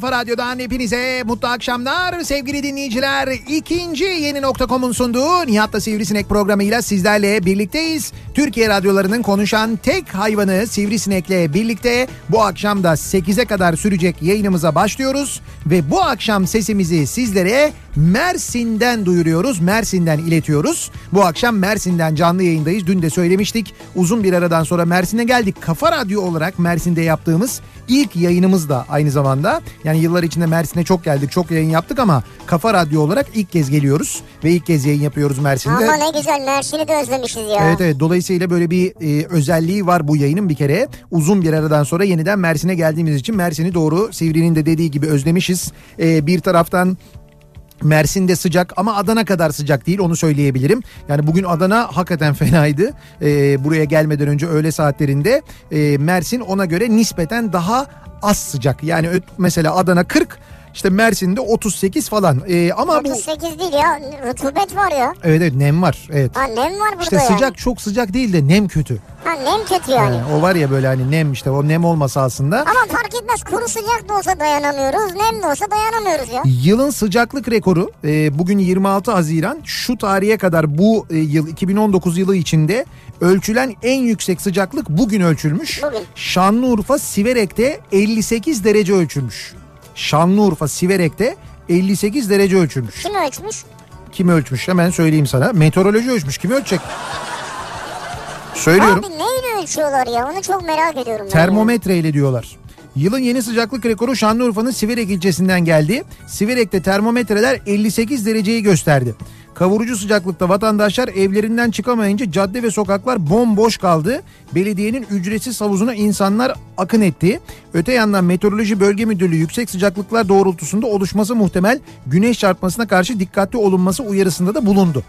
kafa radyodan hepinize mutlu akşamlar sevgili dinleyiciler. İkinci yeni nokta.com'un sunduğu Nihat'la Sivrisinek programıyla sizlerle birlikteyiz. Türkiye radyolarının konuşan tek hayvanı Sivrisinek'le birlikte bu akşam da 8'e kadar sürecek yayınımıza başlıyoruz. Ve bu akşam sesimizi sizlere Mersin'den duyuruyoruz, Mersin'den iletiyoruz. Bu akşam Mersin'den canlı yayındayız. Dün de söylemiştik. Uzun bir aradan sonra Mersin'e geldik. Kafa Radyo olarak Mersin'de yaptığımız ilk yayınımız da aynı zamanda. Yani yıllar içinde Mersin'e çok geldik, çok yayın yaptık ama Kafa Radyo olarak ilk kez geliyoruz. Ve ilk kez yayın yapıyoruz Mersin'de. Ama ne güzel Mersin'i de özlemişiz ya. Evet evet dolayısıyla böyle bir e, özelliği var bu yayının bir kere. Uzun bir aradan sonra yeniden Mersin'e geldiğimiz için Mersin'i doğru Sivri'nin de dediği gibi özlemişiz. E, bir taraftan Mersin'de sıcak ama Adana kadar sıcak değil onu söyleyebilirim. Yani bugün Adana hakikaten fenaydı. Ee, buraya gelmeden önce öğle saatlerinde e, Mersin ona göre nispeten daha az sıcak. Yani mesela Adana 40 işte Mersin'de 38 falan. Ee, ama bu 38 değil ya rutubet var ya. evet evet nem var. Evet. Ha nem var burada İşte yani. sıcak çok sıcak değil de nem kötü. Ha nem kötü yani. Yani o var ya böyle hani nem işte o nem olmasa aslında. Ama fark etmez kuru sıcak da olsa dayanamıyoruz nem de olsa dayanamıyoruz ya. Yılın sıcaklık rekoru e, bugün 26 Haziran şu tarihe kadar bu e, yıl 2019 yılı içinde ölçülen en yüksek sıcaklık bugün ölçülmüş. Bugün. Şanlıurfa Siverek'te 58 derece ölçülmüş. Şanlıurfa Siverek'te 58 derece ölçülmüş. Kim ölçmüş? Kim ölçmüş hemen söyleyeyim sana. Meteoroloji ölçmüş. Kim ölçecek? Söylüyorum. Abi neyle ölçüyorlar ya onu çok merak ediyorum. ben Termometre ile diyorlar. Yılın yeni sıcaklık rekoru Şanlıurfa'nın Siverek ilçesinden geldi. Siverek'te termometreler 58 dereceyi gösterdi. Kavurucu sıcaklıkta vatandaşlar evlerinden çıkamayınca cadde ve sokaklar bomboş kaldı. Belediyenin ücretsiz havuzuna insanlar akın etti. Öte yandan Meteoroloji Bölge Müdürlüğü yüksek sıcaklıklar doğrultusunda oluşması muhtemel güneş çarpmasına karşı dikkatli olunması uyarısında da bulundu.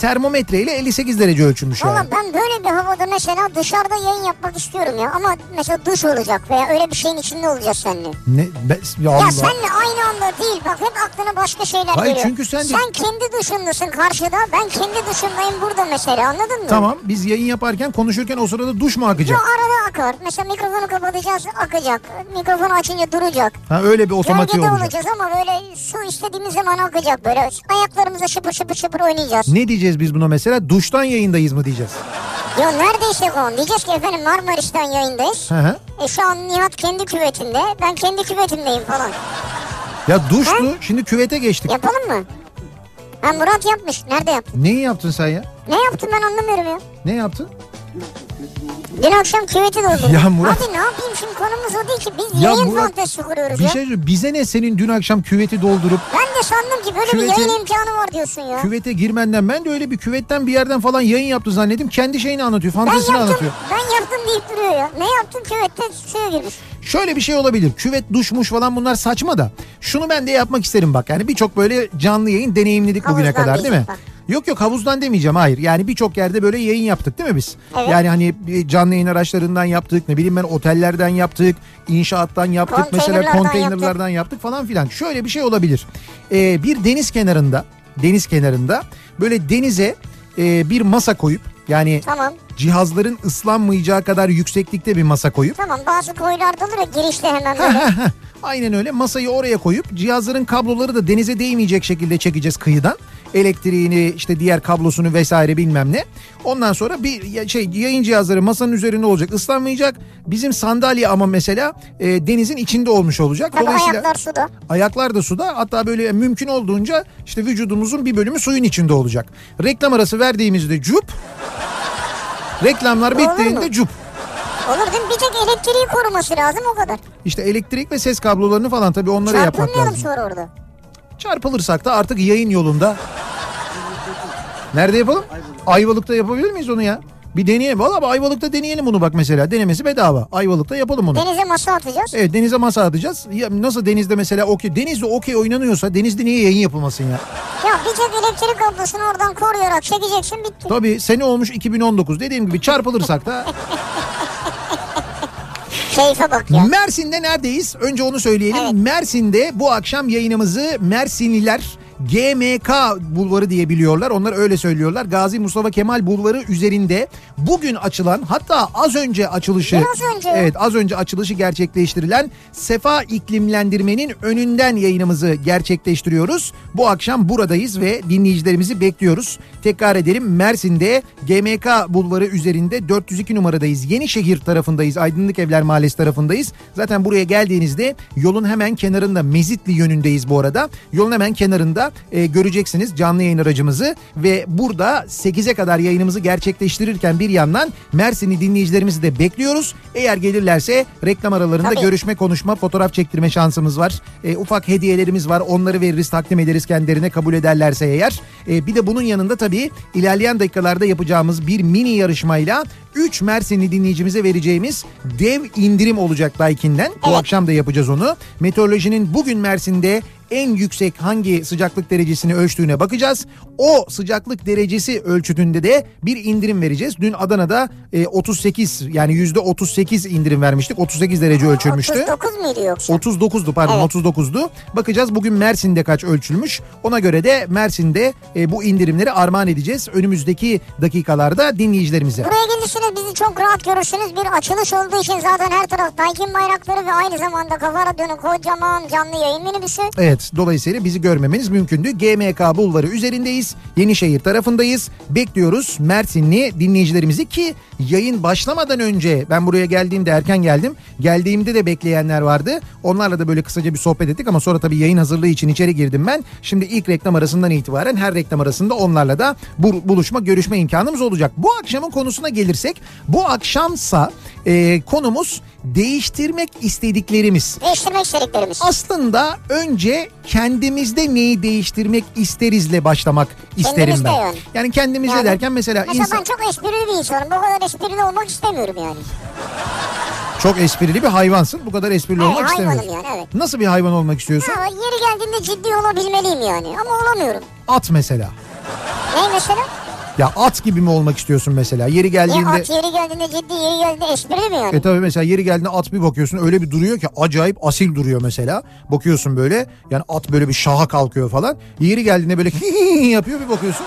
Termometre ile 58 derece ölçülmüş yani. Valla ben böyle bir havada mesela dışarıda yayın yapmak istiyorum ya. Ama mesela duş olacak veya öyle bir şeyin içinde olacağız seninle. Ne? Be- ya Ya Allah. seninle aynı anda değil bak hep aklına başka şeyler Hayır, geliyor. çünkü sen Sen kendi duşundasın karşıda ben kendi duşumdayım burada mesela anladın mı? Tamam biz yayın yaparken konuşurken o sırada duş mu akacak? arada akar. Mesela mikrofonu kapatacağız akacak. Mikrofonu açınca duracak. Ha öyle bir otomatiği Gölgede olacak. olacağız ama böyle su istediğimiz zaman akacak böyle. Ayaklarımıza şıpır şıpır şıpır oynayacağız. Ne diyeceğiz biz buna mesela? Duştan yayındayız mı diyeceğiz? Yo neredeyse o. Diyeceğiz ki efendim Marmaris'ten yayındayız. Hı hı. E şu an Nihat kendi küvetinde. Ben kendi küvetimdeyim falan. Ya duştu şimdi küvete geçtik. Yapalım mı? Ha Murat yapmış. Nerede yaptın? Neyi yaptın sen ya? Ne yaptın ben anlamıyorum ya. Ne yaptın? Dün akşam küveti doldurdum. Ya Murat- Abi ne yapayım şimdi konumuz o değil ki. Biz Ya yayın Murat, fantezisi kuruyoruz Bir ya. şey. Bize ne senin dün akşam küveti doldurup Ben de sandım ki böyle Küvete- bir yayın imkanı var diyorsun ya. Küvete girmenden ben de öyle bir küvetten bir yerden falan yayın yaptı zannettim. Kendi şeyini anlatıyor, ben fantezisini yaptım, anlatıyor. ben yaptım deyip duruyor ya. Ne yaptın küvette suya girmiş. Şöyle bir şey olabilir. Küvet, duşmuş falan bunlar saçma da. Şunu ben de yapmak isterim bak. Yani birçok böyle canlı yayın deneyimledik bugüne Havuzdan kadar değil mi? bak. Yok yok havuzdan demeyeceğim hayır. Yani birçok yerde böyle yayın yaptık değil mi biz? Evet. Yani hani canlı yayın araçlarından yaptık. Ne bileyim ben otellerden yaptık. inşaattan yaptık. Mesela Konteynerlardan konteynerlardan yaptık. falan filan. Şöyle bir şey olabilir. Ee, bir deniz kenarında deniz kenarında böyle denize e, bir masa koyup yani Tamam. cihazların ıslanmayacağı kadar yükseklikte bir masa koyup Tamam bazı koylarda olur ya girişte hemen böyle. Aynen öyle masayı oraya koyup cihazların kabloları da denize değmeyecek şekilde çekeceğiz kıyıdan. Elektriğini işte diğer kablosunu vesaire bilmem ne. Ondan sonra bir şey yayın cihazları masanın üzerinde olacak ıslanmayacak. Bizim sandalye ama mesela e, denizin içinde olmuş olacak. Tabii ayaklar suda. Ayaklar da suda hatta böyle mümkün olduğunca işte vücudumuzun bir bölümü suyun içinde olacak. Reklam arası verdiğimizde cup. Reklamlar bittiğinde cup. Olur değil mi? Bir tek elektriği koruması lazım o kadar. İşte elektrik ve ses kablolarını falan tabii onları yapmak Çarpılmayalım lazım. sonra orada. Çarpılırsak da artık yayın yolunda. Nerede yapalım? Ayvalık'ta yapabilir miyiz onu ya? Bir deneyelim. Valla Ayvalık'ta deneyelim bunu bak mesela. Denemesi bedava. Ayvalık'ta yapalım onu. Denize masa atacağız. Evet denize masa atacağız. Ya nasıl denizde mesela okey. Denizde okey oynanıyorsa denizde niye yayın yapılmasın ya? Ya bir tek elektrik kablosunu oradan koruyarak çekeceksin bitti. Tabii sene olmuş 2019. Dediğim gibi çarpılırsak da Keyfe bak ya. Mersin'de neredeyiz? Önce onu söyleyelim. Evet. Mersin'de bu akşam yayınımızı Mersinliler GMK Bulvarı diye biliyorlar. Onlar öyle söylüyorlar. Gazi Mustafa Kemal Bulvarı üzerinde bugün açılan hatta az önce açılışı Biraz önce. Evet az önce açılışı gerçekleştirilen Sefa iklimlendirmenin önünden yayınımızı gerçekleştiriyoruz. Bu akşam buradayız ve dinleyicilerimizi bekliyoruz. Tekrar edelim Mersin'de GMK Bulvarı üzerinde 402 numaradayız. Yenişehir tarafındayız. Aydınlık Evler Mahallesi tarafındayız. Zaten buraya geldiğinizde yolun hemen kenarında Mezitli yönündeyiz bu arada. Yolun hemen kenarında e, göreceksiniz canlı yayın aracımızı ve burada 8'e kadar yayınımızı gerçekleştirirken bir yandan Mersinli dinleyicilerimizi de bekliyoruz. Eğer gelirlerse reklam aralarında Tabii. görüşme, konuşma, fotoğraf çektirme şansımız var. E, ufak hediyelerimiz var. Onları veririz, takdim ederiz kendilerine kabul ederlerse eğer. E, bir de bunun yanında tabii ilerleyen dakikalarda yapacağımız bir mini yarışmayla 3 Mersinli dinleyicimize vereceğimiz dev indirim olacak Daikin'den. Bu Evet. akşam da yapacağız onu. Meteorolojinin bugün Mersin'de en yüksek hangi sıcaklık derecesini ölçtüğüne bakacağız. O sıcaklık derecesi ölçütünde de bir indirim vereceğiz. Dün Adana'da e, 38 yani yüzde 38 indirim vermiştik. 38 derece ölçülmüştü. 39 muydu yoksa? 39'du pardon Evet. 39'du. Bakacağız bugün Mersin'de kaç ölçülmüş. Ona göre de Mersin'de e, bu indirimleri armağan edeceğiz. Önümüzdeki dakikalarda dinleyicilerimize. Buraya gelirsiniz bizi çok rahat görürsünüz. Bir açılış olduğu için zaten her taraf Daikin bayrakları ve aynı zamanda Kafa Radyo'nun kocaman canlı yayın minibüsü. Evet dolayısıyla bizi görmemeniz mümkündü. GMK Bulvarı üzerindeyiz. Yenişehir tarafındayız. Bekliyoruz Mersinli dinleyicilerimizi ki yayın başlamadan önce ben buraya geldiğimde erken geldim. Geldiğimde de bekleyenler vardı. Onlarla da böyle kısaca bir sohbet ettik ama sonra tabii yayın hazırlığı için içeri girdim ben. Şimdi ilk reklam arasından itibaren her reklam arasında onlarla da bu- buluşma görüşme imkanımız olacak. Bu akşamın konusuna gelirsek bu akşamsa e, konumuz değiştirmek istediklerimiz. Değiştirmek istediklerimiz. Aslında önce kendimizde neyi değiştirmek isterizle başlamak isterim Kendimizde ben. yani. Yani kendimizde Yani- derken mesela, Mesela insan ben çok esprili bir insanım. Bu kadar esprili olmak istemiyorum yani. çok esprili bir hayvansın. Bu kadar esprili Evet, olmak hayvanım istemiyorsun. yani evet. Nasıl bir hayvan olmak istiyorsun? Ha, yeri geldiğinde ciddi olabilmeliyim yani. Ama olamıyorum. At mesela. Ne mesela? Ya at gibi mi olmak istiyorsun mesela? Yeri Ya geldiğinde at yeri geldiğinde ciddi yeri geldiğinde esprili mi yani? E tabii mesela yeri geldiğinde at bir bakıyorsun öyle bir duruyor ki acayip asil duruyor mesela. Bakıyorsun böyle yani at böyle bir şaha kalkıyor falan. Yeri geldiğinde böyle yapıyor bir bakıyorsun.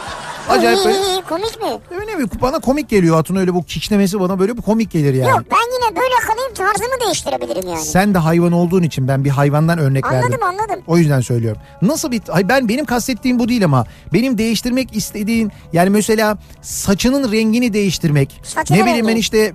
Acayip böyle. Komik mi? Öyle mi? Bana komik geliyor atın öyle bu kişnemesi bana böyle bir komik gelir yani. Yok ben yine böyle kalayım tarzımı değiştirebilirim yani. Sen de hayvan olduğun için ben bir hayvandan örnek verdim. Anladım anladım. O yüzden söylüyorum. Nasıl bir ben benim kastettiğim bu değil ama benim değiştirmek istediğin yani mesela saçının rengini değiştirmek. Saçının ne bileyim ben rengi. işte e,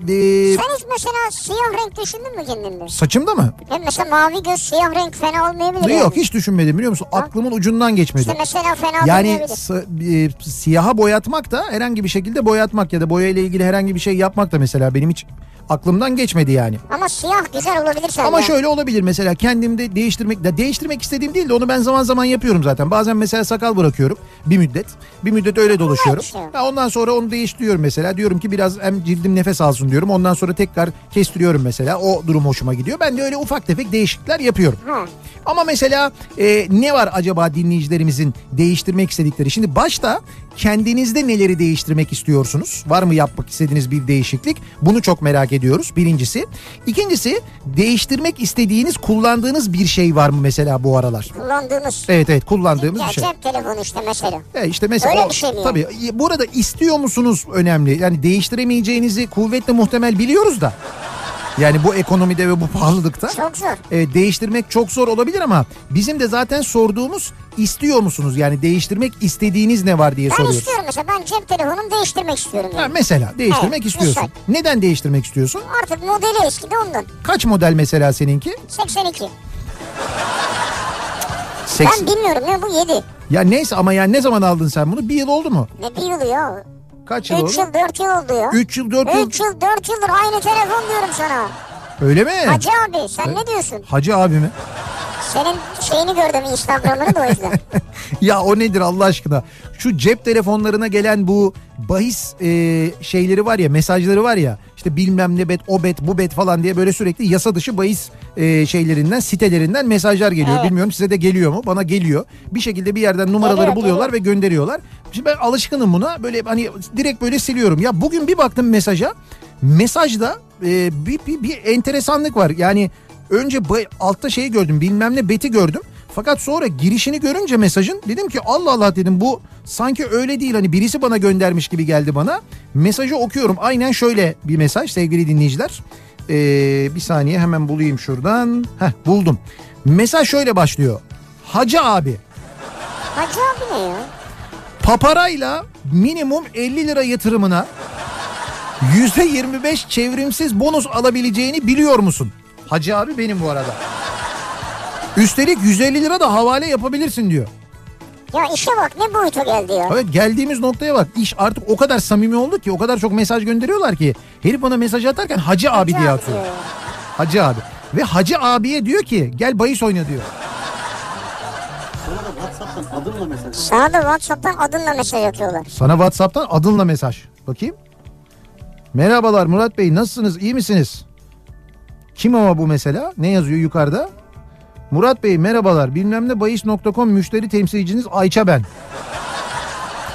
Sen hiç mesela siyah renk düşündün mü kendinde? saçımda mı? Hem mesela mavi göz siyah renk fena olmayabilir yani. Yok hiç düşünmedim biliyor musun? Aklımın ucundan geçmedi. İşte mesela fena Yani olmayabilir. sa- e, siyaha boyatmak da herhangi bir şekilde boyatmak ya da boya ile ilgili herhangi bir şey yapmak da mesela benim hiç Aklımdan geçmedi yani. Ama siyah güzel olabilir sende. Ama şöyle olabilir mesela kendimde değiştirmek de değiştirmek istediğim değil de onu ben zaman zaman yapıyorum zaten. Bazen mesela sakal bırakıyorum bir müddet. Bir müddet öyle dolaşıyorum. şey. Ya ondan sonra onu değiştiriyorum mesela. Diyorum ki biraz hem cildim nefes alsın diyorum. Ondan sonra tekrar kestiriyorum mesela. O durum hoşuma gidiyor. Ben de öyle ufak tefek değişiklikler yapıyorum. Ha. Ama mesela e, ne var acaba dinleyicilerimizin değiştirmek istedikleri? Şimdi başta kendinizde neleri değiştirmek istiyorsunuz? Var mı yapmak istediğiniz bir değişiklik? Bunu çok merak ediyoruz birincisi. İkincisi değiştirmek istediğiniz kullandığınız bir şey var mı mesela bu aralar? Kullandığımız. Evet evet kullandığımız Ya bir şey. cep telefonu işte mesela. E işte mesela Öyle o- bir şey mi tabii burada istiyor musunuz önemli. Yani değiştiremeyeceğinizi kuvvetle muhtemel biliyoruz da. Yani bu ekonomide ve bu pahalılıkta. Çok zor. Evet, değiştirmek çok zor olabilir ama bizim de zaten sorduğumuz istiyor musunuz? Yani değiştirmek istediğiniz ne var diye Ben soruyoruz. istiyorum mesela ben cep telefonumu değiştirmek istiyorum Ha, yani. mesela değiştirmek Evet, istiyorsun. misal. Neden değiştirmek istiyorsun? Artık modeli eski de ondan. Kaç model mesela seninki? 82. 80. Ben bilmiyorum ne bu 7. Ya neyse ama yani ne zaman aldın sen bunu? Bir yıl oldu mu? Ne bir yıl ya? Kaç yıl oldu? 3 yıl 4 yıl oldu ya. 3 yıl 4 yıl. 3 yıl 4 yıldır aynı telefon diyorum sana. Öyle mi? Hacı abi sen ne diyorsun? Hacı abi mi? Senin şeyini gördüm Instagram'ını da o yüzden. Ya o nedir Allah aşkına? Şu cep telefonlarına gelen bu bahis e, şeyleri var ya mesajları var ya işte bilmem ne bet o bet bu bet falan diye böyle sürekli yasa dışı bahis e, şeylerinden sitelerinden mesajlar geliyor. Evet. Bilmiyorum size de geliyor mu? Bana geliyor. Bir şekilde bir yerden numaraları Geliyor, buluyorlar ve gönderiyorlar. Şimdi ben alışkınım buna böyle hani direkt böyle siliyorum. Ya bugün bir baktım mesaja mesajda e, bir, bir, bir enteresanlık var. Yani önce altta şeyi gördüm bilmem ne beti gördüm. Fakat sonra girişini görünce mesajın dedim ki Allah Allah dedim bu sanki öyle değil hani birisi bana göndermiş gibi geldi bana. Mesajı okuyorum aynen şöyle bir mesaj sevgili dinleyiciler. Ee, bir saniye hemen bulayım şuradan. Heh buldum. Mesaj şöyle başlıyor. Hacı abi Hacı abi ne ya? paparayla minimum 50 lira yatırımına %25 çevrimsiz bonus alabileceğini biliyor musun? Hacı abi benim bu arada. Üstelik 150 lira da havale yapabilirsin diyor. Ya işe bak ne boyuta geldi ya. Evet geldiğimiz noktaya bak. İş artık o kadar samimi oldu ki o kadar çok mesaj gönderiyorlar ki. Herif bana mesaj atarken Hacı abi diye abi atıyor. ya. Hacı abi. Ve Hacı abiye diyor ki gel bahis oyna diyor. Sana da Whatsapp'tan adınla mesaj atıyorlar. Sana Whatsapp'tan adınla mesaj. Bakayım. Merhabalar Murat Bey nasılsınız iyi misiniz? Kim ama bu mesela? Ne yazıyor yukarıda? Murat Bey merhabalar bilmem ne bahis.com müşteri temsilciniz Ayça ben.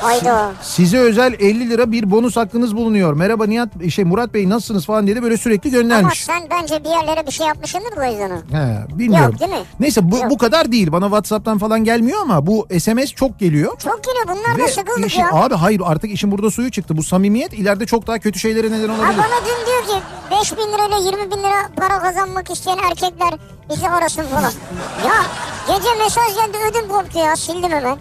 Hayda. Size özel 50 lira bir bonus hakkınız bulunuyor. Merhaba Nihat şey Murat Bey nasılsınız falan diye de böyle sürekli Ama göndermiş. sen bence bir yerlere bir şey yapmışsındır o yüzden o. He, bilmiyorum. Yok, değil mi? Neyse bu, Yok. bu kadar değil. Bana WhatsApp'tan falan gelmiyor ama bu SMS çok geliyor. Çok geliyor bunlar da sıkıldık işin- ya. abi hayır artık işin burada suyu çıktı. Bu samimiyet ileride çok daha kötü şeylere neden olabilir. bana dün diyor ki 5 bin lirayla 20 bin lira para kazanmak isteyen erkekler bizi arasın falan. ya gece mesaj geldi ödüm koptu ya sildim hemen.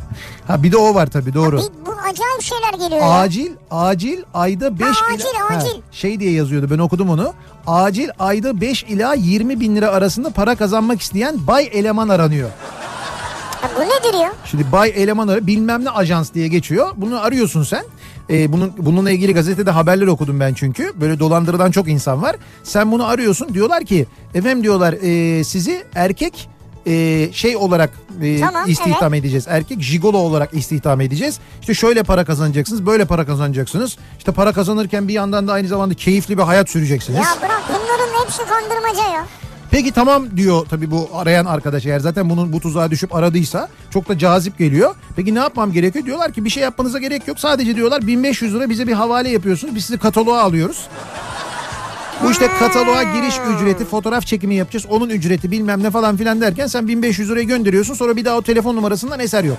Ha bir de o var tabii doğru. Bir, bu acayip şeyler geliyor ya. Acil acil ayda 5 Ha, acil, acil. şey diye yazıyordu ben okudum onu. Acil ayda 5 ila 20 bin lira arasında para kazanmak isteyen bay eleman aranıyor. Ha, bu nedir ya? Şimdi bay eleman arı bilmem ne ajans diye geçiyor. Bunu arıyorsun sen. Ee, bunun bununla ilgili gazetede haberler okudum ben çünkü. Böyle dolandırılan çok insan var. Sen bunu arıyorsun. Diyorlar ki efendim diyorlar e, sizi erkek e, şey olarak e, Tamam, istihdam edeceğiz. Erkek jigolo olarak istihdam edeceğiz. İşte şöyle para kazanacaksınız, böyle para kazanacaksınız. İşte para kazanırken bir yandan da aynı zamanda keyifli bir hayat süreceksiniz. Ya bırak bunların hepsi kandırmaca ya. Peki tamam diyor tabii bu arayan arkadaş eğer zaten bunun bu tuzağa düşüp aradıysa çok da cazip geliyor. Peki ne yapmam gerekiyor? Diyorlar ki bir şey yapmanıza gerek yok. Sadece diyorlar 1500 lira bize bir havale yapıyorsunuz. Biz sizi kataloğa alıyoruz. Bu işte kataloğa giriş ücreti, fotoğraf çekimi yapacağız. Onun ücreti bilmem ne falan filan derken sen 1500 lirayı gönderiyorsun. Sonra bir daha o telefon numarasından eser yok.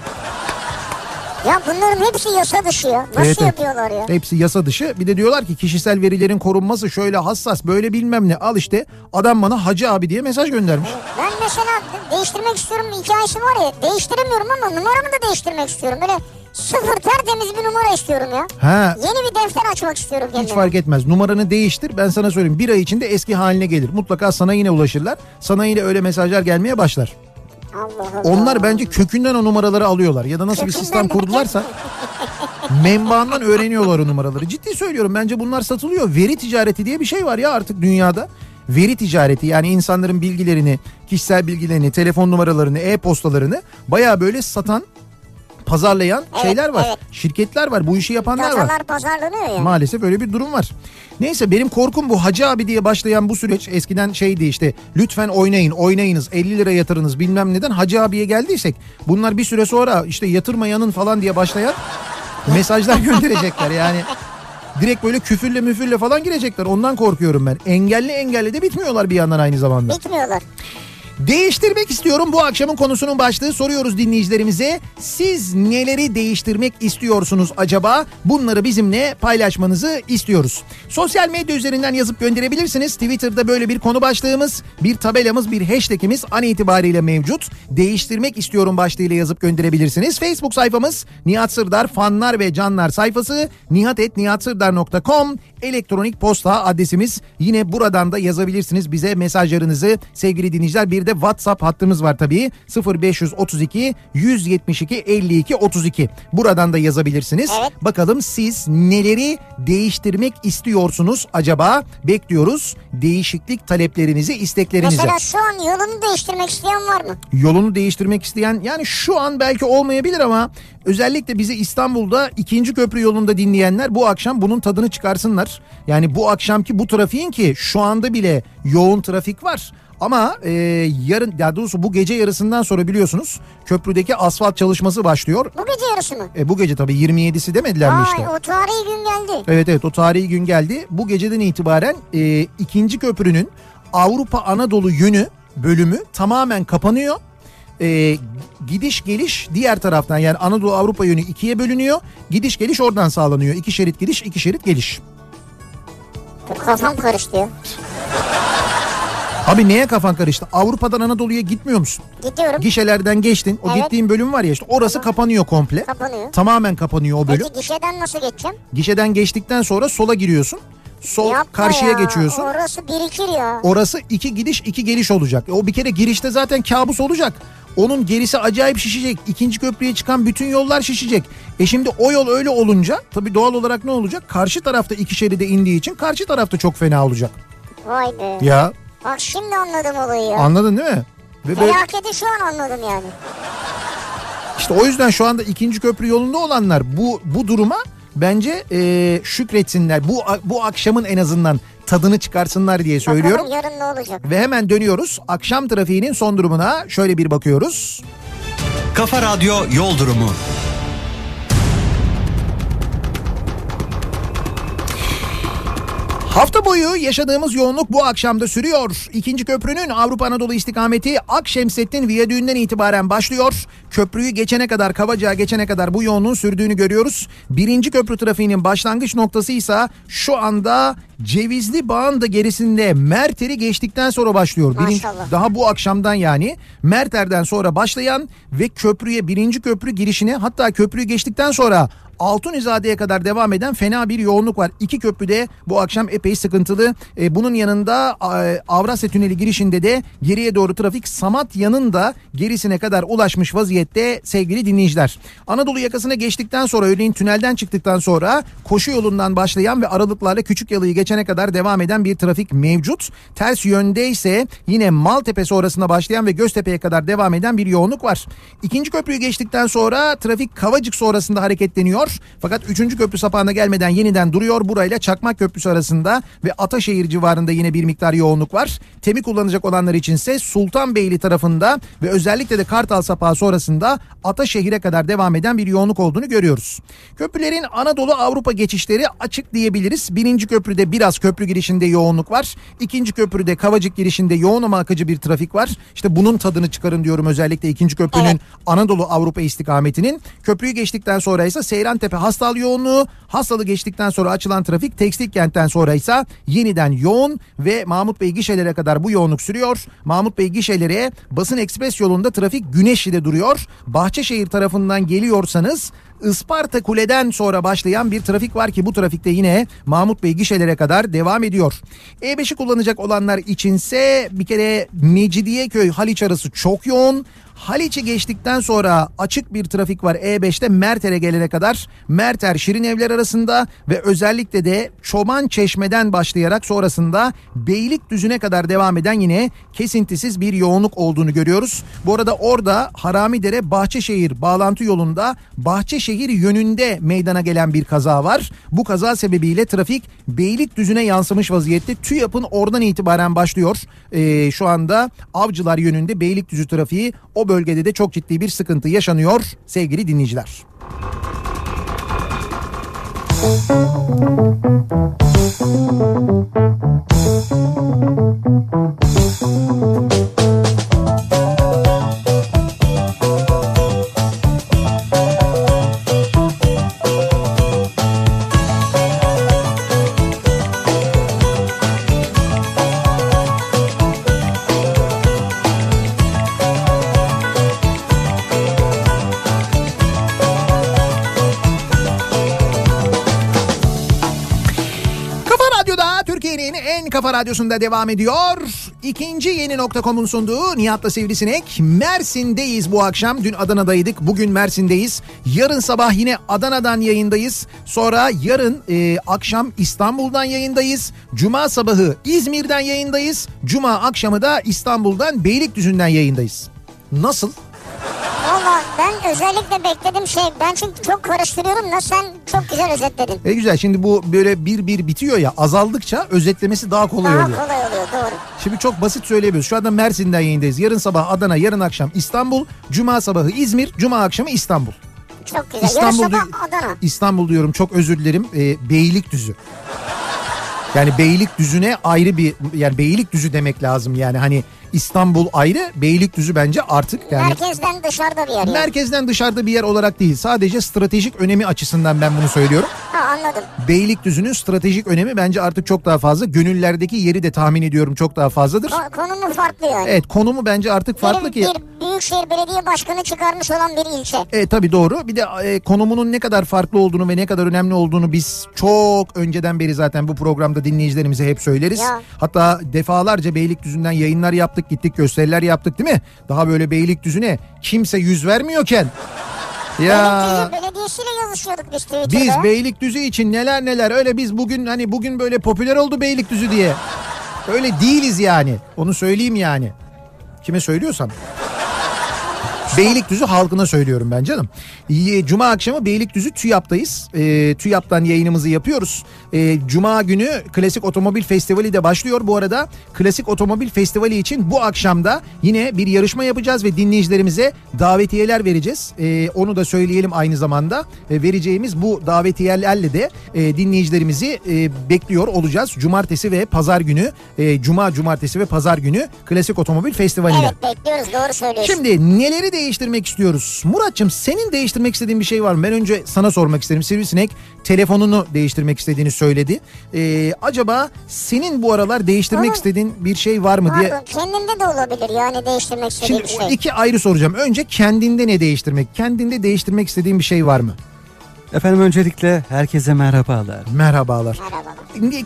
Ya bunların hepsi yasa dışı ya. Nasıl Evet, yapıyorlar ya? Hepsi yasa dışı. Bir de diyorlar ki kişisel verilerin korunması şöyle hassas böyle bilmem ne. Al işte adam bana hacı abi diye mesaj göndermiş. Ben mesela değiştirmek istiyorum hikayesi var ya. Değiştiremiyorum ama numaramı da değiştirmek istiyorum. Böyle sıfır tertemiz bir numara istiyorum ya. Ha Yeni bir defter açmak istiyorum Hiç kendime. fark etmez. Numaranı değiştir. Ben sana söyleyeyim. Bir ay içinde eski haline gelir. Mutlaka sana yine ulaşırlar. Sana yine öyle mesajlar gelmeye başlar. Onlar bence kökünden o numaraları alıyorlar. Ya da nasıl bir sistem kurdularsa Menbaandan öğreniyorlar o numaraları. Ciddi söylüyorum bence bunlar satılıyor. Veri ticareti diye bir şey var ya artık dünyada. Veri ticareti yani insanların bilgilerini, kişisel bilgilerini, telefon numaralarını, e-postalarını baya böyle satan, pazarlayan Evet, şeyler var. evet. Şirketler var, bu işi yapanlar var. Datalar pazarlanıyor ya. Maalesef öyle bir durum var. Neyse benim korkum bu Hacı abi diye başlayan bu süreç eskiden şeydi işte lütfen oynayın oynayınız 50 lira yatırınız bilmem neden Hacı abiye geldiysek bunlar bir süre sonra işte yatırmayanın falan diye başlayan mesajlar gönderecekler yani. Direkt böyle küfürle müfürle falan girecekler ondan korkuyorum ben. Engelli engelli de bitmiyorlar bir yandan aynı zamanda. Bitmiyorlar. Değiştirmek istiyorum bu akşamın konusunun başlığı soruyoruz dinleyicilerimize. Siz neleri değiştirmek istiyorsunuz acaba? Bunları bizimle paylaşmanızı istiyoruz. Sosyal medya üzerinden yazıp gönderebilirsiniz. Twitter'da böyle bir konu başlığımız, bir tabelamız, bir hashtagimiz an itibariyle mevcut. Değiştirmek istiyorum başlığıyla yazıp gönderebilirsiniz. Facebook sayfamız Nihat Sırdar fanlar ve canlar sayfası nihatetnihatsırdar.com elektronik posta adresimiz. Yine buradan da yazabilirsiniz bize mesajlarınızı sevgili dinleyiciler. Bir de WhatsApp hattımız var tabii 0532 172 52 32. Buradan da yazabilirsiniz. Evet. Bakalım siz neleri değiştirmek istiyorsunuz acaba? Bekliyoruz değişiklik taleplerinizi, isteklerinizi. Mesela şu an yolunu değiştirmek isteyen var mı? Yolunu değiştirmek isteyen yani şu an belki olmayabilir ama özellikle bizi İstanbul'da ikinci köprü yolunda dinleyenler bu akşam bunun tadını çıkarsınlar. Yani bu akşamki bu trafiğin ki şu anda bile yoğun trafik var. Ama e, yarın ya doğrusu bu gece yarısından sonra biliyorsunuz köprüdeki asfalt çalışması başlıyor. Bu gece yarısı mı? E, bu gece tabii 27'si demediler mi işte? Vay o tarihi gün geldi. Evet evet o tarihi gün geldi. Bu geceden itibaren e, ikinci köprünün Avrupa Anadolu yönü bölümü tamamen kapanıyor. E, gidiş geliş diğer taraftan yani Anadolu Avrupa yönü ikiye bölünüyor. Gidiş geliş oradan sağlanıyor. İki şerit gidiş iki şerit geliş. Kafam karıştı ya. Abi neye kafan karıştı? Avrupa'dan Anadolu'ya gitmiyor musun? Gidiyorum. Gişelerden geçtin. O Evet. gittiğin bölüm var ya işte orası kapanıyor komple. Kapanıyor. Tamamen kapanıyor o bölüm. Peki gişeden nasıl geçeceğim? Gişeden geçtikten sonra sola giriyorsun. Sol Yapma karşıya ya, geçiyorsun. Orası birikir ya. Orası iki gidiş iki geliş olacak. E, O bir kere girişte zaten kabus olacak. Onun gerisi acayip şişecek. İkinci köprüye çıkan bütün yollar şişecek. E şimdi o yol öyle olunca tabii doğal olarak ne olacak? Karşı tarafta iki şeride indiği için karşı tarafta çok fena olacak. Vay be. Ya Bak şimdi anladım olayı ya. anladın değil mi? Ve böyle, Felaketi şu an anladım yani. işte o yüzden şu anda ikinci köprü yolunda olanlar bu bu duruma bence e, şükretsinler. Bu bu akşamın en azından tadını çıkarsınlar diye söylüyorum. Bakalım yarın ne olacak? Ve hemen dönüyoruz. Akşam trafiğinin son durumuna şöyle bir bakıyoruz. Kafa Radyo Yol Durumu. Hafta boyu yaşadığımız yoğunluk bu akşamda sürüyor. İkinci köprünün Avrupa Anadolu istikameti Akşemsettin Viyadüğü'nden itibaren başlıyor. Köprüyü geçene kadar, Kavacığa geçene kadar bu yoğunluğun sürdüğünü görüyoruz. Birinci köprü trafiğinin başlangıç noktası ise şu anda Cevizli Bağ'ın da gerisinde Merter'i geçtikten sonra başlıyor. Birinci- Maşallah. daha bu akşamdan yani Merter'den sonra başlayan ve köprüye birinci köprü girişine hatta köprüyü geçtikten sonra Altunizade'ye kadar devam eden fena bir yoğunluk var. İki köprüde bu akşam epey sıkıntılı. E, bunun yanında e, Avrasya Tüneli girişinde de geriye doğru trafik Samatya'nın da gerisine kadar ulaşmış vaziyette sevgili dinleyiciler. Anadolu yakasına geçtikten sonra örneğin tünelden çıktıktan sonra koşu yolundan başlayan ve aralıklarla küçük yalıyı geçene kadar devam eden bir trafik mevcut. Ters yönde ise yine Maltepe sonrasında başlayan ve Göztepe'ye kadar devam eden bir yoğunluk var. İkinci köprüyü geçtikten sonra trafik Kavacık sonrasında hareketleniyor. Fakat üçüncü köprü sapağına gelmeden yeniden duruyor. Burayla Çakmak Köprüsü arasında ve Ataşehir civarında yine bir miktar yoğunluk var. Temi kullanacak olanlar içinse Sultanbeyli tarafında ve özellikle de Kartal sapağı sonrasında Ataşehir'e kadar devam eden bir yoğunluk olduğunu görüyoruz. Köprülerin Anadolu Avrupa geçişleri açık diyebiliriz. Birinci köprüde biraz köprü girişinde yoğunluk var. İkinci köprüde Kavacık girişinde yoğun ama akıcı bir trafik var. İşte bunun tadını çıkarın diyorum özellikle ikinci köprünün Evet. Anadolu Avrupa istikametinin. Köprüyü geçtikten sonra ise Seyrantepe Hastal yoğunluğu. Hastalı geçtikten sonra açılan trafik Tekstil kentten sonra ise yeniden yoğun ve Mahmut Bey gişelere kadar bu yoğunluk sürüyor. Mahmut Bey gişelere basın ekspres yolunda trafik Güneşli'de duruyor. Bahçeşehir tarafından geliyorsanız Isparta Kule'den sonra başlayan bir trafik var ki bu trafikte yine Mahmut Bey gişelere kadar devam ediyor. E5'i kullanacak olanlar içinse bir kere Mecidiyeköy Haliç arası çok yoğun. Haliç'i geçtikten sonra açık bir trafik var E5'te Merter'e gelene kadar. Merter Şirin Evler arasında ve özellikle de Çoban Çeşme'den başlayarak sonrasında Beylikdüzü'ne kadar devam eden yine kesintisiz bir yoğunluk olduğunu görüyoruz. Bu arada orada Haramidere Bahçeşehir bağlantı yolunda Bahçeşehir yönünde meydana gelen bir kaza var. Bu kaza sebebiyle trafik Beylikdüzü'ne yansımış vaziyette. TÜYAP'ın oradan itibaren başlıyor. Ee, şu anda Avcılar yönünde Beylikdüzü trafiği o bölgede de çok ciddi bir sıkıntı yaşanıyor sevgili dinleyiciler. Kafa radyosunda devam ediyor. İkinci yeni nokta.com'un sunduğu Nihat'la Sivrisinek. Mersin'deyiz bu akşam. Dün Adana'daydık. Bugün Mersin'deyiz. Yarın sabah yine Adana'dan yayındayız. Sonra yarın e, akşam İstanbul'dan yayındayız. Cuma sabahı İzmir'den yayındayız. Cuma akşamı da İstanbul'dan Beylikdüzü'nden yayındayız. Nasıl? Valla ben özellikle bekledim şey ben çünkü çok karıştırıyorum da sen çok güzel özetledin. E güzel şimdi bu böyle bir bir bitiyor ya azaldıkça özetlemesi daha kolay Daha oluyor. kolay oluyor doğru. Şimdi çok basit söyleyemiyoruz. Şu anda Mersin'den yayındayız. Yarın sabah Adana, yarın akşam İstanbul, Cuma sabahı İzmir, Cuma akşamı İstanbul. Çok güzel. İstanbul, Yarın sabah Adana. İstanbul diyorum çok özür dilerim. Ee, Beylikdüzü. Yani Beylikdüzü'ne ayrı bir yani Beylikdüzü demek lazım yani hani İstanbul ayrı Beylikdüzü bence artık yani Merkezden dışarıda bir yer. yani. merkezden dışarıda bir yer olarak değil sadece stratejik önemi açısından ben bunu söylüyorum. Ha anladım. Beylikdüzü'nün stratejik önemi bence artık çok daha fazla. Gönüllerdeki yeri de tahmin ediyorum çok daha fazladır. Ko- konumu farklı yani. Evet konumu bence artık farklı bir, ki. bir Büyükşehir Belediye Başkanı çıkarmış olan bir ilçe. E tabii doğru. Bir de e, konumunun ne kadar farklı olduğunu ve ne kadar önemli olduğunu biz çok önceden beri zaten bu programda dinleyicilerimize hep söyleriz. Ya. Hatta defalarca Beylikdüzü'nden yayınlar yaptık, gittik gösteriler yaptık değil mi? Daha böyle Beylikdüzü'ne kimse yüz vermiyorken. Ya Beylikdüzü Belediyesi'yle yazışıyorduk biz Twitter'da. biz Beylikdüzü için neler neler öyle biz bugün hani bugün böyle popüler oldu Beylikdüzü diye. Öyle değiliz yani. Onu söyleyeyim yani. Kime söylüyorsam. Beylikdüzü halkına söylüyorum ben canım. Cuma akşamı Beylikdüzü TÜYAP'tayız. E, TÜYAP'tan yayınımızı yapıyoruz. E, Cuma günü Klasik Otomobil Festivali de başlıyor. Bu arada Klasik Otomobil Festivali için bu akşamda yine bir yarışma yapacağız ve dinleyicilerimize davetiyeler vereceğiz. E, onu da söyleyelim aynı zamanda. E, vereceğimiz bu davetiyelerle de e, dinleyicilerimizi e, bekliyor olacağız. Cumartesi ve pazar günü, e, Cuma, Cumartesi ve pazar günü Klasik Otomobil Festivali'ne. Evet bekliyoruz doğru söylüyorsun. Şimdi neleri değiştirmek istiyoruz? Muratçım senin değiştirmek istediğin bir şey var mı? Ben önce sana sormak isterim. Sivrisinek telefonunu değiştirmek istediğini söyledi. Ee, acaba senin bu aralar değiştirmek Onun- istediğin bir şey var mı diye. Pardon kendinde de olabilir yani değiştirmek istediği Şimdi bir şey. iki ayrı soracağım. Önce kendinde ne değiştirmek? Kendinde değiştirmek istediğin bir şey var mı? Efendim öncelikle herkese merhabalar. Merhabalar. Merhaba.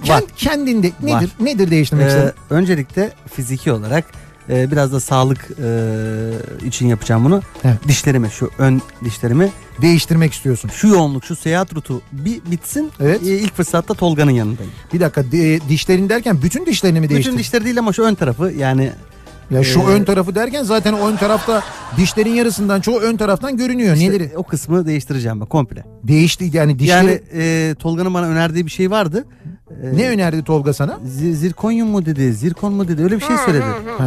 Kend- Var. Kendinde nedir? Var. Nedir değiştirmek Ee, istediğin? öncelikle fiziki olarak e, biraz da sağlık e, için yapacağım bunu. Evet. Dişlerimi şu ön dişlerimi Değiştirmek istiyorsun. şu yoğunluk şu seyahat rutu bir bitsin. Evet. E, ilk fırsatta Tolga'nın yanındayım. Bir dakika de- dişlerin derken bütün dişlerini mi değiştirdin? Bütün dişleri değil ama şu ön tarafı yani Ya şu Ee, ön tarafı derken zaten ön tarafta dişlerin yarısından çoğu ön taraftan görünüyor. işte Neleri? o kısmı değiştireceğim ben komple. Değişti yani dişleri. Yani e, Tolga'nın bana önerdiği bir şey vardı. E, Ne önerdi Tolga sana? zi- zirkonyum mu dedi, zirkon mu dedi öyle bir şey söyledi. He.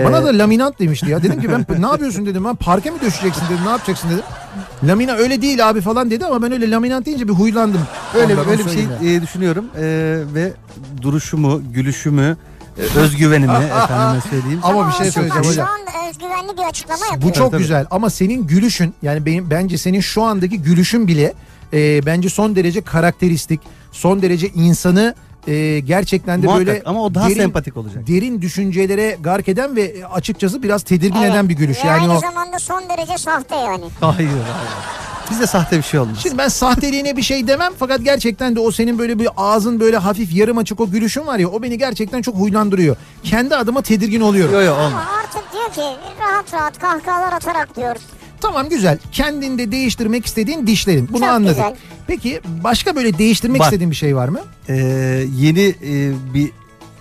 Ee, Bana da laminat demişti ya. Dedim ki ben ne yapıyorsun dedim. Ben parke mi döşeceksin dedim. Ne yapacaksın dedim. Lamina öyle değil abi falan dedi ama ben öyle laminat deyince bir huylandım. Öyle Ondan böyle bir şey söyleyeyim ya. e, düşünüyorum E, ve duruşumu, gülüşümü, e, özgüvenimi efendime söyleyeyim. Ama bir şey Aa, söyleyeceğim Şu hocam. an özgüvenli bir açıklama Bu yapıyor. çok tabii. güzel ama senin gülüşün yani benim bence senin şu andaki gülüşün bile e, bence son derece karakteristik. Son derece insanı e, gerçekten de Muhakkak böyle ama o daha derin, sempatik olacak. derin düşüncelere gark eden ve açıkçası biraz tedirgin Evet. eden bir gülüş. Ve Yani aynı o zamanda son derece sahte yani. Hayır, hayır. Bizde sahte bir şey olmaz. Şimdi ben sahteliğine bir şey demem fakat gerçekten de o senin böyle bir ağzın böyle hafif yarım açık o gülüşün var ya o beni gerçekten çok huylandırıyor. Kendi adıma tedirgin oluyorum. Yo yo olmaz. Ama artık diyor ki rahat rahat kahkahalar atarak diyoruz. Tamam güzel. Kendinde değiştirmek istediğin dişlerin. Bunu Çok anladık. güzel. Peki başka böyle değiştirmek Var. istediğin bir şey var mı? Ee, yeni e, bir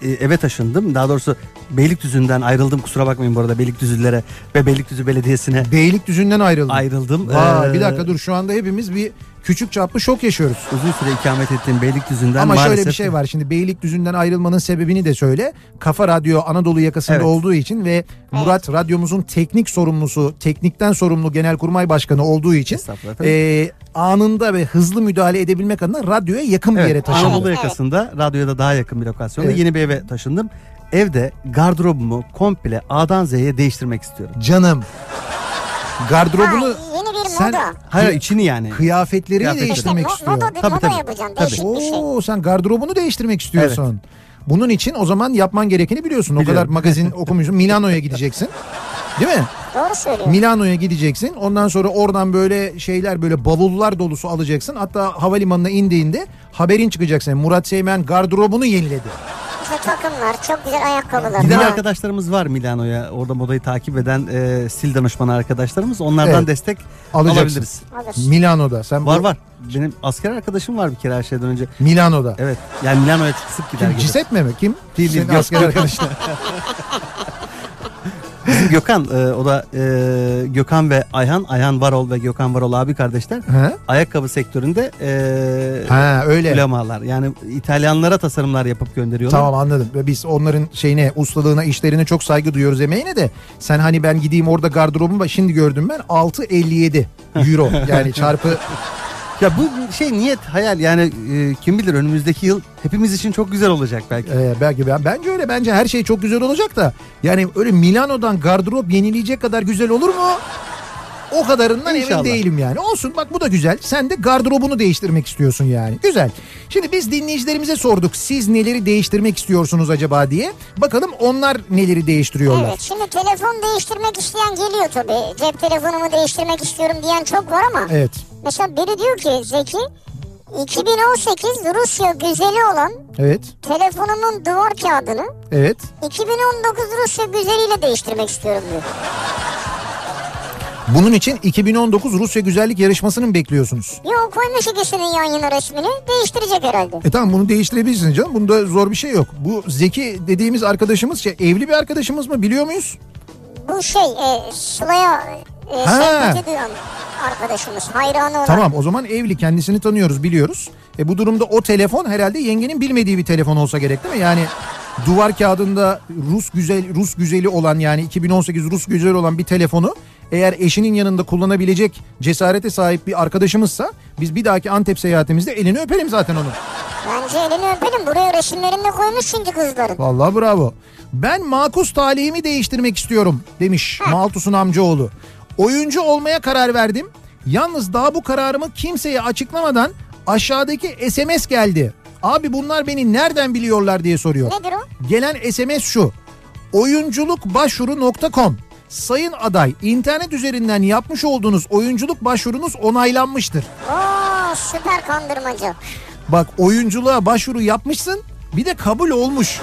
e, eve taşındım. Daha doğrusu Beylikdüzü'nden ayrıldım. Kusura bakmayın bu arada Beylikdüzülere ve Beylikdüzü Belediyesi'ne Beylikdüzü'nden ayrıldın. ayrıldım. Vay, Ee, bir dakika dur şu anda hepimiz bir küçük çaplı şok yaşıyoruz. Uzun süre ikamet ettiğim Beylikdüzü'nden Ama maalesef şöyle bir şey var şimdi Beylikdüzü'nden ayrılmanın sebebini de söyle. Kafa Radyo Anadolu yakasında Evet. olduğu için ve Murat radyomuzun teknik sorumlusu, teknikten sorumlu genelkurmay başkanı olduğu için e, anında ve hızlı müdahale edebilmek adına radyoya yakın bir yere Evet, taşındı. Anadolu Evet. yakasında radyoya da daha yakın bir lokasyonda Evet. yeni bir eve taşındım. Evde gardırobumu komple A'dan Z'ye değiştirmek istiyorum. Canım. Gardırobunu Bir sen moda. Hayır içini yani. kıyafetlerini Kıyafetleri. değiştirmek İşte istiyor. mo- moda, Tabii, moda tabii. yapacaksın. Tabii. Değişik bir şey. Oo sen gardırobunu değiştirmek istiyorsun. Bunun için o zaman yapman gerekeni biliyorsun. O kadar Biliyorum. magazin okumuşsun. Milano'ya gideceksin. Değil mi? Doğru söylüyor. Milano'ya gideceksin. Ondan sonra oradan böyle şeyler böyle bavullar dolusu alacaksın. Hatta havalimanına indiğinde haberin çıkacak senin. Murat Seymen gardırobunu yeniledi. İşte takımlar, çok güzel ayakkabılar. Giden Ha. arkadaşlarımız var Milano'ya. Orada modayı takip eden e, stil danışmanı arkadaşlarımız. Onlardan Evet. destek Alacaksın. alabiliriz. Alırsın. Milano'da. Sen Var bu- var. Benim asker arkadaşım var bir kere her şeyden önce. Milano'da. Evet. Yani Milano'ya çok sık gider Kim, gelir. Giuseppe mi? Kim? Değil, değil, Senin asker arkadaşın. Bizim Gökhan e, o da e, Gökhan ve Ayhan. Ayhan Varol ve Gökhan Varol abi kardeşler. Ha? Ayakkabı sektöründe e, ha öyle. ulemalar. Yani İtalyanlara tasarımlar yapıp gönderiyorlar. Tamam anladım. Biz onların şeyine, ustalığına, işlerine çok saygı duyuyoruz emeğine de. Sen hani ben gideyim orada gardırobum şimdi gördüm ben 6.57 euro. Yani çarpı Ya bu şey niyet hayal yani e, kim bilir önümüzdeki yıl hepimiz için çok güzel olacak belki. Ee, belki ben bence öyle bence her şey çok güzel olacak da yani öyle Milano'dan gardırop yenileyecek kadar güzel olur mu? O kadarından emin İnşallah. değilim yani. Olsun bak bu da güzel. Sen de gardırobunu değiştirmek istiyorsun yani. Güzel. Şimdi biz dinleyicilerimize sorduk. Siz neleri değiştirmek istiyorsunuz acaba diye. Bakalım onlar neleri değiştiriyorlar. Evet şimdi telefon değiştirmek isteyen geliyor tabii. Cep telefonumu değiştirmek istiyorum diyen çok var ama. Evet. Mesela biri diyor ki Zeki 2018 Rusya güzeli olan Evet. telefonumun duvar kağıdını Evet. 2019 Rusya güzeliyle değiştirmek istiyorum diyor. Bunun için 2019 Rusya güzellik yarışmasını mı bekliyorsunuz? Yok koymuş ikisinin yan yana resmini değiştirecek herhalde. E tamam bunu değiştirebilirsiniz canım. Bunda zor bir şey yok. Bu Zeki dediğimiz arkadaşımız şey, evli bir arkadaşımız mı biliyor muyuz? Bu şey e, Sıla'ya e, Ha. sempati duyan arkadaşımız hayranı olan. Tamam o zaman evli kendisini tanıyoruz biliyoruz. E bu durumda o telefon herhalde yengenin bilmediği bir telefon olsa gerek değil mi? Yani duvar kağıdında Rus güzel Rus güzeli olan yani 2018 Rus güzeli olan bir telefonu eğer eşinin yanında kullanabilecek cesarete sahip bir arkadaşımızsa biz bir dahaki Antep seyahatimizde elini öpelim zaten onun. Bence elini öpelim buraya resimlerini koymuş çünkü kızların. Vallahi bravo. Ben makus talihimi değiştirmek istiyorum demiş Maltus'un amcaoğlu. Oyuncu olmaya karar verdim. Yalnız daha bu kararımı kimseye açıklamadan aşağıdaki SMS geldi. Abi bunlar beni nereden biliyorlar diye soruyor. Nedir o? Gelen SMS şu. Oyunculukbaşvuru.com Sayın aday internet üzerinden yapmış olduğunuz oyunculuk başvurunuz onaylanmıştır. Oo süper kandırmacı. Bak oyunculuğa başvuru yapmışsın bir de kabul olmuş.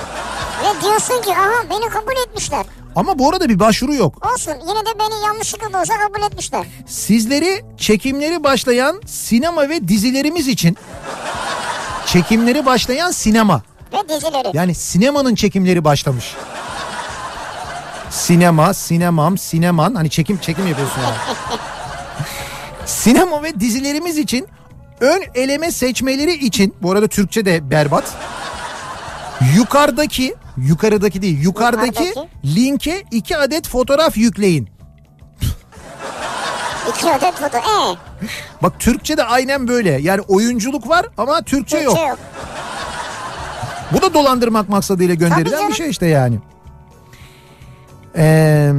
Ve diyorsun ki aha beni kabul etmişler. Ama bu arada bir başvuru yok. Olsun yine de beni yanlışlıkla da olsa kabul etmişler. Sizleri çekimleri başlayan sinema ve dizilerimiz için çekimleri başlayan sinema. Ve dizileri. Yani sinemanın çekimleri başlamış. Sinema, sinemam, sineman. Hani çekim çekim yapıyorsun yani. Sinema ve dizilerimiz için ön eleme seçmeleri için bu arada Türkçe de berbat. Yukarıdaki yukarıdaki değil yukarıdaki Yukarıdaki. linke iki adet fotoğraf yükleyin. İki adet foto. Ee, Bak Türkçe de aynen böyle. Yani oyunculuk var ama Türkçe yok. Türkçe yok. Bu da dolandırmak maksadıyla gönderilen bir şey işte yani. Ee,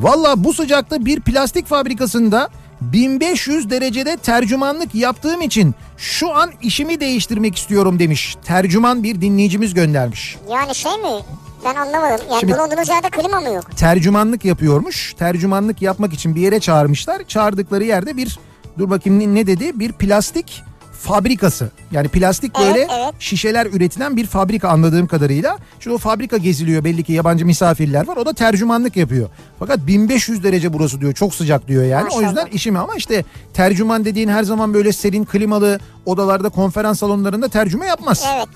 Valla bu sıcakta bir plastik fabrikasında 1500 derecede tercümanlık yaptığım için şu an işimi değiştirmek istiyorum demiş. Tercüman bir dinleyicimiz göndermiş. Yani şey mi? Ben anlamadım. Yani Şimdi- bulunduğunuz yerde klima mı yok? tercümanlık yapıyormuş. Tercümanlık yapmak için bir yere çağırmışlar. Çağırdıkları yerde bir dur bakayım ne- ne dedi? Bir plastik fabrikası. Yani plastik Evet, böyle evet. şişeler üretilen bir fabrika anladığım kadarıyla. Şimdi o fabrika geziliyor belli ki yabancı misafirler var. O da tercümanlık yapıyor. Fakat 1500 derece burası diyor. Çok sıcak diyor yani. O Maşallah. yüzden işimi ama işte tercüman dediğin her zaman böyle serin klimalı odalarda konferans salonlarında tercüme yapmaz. Evet.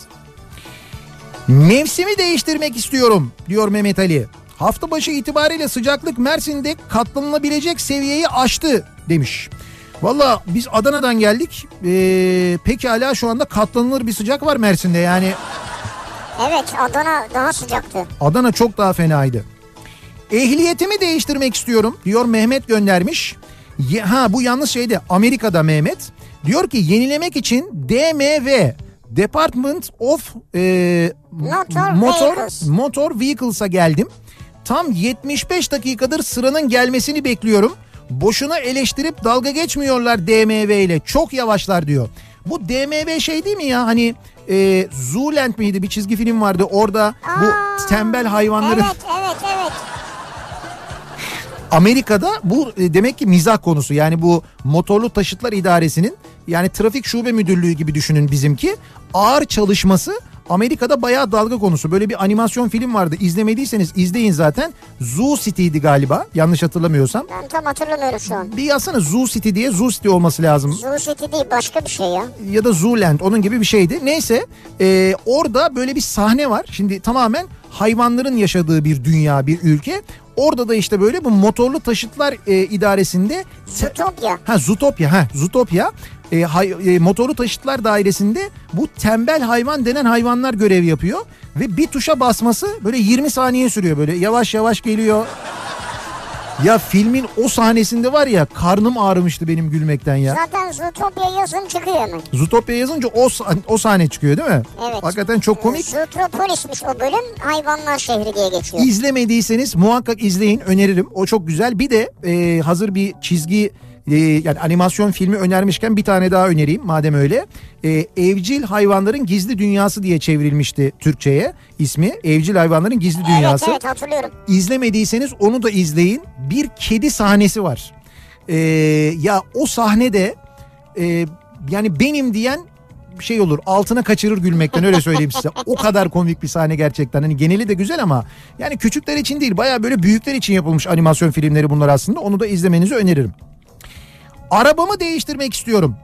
Mevsimi değiştirmek istiyorum diyor Mehmet Ali. Hafta başı itibariyle sıcaklık Mersin'de katlanılabilecek seviyeyi aştı demiş. Valla biz Adana'dan geldik. Ee, pekala şu anda katlanılır bir sıcak var Mersin'de. Yani Evet Adana daha sıcaktı. Adana çok daha fenaydı. Ehliyetimi değiştirmek istiyorum diyor Mehmet göndermiş. Ha bu yalnız şeyde Amerika'da Mehmet. Diyor ki yenilemek için DMV Department of e, Motor Motor Vehicles. Motor Vehicles'a geldim. Tam 75 dakikadır sıranın gelmesini bekliyorum. Boşuna eleştirip dalga geçmiyorlar DMV ile. Çok yavaşlar diyor. Bu DMV şey değil mi ya hani e, Zooland miydi bir çizgi film vardı orada bu Aa, tembel hayvanların Evet evet evet. Amerika'da bu e, demek ki mizah konusu. Yani bu motorlu taşıtlar idaresinin yani trafik şube müdürlüğü gibi düşünün bizimki. Ağır çalışması Amerika'da bayağı dalga konusu. Böyle bir animasyon film vardı. İzlemediyseniz izleyin zaten. Zoo City'ydi galiba. Yanlış hatırlamıyorsam. Ben tam hatırlamıyorum şu an. Bir yazsana Zoo City diye Zoo City olması lazım. Zoo City değil başka bir şey ya. ya da Zooland onun gibi bir şeydi. Neyse e, orada böyle bir sahne var. Şimdi tamamen hayvanların yaşadığı bir dünya, bir ülke. Orada da işte böyle bu motorlu taşıtlar e, idaresinde Zootopia. Ha Zootopia ha Zootopia e, hay- e, motorlu taşıtlar dairesinde bu tembel hayvan denen hayvanlar görev yapıyor ve bir tuşa basması böyle 20 saniye sürüyor böyle yavaş yavaş geliyor. Ya filmin o sahnesinde var ya karnım ağrımıştı benim gülmekten ya. Zaten Zootopia yazın çıkıyor hemen. Zootopia yazınca o, o sahne çıkıyor değil mi? Evet. Hakikaten çok komik. Zootropolis'miş o bölüm. Hayvanlar şehri diye geçiyor. İzlemediyseniz muhakkak izleyin öneririm. O çok güzel. Bir de e, hazır bir çizgi e, yani animasyon filmi önermişken bir tane daha önereyim madem öyle. E, Evcil Hayvanların Gizli Dünyası diye çevrilmişti Türkçe'ye ismi. Evcil Hayvanların Gizli Dünyası. Evet evet hatırlıyorum. İzlemediyseniz onu da izleyin. Bir kedi sahnesi var. Ee, ya o sahnede e, yani benim diyen şey olur altına kaçırır gülmekten öyle söyleyeyim size. O kadar komik bir sahne gerçekten. Hani geneli de güzel ama yani küçükler için değil baya böyle büyükler için yapılmış animasyon filmleri bunlar aslında. Onu da izlemenizi öneririm. Arabamı değiştirmek istiyorum.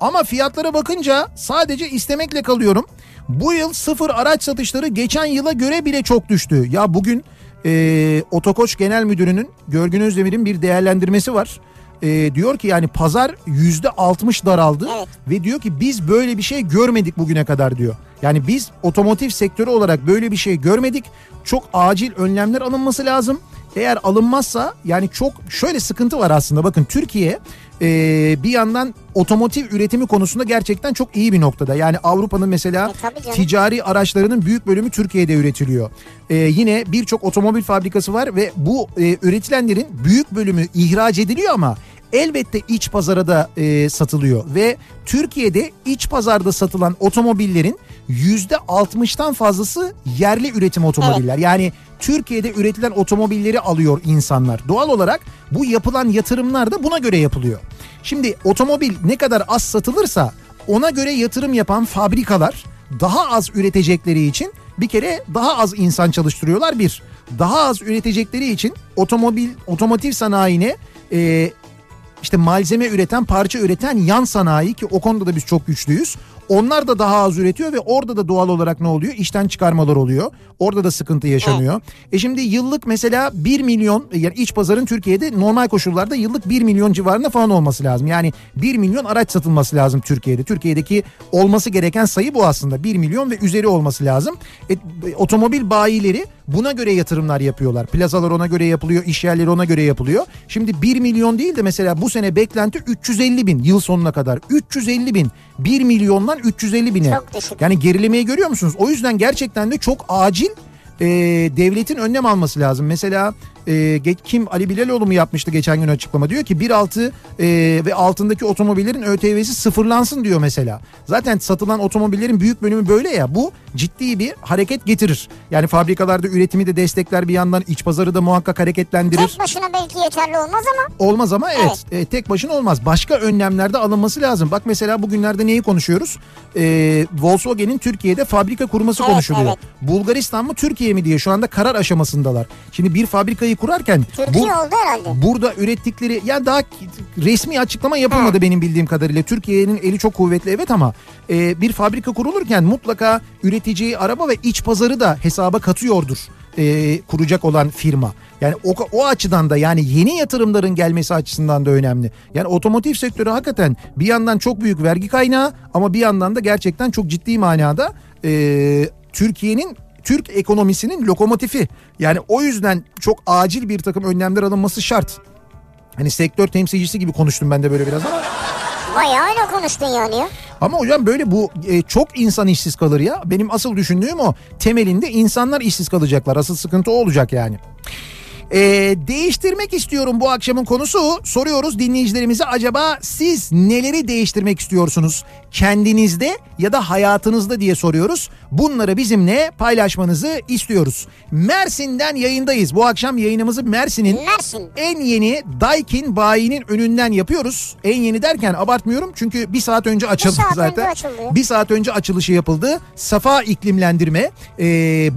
Ama fiyatlara bakınca sadece istemekle kalıyorum. Bu yıl sıfır araç satışları geçen yıla göre bile çok düştü. Ya bugün e, Otokoç Genel Müdürü'nün Görgün Özdemir'in bir değerlendirmesi var. E, diyor ki yani pazar yüzde altmış daraldı Evet. ve diyor ki biz böyle bir şey görmedik bugüne kadar diyor. Yani biz otomotiv sektörü olarak böyle bir şey görmedik. Çok acil önlemler alınması lazım. Eğer alınmazsa yani çok şöyle sıkıntı var aslında. Bakın Türkiye e, bir yandan otomotiv üretimi konusunda gerçekten çok iyi bir noktada. Yani Avrupa'nın mesela E, ticari araçlarının büyük bölümü Türkiye'de üretiliyor. E, yine birçok otomobil fabrikası var ve bu e, üretilenlerin büyük bölümü ihraç ediliyor ama elbette iç pazara da e, satılıyor ve Türkiye'de iç pazarda satılan otomobillerin yüzde 60'tan fazlası yerli üretim otomobiller. Yani Türkiye'de üretilen otomobilleri alıyor insanlar. Doğal olarak bu yapılan yatırımlar da buna göre yapılıyor. Şimdi otomobil ne kadar az satılırsa ona göre yatırım yapan fabrikalar daha az üretecekleri için bir kere daha az insan çalıştırıyorlar bir. Daha az üretecekleri için otomobil otomotiv sanayine e, işte malzeme üreten, parça üreten yan sanayi ki o konuda da biz çok güçlüyüz. Onlar da daha az üretiyor ve orada da doğal olarak ne oluyor? İşten çıkarmalar oluyor. Orada da sıkıntı yaşanıyor. E şimdi yıllık mesela 1 milyon yani iç pazarın Türkiye'de normal koşullarda yıllık 1 milyon civarında falan olması lazım. Yani 1 milyon araç satılması lazım Türkiye'de. Türkiye'deki olması gereken sayı bu aslında. 1 milyon ve üzeri olması lazım. E, otomobil bayileri buna göre yatırımlar yapıyorlar. Plazalar ona göre yapılıyor, iş yerleri ona göre yapılıyor. Şimdi 1 milyon değil de mesela bu sene beklenti 350 bin yıl sonuna kadar. 350 bin. 1 milyondan 350 bine. Çok düşük. Yani gerilemeyi görüyor musunuz? O yüzden gerçekten de çok acil e, devletin önlem alması lazım. Mesela e, kim Ali Bilaloğlu mu yapmıştı geçen gün açıklama diyor ki 1.6 e, ve altındaki otomobillerin ÖTV'si sıfırlansın diyor mesela. Zaten satılan otomobillerin büyük bölümü böyle ya bu ciddi bir hareket getirir. Yani fabrikalarda üretimi de destekler bir yandan iç pazarı da muhakkak hareketlendirir. Tek başına belki yeterli olmaz ama Olmaz ama evet, e, tek başına olmaz. Başka önlemler de alınması lazım. Bak mesela bugünlerde neyi konuşuyoruz? E, Volkswagen'in Türkiye'de fabrika kurması Evet, konuşuluyor. evet. Bulgaristan mı Türkiye mi diye şu anda karar aşamasındalar. Şimdi bir fabrikayı kurarken Türkiye oldu herhalde. burada ürettikleri ya daha resmi açıklama yapılmadı benim bildiğim kadarıyla. Türkiye'nin eli çok kuvvetli evet ama e, bir fabrika kurulurken mutlaka üreteceği araba ve iç pazarı da hesaba katıyordur e, kuracak olan firma. Yani o, o açıdan da yani yeni yatırımların gelmesi açısından da önemli. Yani otomotiv sektörü hakikaten bir yandan çok büyük vergi kaynağı ama bir yandan da gerçekten çok ciddi manada e, Türkiye'nin Türk ekonomisinin lokomotifi. Yani o yüzden çok acil bir takım önlemler alınması şart. Hani sektör temsilcisi gibi konuştum ben de böyle biraz ama. Bayağı öyle konuştun yani ya. Ama hocam böyle bu e, çok insan işsiz kalır ya. Benim asıl düşündüğüm o. Temelinde insanlar işsiz kalacaklar. Asıl sıkıntı o olacak yani. Ee, değiştirmek istiyorum bu akşamın konusu. Soruyoruz dinleyicilerimize acaba siz neleri değiştirmek istiyorsunuz? Kendinizde ya da hayatınızda diye soruyoruz. Bunları bizimle paylaşmanızı istiyoruz. Mersin'den yayındayız. Bu akşam yayınımızı Mersin'in Mersin. en yeni Daikin bayinin önünden yapıyoruz. En yeni derken abartmıyorum çünkü bir saat önce açıldı saat önce zaten. açıldı. Bir saat önce açılışı yapıldı. Safa iklimlendirme e,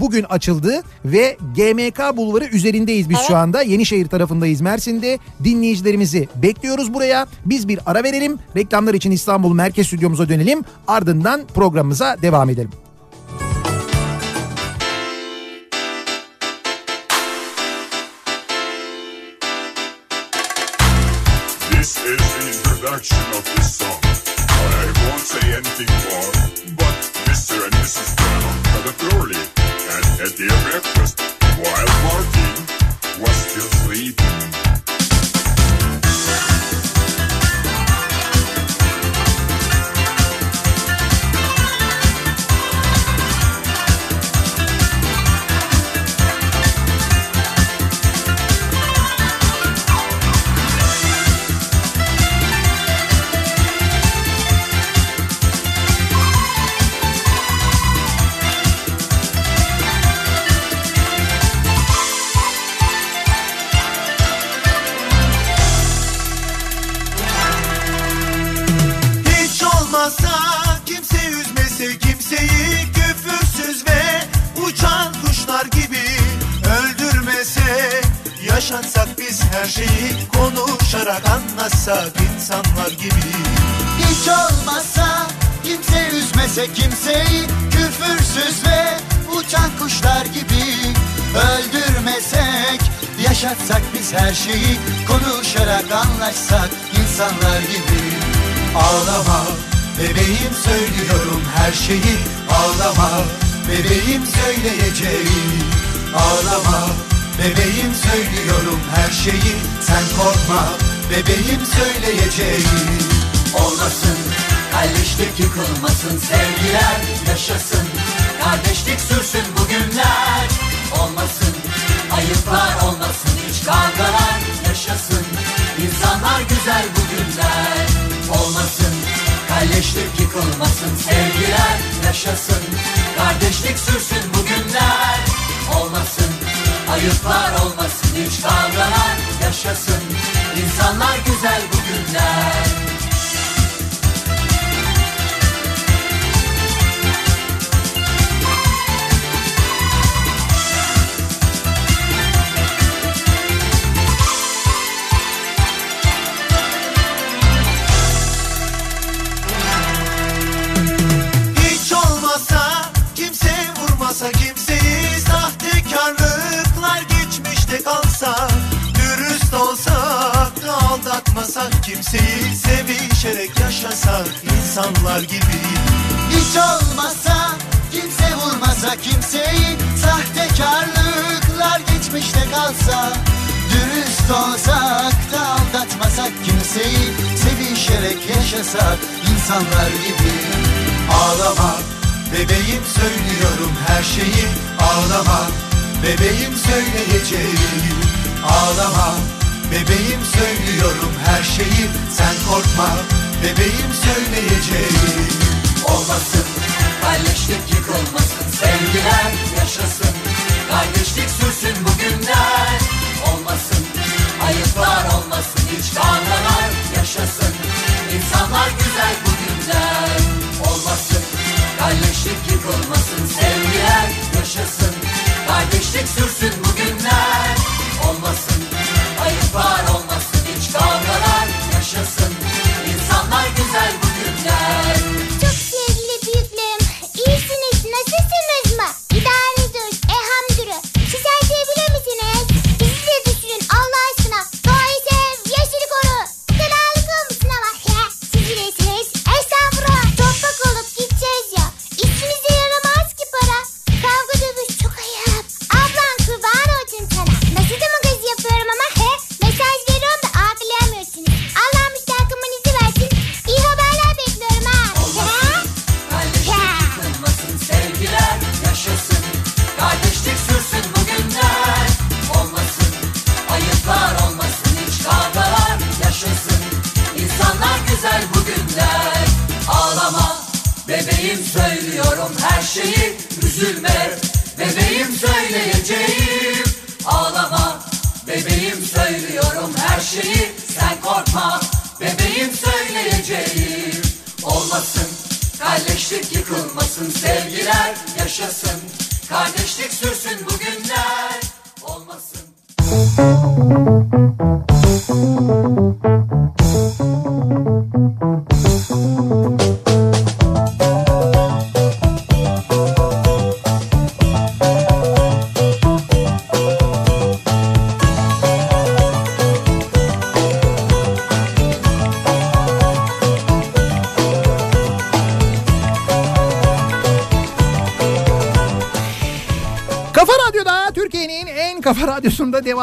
bugün açıldı ve GMK Bulvarı üzerindeyiz biz şu anda. Yenişehir tarafındayız Mersin'de. Dinleyicilerimizi bekliyoruz buraya. Biz bir ara verelim. Reklamlar için İstanbul Merkez Stüdyomuza dönelim. Ardından programımıza devam edelim. Anlatsak insanlar gibi. Hiç olmazsa kimse üzmese kimseyi Küfürsüz ve uçan kuşlar gibi. Öldürmesek yaşatsak biz her şeyi Konuşarak anlaşsak insanlar gibi. Ağlama bebeğim söylüyorum her şeyi. Ağlama bebeğim söyleyeceğim Ağlama bebeğim söylüyorum her şeyi. Sen korkma bebeğim söyleyeceğim. Olmasın kalleşlik yıkılmasın Sevgiler yaşasın. Kardeşlik sürsün bugünler Olmasın ayıplar olmasın Hiç kavgalar yaşasın. İnsanlar güzel bugünler Olmasın kalleşlik yıkılmasın Sevgiler yaşasın. Kardeşlik sürsün bugünler Olmasın ayıplar olmasın Hiç kavgalar yaşasın. İnsanlar güzel bugünler kimseyi Sevişerek yaşasak insanlar gibi. Hiç olmazsa kimse vurmasa kimseyi Sahtekarlıklar geçmişte kalsa Dürüst olsak da aldatmasak kimseyi Sevişerek yaşasak insanlar gibi. Ağlama bebeğim söylüyorum her şeyi. Ağlama bebeğim söyleyeceğim. Ağlama bebeğim söylüyorum her şeyi Sen korkma. Bebeğim söyleyeceğim. Olmasın Kalleşlik yıkılmasın Sevgiler yaşasın. Kardeşlik sürsün bugünler. Olmasın Ayıplar olmasın Hiç kavgalar yaşasın. İnsanlar güzel bugünler. Olmasın Kalleşlik yıkılmasın Sevgiler yaşasın. Kardeşlik sürsün bugünler. Olmasın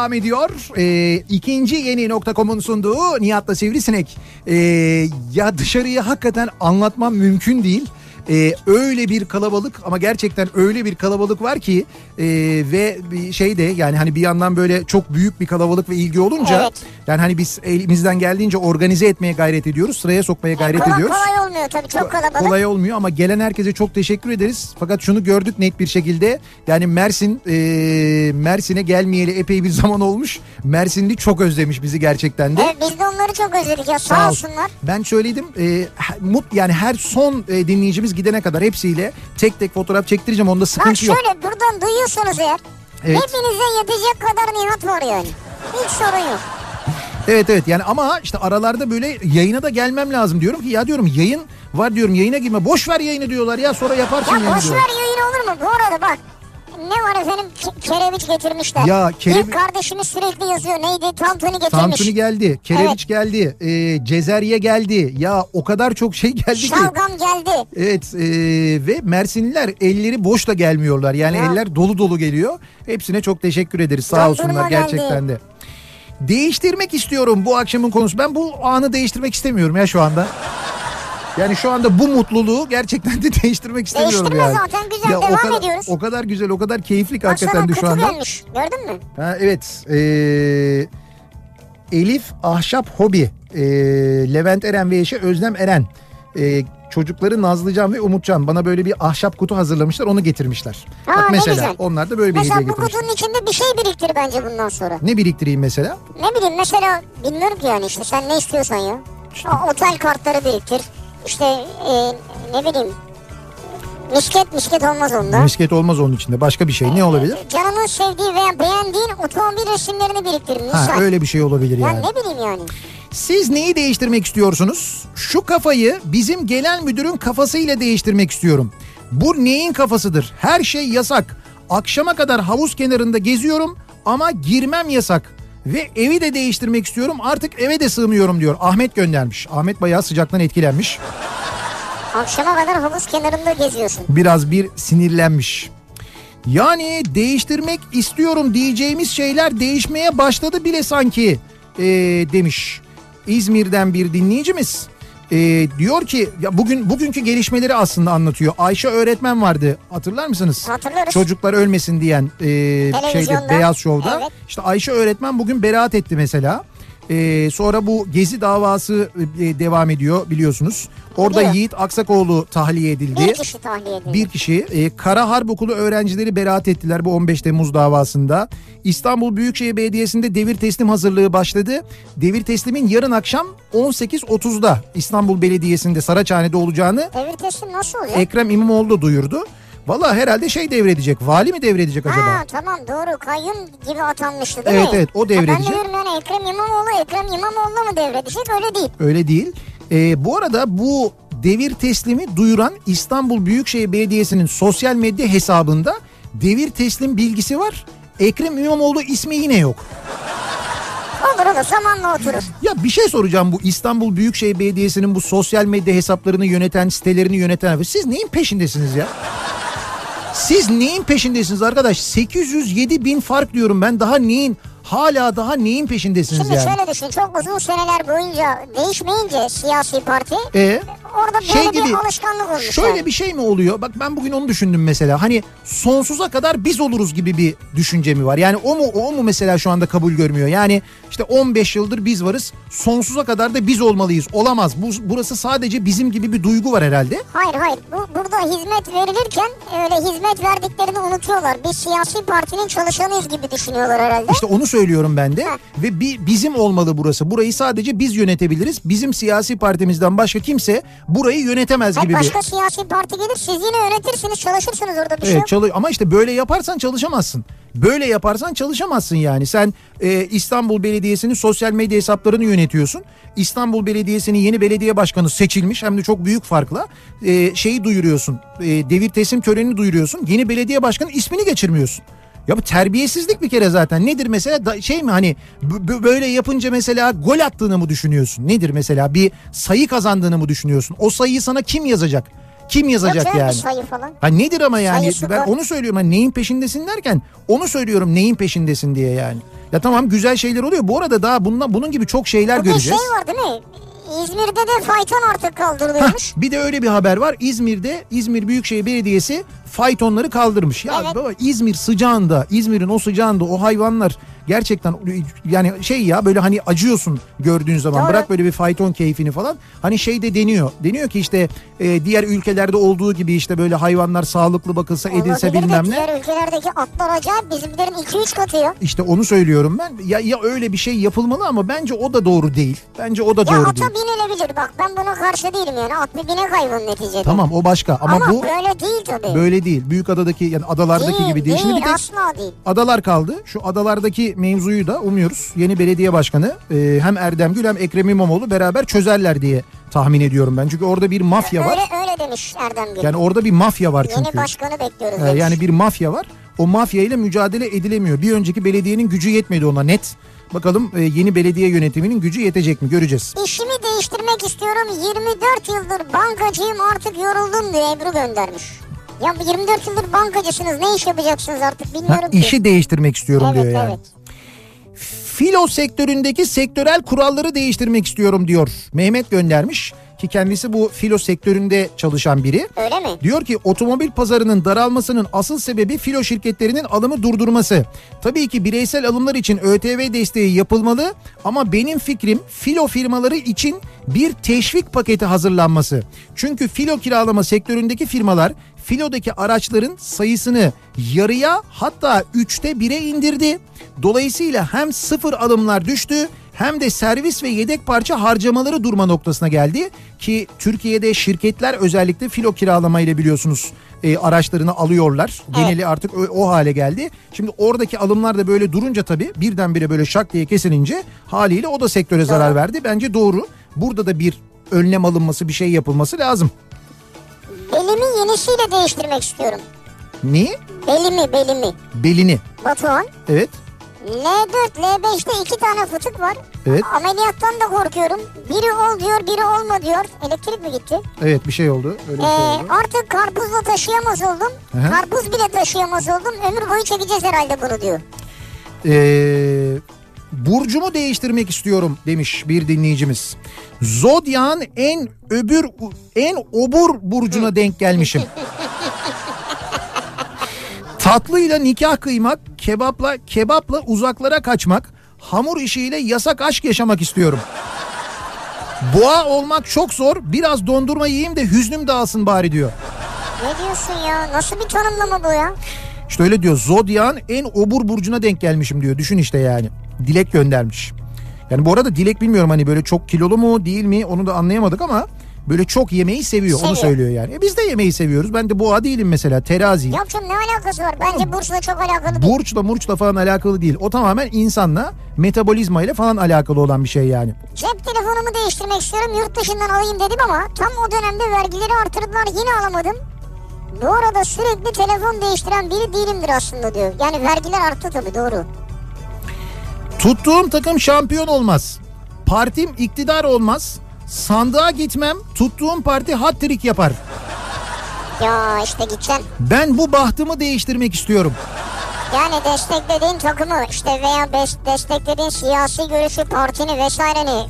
devam ediyor. Ee, ikinci yeni nokta.com'un sunduğu Nihat'la Sivrisinek. Ee, ya dışarıyı hakikaten anlatmam mümkün değil. Ee, öyle bir kalabalık ama gerçekten öyle bir kalabalık var ki e, ve bir şey de yani hani bir yandan böyle çok büyük bir kalabalık ve ilgi olunca Evet. yani hani biz elimizden geldiğince organize etmeye gayret ediyoruz. Sıraya sokmaya gayret kolay, ediyoruz. kolay olmuyor tabii çok kalabalık. Kolay olmuyor ama gelen herkese çok teşekkür ederiz. Fakat şunu gördük net bir şekilde. Yani Mersin e, Mersin'e gelmeyeli epey bir zaman olmuş. Mersinli çok özlemiş bizi gerçekten de. Evet biz de onları çok özledik ya sağ, Sağ ol. olsunlar. Ben söyledim. E, mut yani her son e, dinleyicimiz gidene kadar hepsiyle tek tek fotoğraf çektireceğim. Onda Bak sıkıntı yok. şöyle buradan duyuyorsanız eğer Evet. hepinize yetecek kadar Nihat var yani. Hiç sorun yok. Evet evet yani ama işte aralarda böyle yayına da gelmem lazım diyorum ki ya diyorum yayın var diyorum yayına girme. Boş ver yayını diyorlar ya sonra yaparsın Ya yayını boş ver yayın olur mu? Bu arada bak ne var efendim Ke- kereviç getirmişler. Ya kerevi- Bir kardeşimiz sürekli yazıyor neydi tantuni getirmiş. Tantuni geldi, kereviç geldi, e, cezerye geldi. Ya o kadar çok şey geldi ki. Şalgam geldi. Evet e, ve Mersinliler elleri boş da gelmiyorlar. Yani Ya. eller dolu dolu geliyor. Hepsine çok teşekkür ederiz. Sağ Dondurma olsunlar geldi. gerçekten de. Değiştirmek istiyorum bu akşamın konusu. Ben bu anı değiştirmek istemiyorum ya şu anda. Yani şu anda bu mutluluğu gerçekten de değiştirmek istemiyorum Değiştirme yani. zaten, güzel, o devam kadar, ediyoruz. O kadar güzel, o kadar keyifli Baksana hakikaten de şu anda. gelmiş. Gördün mü? Ha, evet. Ee, Elif Ahşap Hobi. Ee, Levent Eren ve eşi Özlem Eren. Ee, çocukları Nazlıcan ve Umutcan bana böyle bir ahşap kutu hazırlamışlar onu getirmişler. Aa, Bak mesela güzel. onlar da böyle bir Mesela hediye bu getirmişler. kutunun içinde bir şey biriktir bence bundan sonra. Ne biriktireyim mesela? Ne bileyim mesela bilmiyorum ki yani işte sen ne istiyorsan ya. O, otel kartları biriktir. İşte e, ne bileyim misket misket olmaz onda. Misket olmaz onun içinde. Başka bir şey ne olabilir? Canının sevdiği veya beğendiğin otomobil resimlerini biriktir. Ha, Misal. öyle bir şey olabilir Ya yani. ne bileyim yani. Siz neyi değiştirmek istiyorsunuz? Şu kafayı bizim genel müdürün kafasıyla değiştirmek istiyorum. Bu neyin kafasıdır? Her şey yasak. Akşama kadar havuz kenarında geziyorum ama girmem yasak. Ve evi de değiştirmek istiyorum artık eve de sığmıyorum diyor. Ahmet göndermiş. Ahmet bayağı sıcaktan etkilenmiş. Akşama kadar havuz kenarında geziyorsun. Biraz bir sinirlenmiş. Yani değiştirmek istiyorum diyeceğimiz şeyler değişmeye başladı bile sanki ee, demiş. İzmir'den bir dinleyicimiz. Ee, diyor ki ya bugün bugünkü gelişmeleri aslında anlatıyor. Ayşe öğretmen vardı hatırlar mısınız? Hatırlarız. Çocuklar ölmesin diyen e, şeyde. Beyaz Şov'da. Evet. İşte Ayşe öğretmen bugün beraat etti mesela. Ee, sonra bu gezi davası e, devam ediyor biliyorsunuz. Orada Biliyorum. Yiğit Aksakoğlu tahliye edildi. Bir kişi tahliye edildi. Bir kişi e, Kara Harp Okulu öğrencileri beraat ettiler bu 15 Temmuz davasında. İstanbul Büyükşehir Belediyesi'nde devir teslim hazırlığı başladı. Devir teslimin yarın akşam 18.30'da İstanbul Belediyesi'nde Saraçhane'de olacağını Devir teslim nasıl oluyor? Ekrem İmamoğlu da duyurdu. Valla herhalde şey devredecek. Vali mi devredecek acaba? Ha tamam doğru kayyum gibi atanmıştı değil Evet, mi? evet, o Ha, Ben devredecek. de diyorum yani Ekrem İmamoğlu Ekrem İmamoğlu mu devredecek öyle değil. Öyle değil. E, bu arada bu devir teslimi duyuran İstanbul Büyükşehir Belediyesi'nin sosyal medya hesabında devir teslim bilgisi var. Ekrem İmamoğlu ismi yine yok. Olur olur zamanla oturur. Ya bir şey soracağım bu İstanbul Büyükşehir Belediyesi'nin bu sosyal medya hesaplarını yöneten, sitelerini yöneten. Siz neyin peşindesiniz ya? Siz neyin peşindesiniz arkadaş? 807 bin fark diyorum ben daha neyin? Hala daha neyin peşindesiniz Şimdi yani? şöyle düşün çok uzun seneler boyunca değişmeyince siyasi parti E? orada böyle Şey bir gibi, alışkanlık olmuş. Şöyle yani. bir şey mi oluyor? Bak ben bugün onu düşündüm mesela. Hani sonsuza kadar biz oluruz gibi bir düşünce mi var? Yani o mu o mu mesela şu anda kabul görmüyor? Yani işte 15 yıldır biz varız. Sonsuza kadar da biz olmalıyız. Olamaz. Bu burası sadece bizim gibi bir duygu var herhalde. Hayır hayır bu, burada hizmet verilirken öyle hizmet verdiklerini unutuyorlar. Biz siyasi partinin çalışanıyız gibi düşünüyorlar herhalde. İşte onu söylüyorum ben de. Ve bi- bizim olmalı burası. Burayı sadece biz yönetebiliriz. Bizim siyasi partimizden başka kimse burayı yönetemez Hayır, gibi bir... başka siyasi parti gelir siz yine yönetirsiniz çalışırsınız orada bir şey Evet, yok. çalı ama işte böyle yaparsan çalışamazsın. Böyle yaparsan çalışamazsın yani. Sen e, İstanbul Belediyesi'nin sosyal medya hesaplarını yönetiyorsun. İstanbul Belediyesi'nin yeni belediye başkanı seçilmiş hem de çok büyük farkla e, şeyi duyuruyorsun. E, devir teslim törenini duyuruyorsun. Yeni belediye başkanı ismini geçirmiyorsun. Ya bu terbiyesizlik bir kere zaten. Nedir mesela Da- şey mi hani böyle yapınca mesela gol attığını mı düşünüyorsun? Nedir mesela bir sayı kazandığını mı düşünüyorsun? O sayıyı sana kim yazacak? Kim yazacak Yok ya, yani? sayı falan. Ha nedir ama yani Sayısı ben gol. onu söylüyorum hani neyin peşindesin derken onu söylüyorum neyin peşindesin diye yani. Ya tamam güzel şeyler oluyor. Bu arada daha bundan bunun gibi çok şeyler Bir de göreceğiz. şey var değil mi? İzmir'de de fayton artık Hah, kaldırılıyormuş. bir de öyle bir haber var. İzmir'de İzmir Büyükşehir Belediyesi faytonları kaldırmış. Ya Evet. baba İzmir sıcağında, İzmir'in o sıcağında o hayvanlar gerçekten yani şey ya böyle hani acıyorsun gördüğün zaman. Doğru. Bırak böyle bir fayton keyfini falan. Hani şey de deniyor. Deniyor ki işte e, diğer ülkelerde olduğu gibi işte böyle hayvanlar sağlıklı bakılsa edilse Olabilir de bilmem ne. Diğer ülkelerdeki atlar acayip bizimkilerin 2-3 katı ya. İşte onu söylüyorum ben. Ya ya öyle bir şey yapılmalı ama bence o da doğru değil. Bence o da Ya doğru ata değil. binilebilir bak ben buna karşı değilim yani at bir binek hayvan neticede. Tamam o başka ama, Ama, bu böyle değil tabii. böyle değil. Büyükada'daki yani adalardaki değil, gibi değil. Şimdi bir tek asla değil. adalar kaldı. Şu adalardaki mevzuyu da umuyoruz. Yeni belediye başkanı e, hem Erdem Gül hem Ekrem İmamoğlu beraber çözerler diye tahmin ediyorum ben. Çünkü orada bir mafya var. Öyle öyle demiş Erdem Gül. Yani orada bir mafya var çünkü. Yeni başkanı bekliyoruz Ee, yani bir mafya var. O mafya ile mücadele edilemiyor. Bir önceki belediyenin gücü yetmedi ona net. Bakalım e, yeni belediye yönetiminin gücü yetecek mi göreceğiz. İşimi değiştirmek istiyorum 24 yıldır bankacıyım artık yoruldum diye Ebru göndermiş. Ya 24 yıldır bankacısınız ne iş yapacaksınız artık bilmiyorum Ha, ki. işi değiştirmek istiyorum evet, diyor yani. Evet. Filo sektöründeki sektörel kuralları değiştirmek istiyorum diyor. Mehmet göndermiş ki kendisi bu filo sektöründe çalışan biri. Öyle mi? Diyor ki otomobil pazarının daralmasının asıl sebebi filo şirketlerinin alımı durdurması. Tabii ki bireysel alımlar için ÖTV desteği yapılmalı ama benim fikrim filo firmaları için bir teşvik paketi hazırlanması. Çünkü filo kiralama sektöründeki firmalar filodaki araçların sayısını yarıya hatta üçte bire indirdi. Dolayısıyla hem sıfır alımlar düştü hem de servis ve yedek parça harcamaları durma noktasına geldi ki Türkiye'de şirketler özellikle filo kiralamayla biliyorsunuz e, araçlarını alıyorlar. Geneli artık o, o hale geldi. Şimdi oradaki alımlar da böyle durunca tabii birdenbire böyle şak diye kesilince haliyle o da sektöre zarar verdi. Bence doğru. Burada da bir önlem alınması bir şey yapılması lazım. Belimi yenisiyle değiştirmek istiyorum. Niye? Belimi belimi. Belini. Batuhan Evet. L4 L5'te iki tane fıtık var. Evet. Ameliyattan da korkuyorum. Biri ol diyor biri olma diyor. Elektrik mi gitti? Evet bir şey oldu. Öyle bir Ee, şey oldu. artık karpuzla taşıyamaz oldum. Aha. Karpuz bile taşıyamaz oldum. Ömür boyu çekeceğiz herhalde bunu diyor. Ee, burcumu değiştirmek istiyorum demiş bir dinleyicimiz. Zodyağın en öbür en obur burcuna denk gelmişim. Tatlıyla nikah kıymak, kebapla kebapla uzaklara kaçmak, hamur işiyle yasak aşk yaşamak istiyorum. Boğa olmak çok zor. Biraz dondurma yiyeyim de hüznüm dağılsın bari diyor. Ne diyorsun ya? Nasıl bir tanımlama bu ya? İşte öyle diyor. Zodyağın en obur burcuna denk gelmişim diyor. Düşün işte yani. Dilek göndermiş. Yani bu arada Dilek bilmiyorum hani böyle çok kilolu mu değil mi onu da anlayamadık ama böyle çok yemeği seviyor. Onu Seviyor. söylüyor yani. E biz de yemeği seviyoruz. Ben de boğa değilim mesela. Teraziyim. Yok canım ne alakası var? Bence burçla çok alakalı değil. Burçla murçla falan alakalı değil. O tamamen insanla metabolizma ile falan alakalı olan bir şey yani. Cep telefonumu değiştirmek istiyorum. Yurt dışından alayım dedim ama tam o dönemde vergileri artırdılar. Yine alamadım. Bu arada sürekli telefon değiştiren biri değilimdir aslında diyor. Yani vergiler arttı tabii doğru. Tuttuğum takım şampiyon olmaz. Partim iktidar olmaz. Sandığa gitmem. Tuttuğum parti hat-trick yapar. Ya işte gideceksin. Ben bu bahtımı değiştirmek istiyorum. Yani desteklediğin takımı işte veya desteklediğin siyasi görüşü, partini vesaireni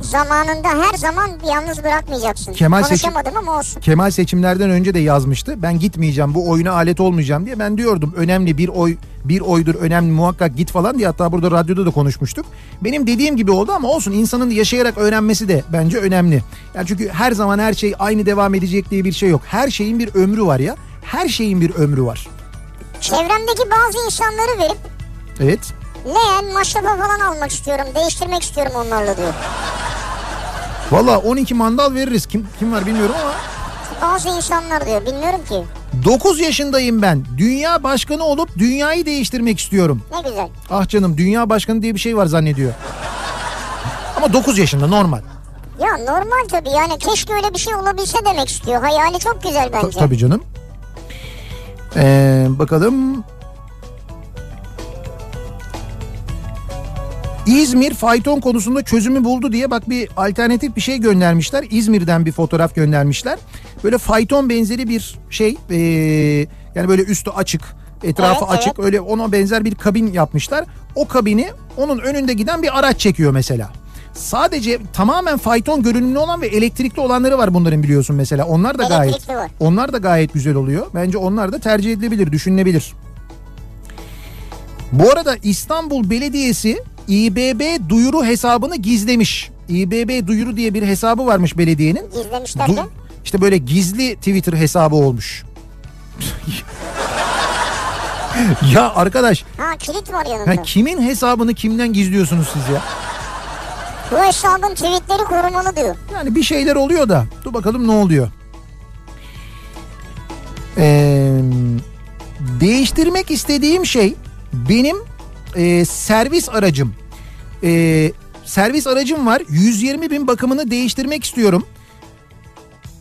zamanında her zaman yalnız bırakmayacaksın. Kemal Seçim- Konuşamadım ama olsun. Kemal seçimlerden önce de yazmıştı. Ben gitmeyeceğim bu oyuna alet olmayacağım diye. Ben diyordum önemli bir oy bir oydur önemli muhakkak git falan diye hatta burada radyoda da konuşmuştuk. Benim dediğim gibi oldu ama olsun insanın yaşayarak öğrenmesi de bence önemli. Yani çünkü her zaman her şey aynı devam edecek diye bir şey yok. Her şeyin bir ömrü var ya. Her şeyin bir ömrü var. Çevremdeki bazı insanları verip Evet. Leğen, maşrapa falan almak istiyorum. Değiştirmek istiyorum onlarla diyor. Valla 12 mandal veririz. Kim kim var bilmiyorum ama Bazı insanlar diyor. Bilmiyorum ki. 9 yaşındayım ben. Dünya başkanı olup dünyayı değiştirmek istiyorum. Ne güzel. Ah canım dünya başkanı diye bir şey var zannediyor. Ama 9 yaşında normal. Ya normal tabii yani keşke öyle bir şey olabilse demek istiyor. Hayali çok güzel Ta- bence. tabii canım. Ee, bakalım. İzmir fayton konusunda çözümü buldu diye bak bir alternatif bir şey göndermişler. İzmir'den bir fotoğraf göndermişler. Böyle fayton benzeri bir şey. ee, yani böyle üstü açık, etrafı Evet, açık. Öyle ona benzer bir kabin yapmışlar. O kabini onun önünde giden bir araç çekiyor mesela. Sadece tamamen fayton görünümlü olan ve elektrikli olanları var bunların biliyorsun mesela. Onlar da gayet onlar da gayet güzel oluyor. Bence onlar da tercih edilebilir, düşünülebilir. Bu arada İstanbul Belediyesi İBB duyuru hesabını gizlemiş. İBB duyuru diye bir hesabı varmış belediyenin. Gizlemiş Du- derken. işte böyle gizli Twitter hesabı olmuş. ya arkadaş Ha kilit var yanında. ha, kimin hesabını kimden gizliyorsunuz siz ya? Bu hesabın tweetleri korumalı diyor. Yani bir şeyler oluyor da dur bakalım ne oluyor. Ee, değiştirmek istediğim şey benim e, servis aracım. E, servis aracım var 120 bin bakımını değiştirmek istiyorum.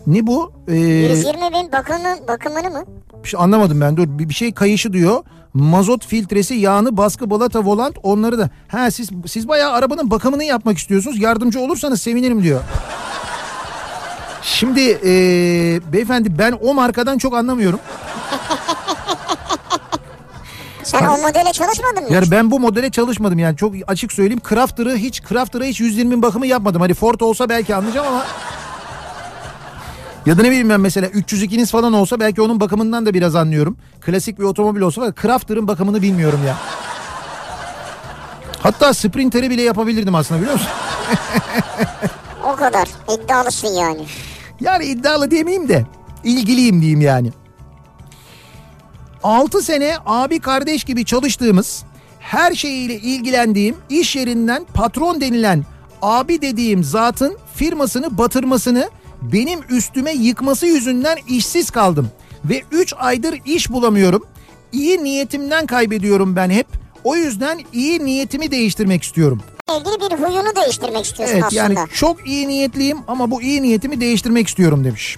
Ne bu? Ee, 120 bin bakımını, bakımını mı? bir şey anlamadım ben dur bir bir şey kayışı diyor. Mazot filtresi, yağını, baskı, balata, volant onları da. Ha siz siz bayağı arabanın bakımını yapmak istiyorsunuz. Yardımcı olursanız sevinirim diyor. Şimdi eee, beyefendi ben o markadan çok anlamıyorum. Sen o modele çalışmadın mı? Yani ben bu modele çalışmadım yani çok açık söyleyeyim. Crafter'ı hiç Crafter'a hiç 120 bin bakımı yapmadım. Hani Ford olsa belki anlayacağım ama ya da ne bileyim ben mesela 302'niz falan olsa belki onun bakımından da biraz anlıyorum. Klasik bir otomobil olsa da Crafter'ın bakımını bilmiyorum ya. Hatta Sprinter'i bile yapabilirdim aslında biliyor musun? O kadar. iddialısın yani. Yani iddialı diyemeyeyim de ilgiliyim diyeyim yani. 6 sene abi kardeş gibi çalıştığımız her şeyiyle ilgilendiğim iş yerinden patron denilen abi dediğim zatın firmasını batırmasını benim üstüme yıkması yüzünden işsiz kaldım. Ve 3 aydır iş bulamıyorum. İyi niyetimden kaybediyorum ben hep. O yüzden iyi niyetimi değiştirmek istiyorum. ilgili bir huyunu değiştirmek istiyorsun Evet aslında. yani çok iyi niyetliyim ama bu iyi niyetimi değiştirmek istiyorum demiş.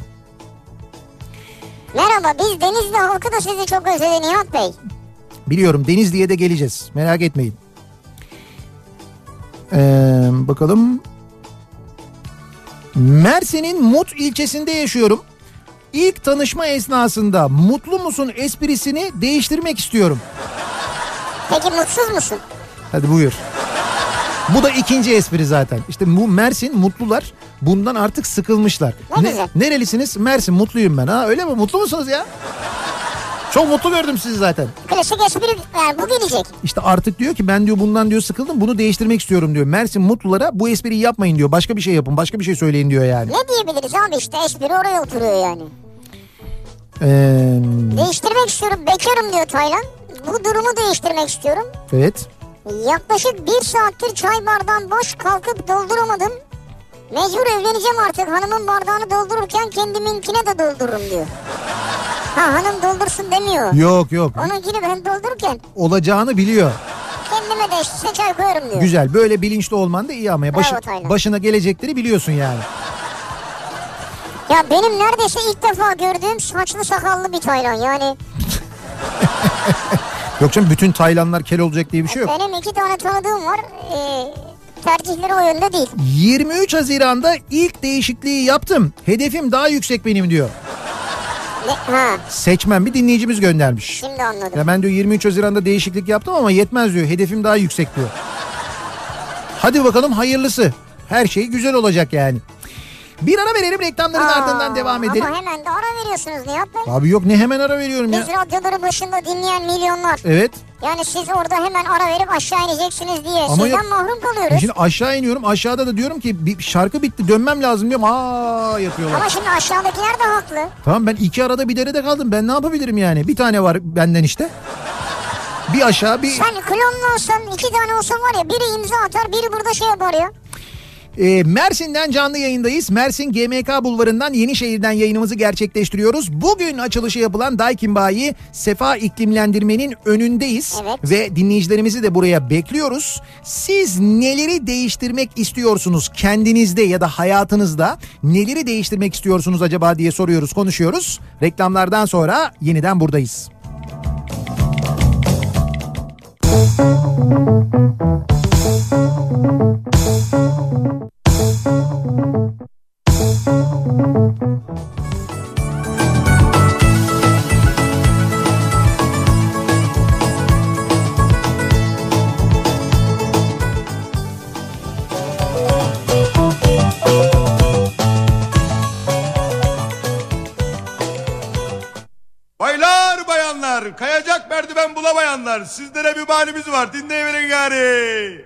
Merhaba biz Denizli halkı da sizi çok özledi Nihat Bey. Biliyorum Denizli'ye de geleceğiz. Merak etmeyin. Ee, bakalım. Mersin'in Mut ilçesinde yaşıyorum. İlk tanışma esnasında mutlu musun esprisini değiştirmek istiyorum. Peki mutsuz musun? Hadi buyur. Bu da ikinci espri zaten. İşte bu Mersin mutlular. Bundan artık sıkılmışlar. Ne güzel. Nerelisiniz? Mersin mutluyum ben. Ha öyle mi? Mutlu musunuz ya? Çok mutlu gördüm sizi zaten. Klasik espri yani bu gelecek. İşte artık diyor ki ben diyor bundan diyor sıkıldım bunu değiştirmek istiyorum diyor. Mersin mutlulara bu espriyi yapmayın diyor. Başka bir şey yapın başka bir şey söyleyin diyor yani. Ne diyebiliriz abi işte espri oraya oturuyor yani. Ee, Değiştirmek istiyorum bekarım diyor Taylan. Bu durumu değiştirmek istiyorum. evet. Yaklaşık bir saattir çay bardağım boş kalkıp dolduramadım. Mecbur evleneceğim artık hanımın bardağını doldururken kendiminkine de doldururum diyor. Ha hanım doldursun demiyor. Yok yok Onunkini ben doldururken olacağını biliyor. kendime de işte çay koyarım diyor. Güzel böyle bilinçli olman da iyi ama ya. Başı- Bravo başına gelecekleri biliyorsun yani. Ya benim neredeyse ilk defa gördüğüm saçlı sakallı bir Taylan yani. Yok canım bütün Taylanlar kel olacak diye bir şey yok. Benim iki tane tanıdığım var. Ee, tercihleri o yönde değil. 23 Haziran'da ilk değişikliği yaptım. Hedefim daha yüksek benim diyor. Ne? Ha Seçmen bir dinleyicimiz göndermiş. şimdi anladım. Ya ben diyor 23 Haziran'da değişiklik yaptım ama yetmez diyor. Hedefim daha yüksek diyor. Hadi bakalım hayırlısı. Her şey güzel olacak yani. Bir ara verelim reklamların Aa, ardından devam edelim. Ama hemen de ara veriyorsunuz Nihat Bey. Abi yok ne hemen ara veriyorum ya. Biz radyoları başında dinleyen milyonlar. Evet. Yani siz orada hemen ara verip aşağı ineceksiniz diye Ama sizden yok- mahrum kalıyoruz. Şimdi aşağı iniyorum. Aşağıda da diyorum ki bir şarkı bitti dönmem lazım diyorum. Aa yapıyorlar. Ama şimdi aşağıdakiler de haklı. Tamam ben iki arada bir derede kaldım. Ben ne yapabilirim yani? Bir tane var benden işte. Bir aşağı bir... Sen klonlu olsan iki tane olsan var ya biri imza atar biri burada şey yapar ya. Ee, Mersin'den canlı yayındayız. Mersin GMK Bulvarı'ndan Yenişehir'den yayınımızı gerçekleştiriyoruz. Bugün açılışı yapılan Daikin Bayi Sefa iklimlendirmenin önündeyiz. Evet. Ve dinleyicilerimizi de buraya bekliyoruz. Siz neleri değiştirmek istiyorsunuz kendinizde ya da hayatınızda? Neleri değiştirmek istiyorsunuz acaba diye soruyoruz, konuşuyoruz. Reklamlardan sonra yeniden buradayız. Baylar bayanlar, kayacak merdiven bulamayanlar, sizlere bir bahanemiz var, dinleyiverin gari.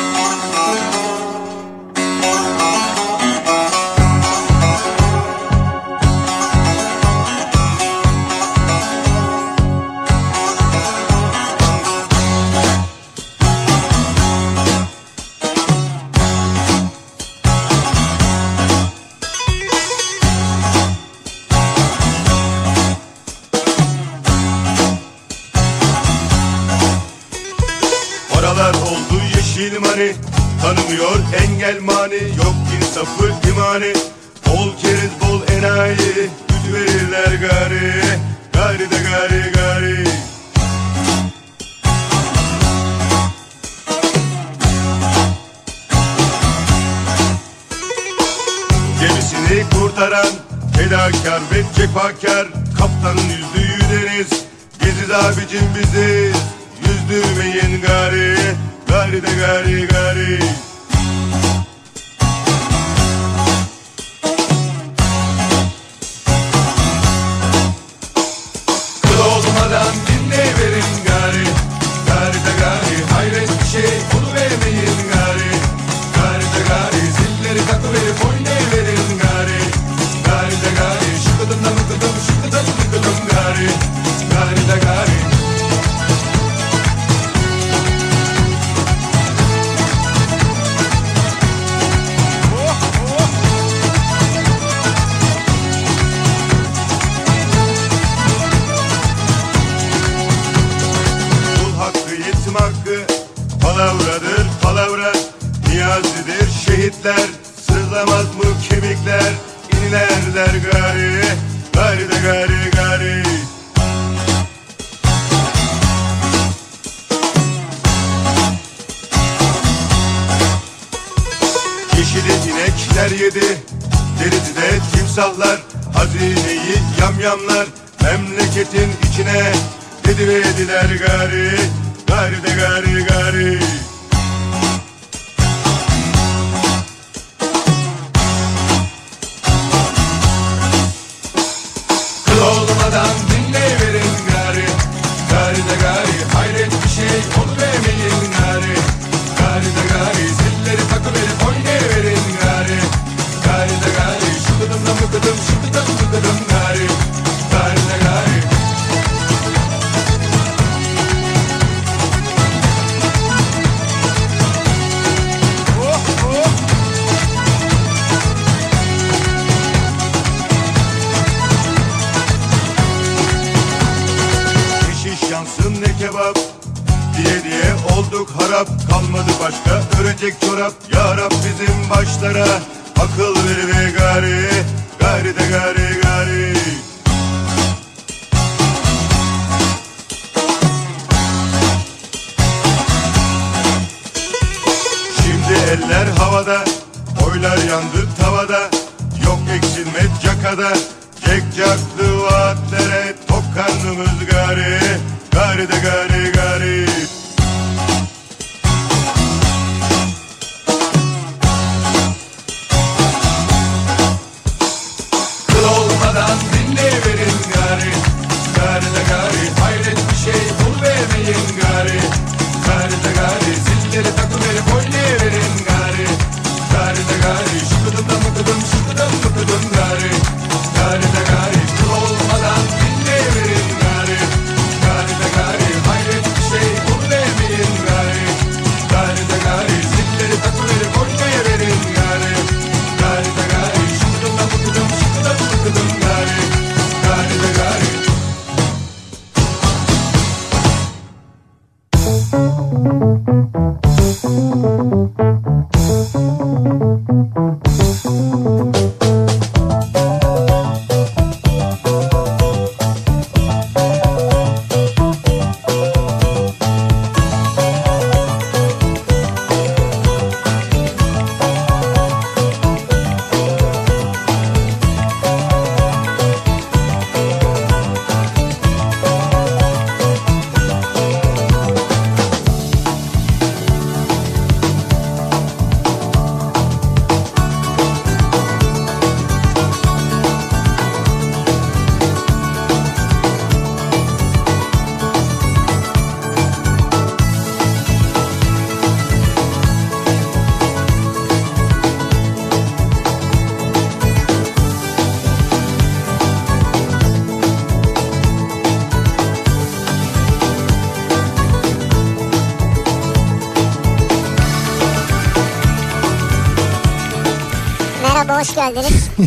mani. Tanımıyor engel mani Yok insafı imani Bol keriz bol enayi Güç verirler gari. Gari de gari gari. Gemisini kurtaran Fedakar ve cefakar Kaptanın yüzdüğü deniz. Biziz abicim biziz Yüzdürmeyin gari Gari de gari gari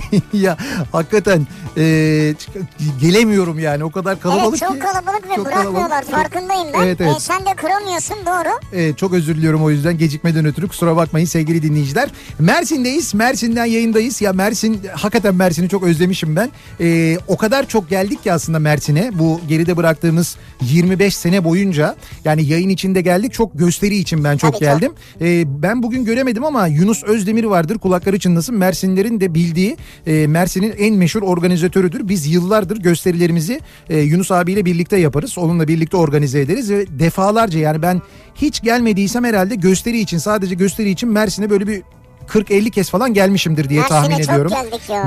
ya hakikaten e, gelemiyorum yani o kadar kalabalık evet çok ki. Çok bırakmıyorlar kalabalık. farkındayım ben. Evet, evet. Ee, sen de kıramıyorsun doğru. E, çok özür diliyorum o yüzden gecikmeden ötürü kusura bakmayın sevgili dinleyiciler. Mersin'deyiz. Mersin'den yayındayız. Ya Mersin hakikaten Mersin'i çok özlemişim ben. E, o kadar çok geldik ki aslında Mersin'e bu geride bıraktığımız 25 sene boyunca yani yayın içinde geldik çok gösteri için ben çok Tabii, çok. geldim. E, ben bugün göremedim ama Yunus Özdemir vardır kulakları çınlasın. Mersinlerin de bildiği e, Mersin'in en meşhur organizatörüdür. Biz yıllardır gösterilerimizi e, Yunus abiyle birlikte yaparız. Onunla birlikte organize ederiz ve defalarca yani ben hiç gelmediysem herhalde gösteri için sadece gösteri için Mersin'e böyle bir 40-50 kez falan gelmişimdir diye Mersin'e tahmin çok ediyorum.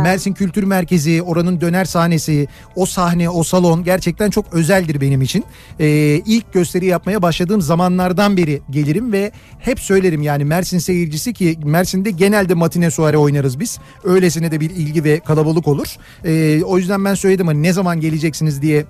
Mersin Kültür Merkezi, oranın döner sahnesi, o sahne, o salon gerçekten çok özeldir benim için. Ee, ilk gösteri yapmaya başladığım zamanlardan beri gelirim ve hep söylerim yani Mersin seyircisi ki Mersin'de genelde matine suare oynarız biz. Öylesine de bir ilgi ve kalabalık olur. Ee, o yüzden ben söyledim hani ne zaman geleceksiniz diye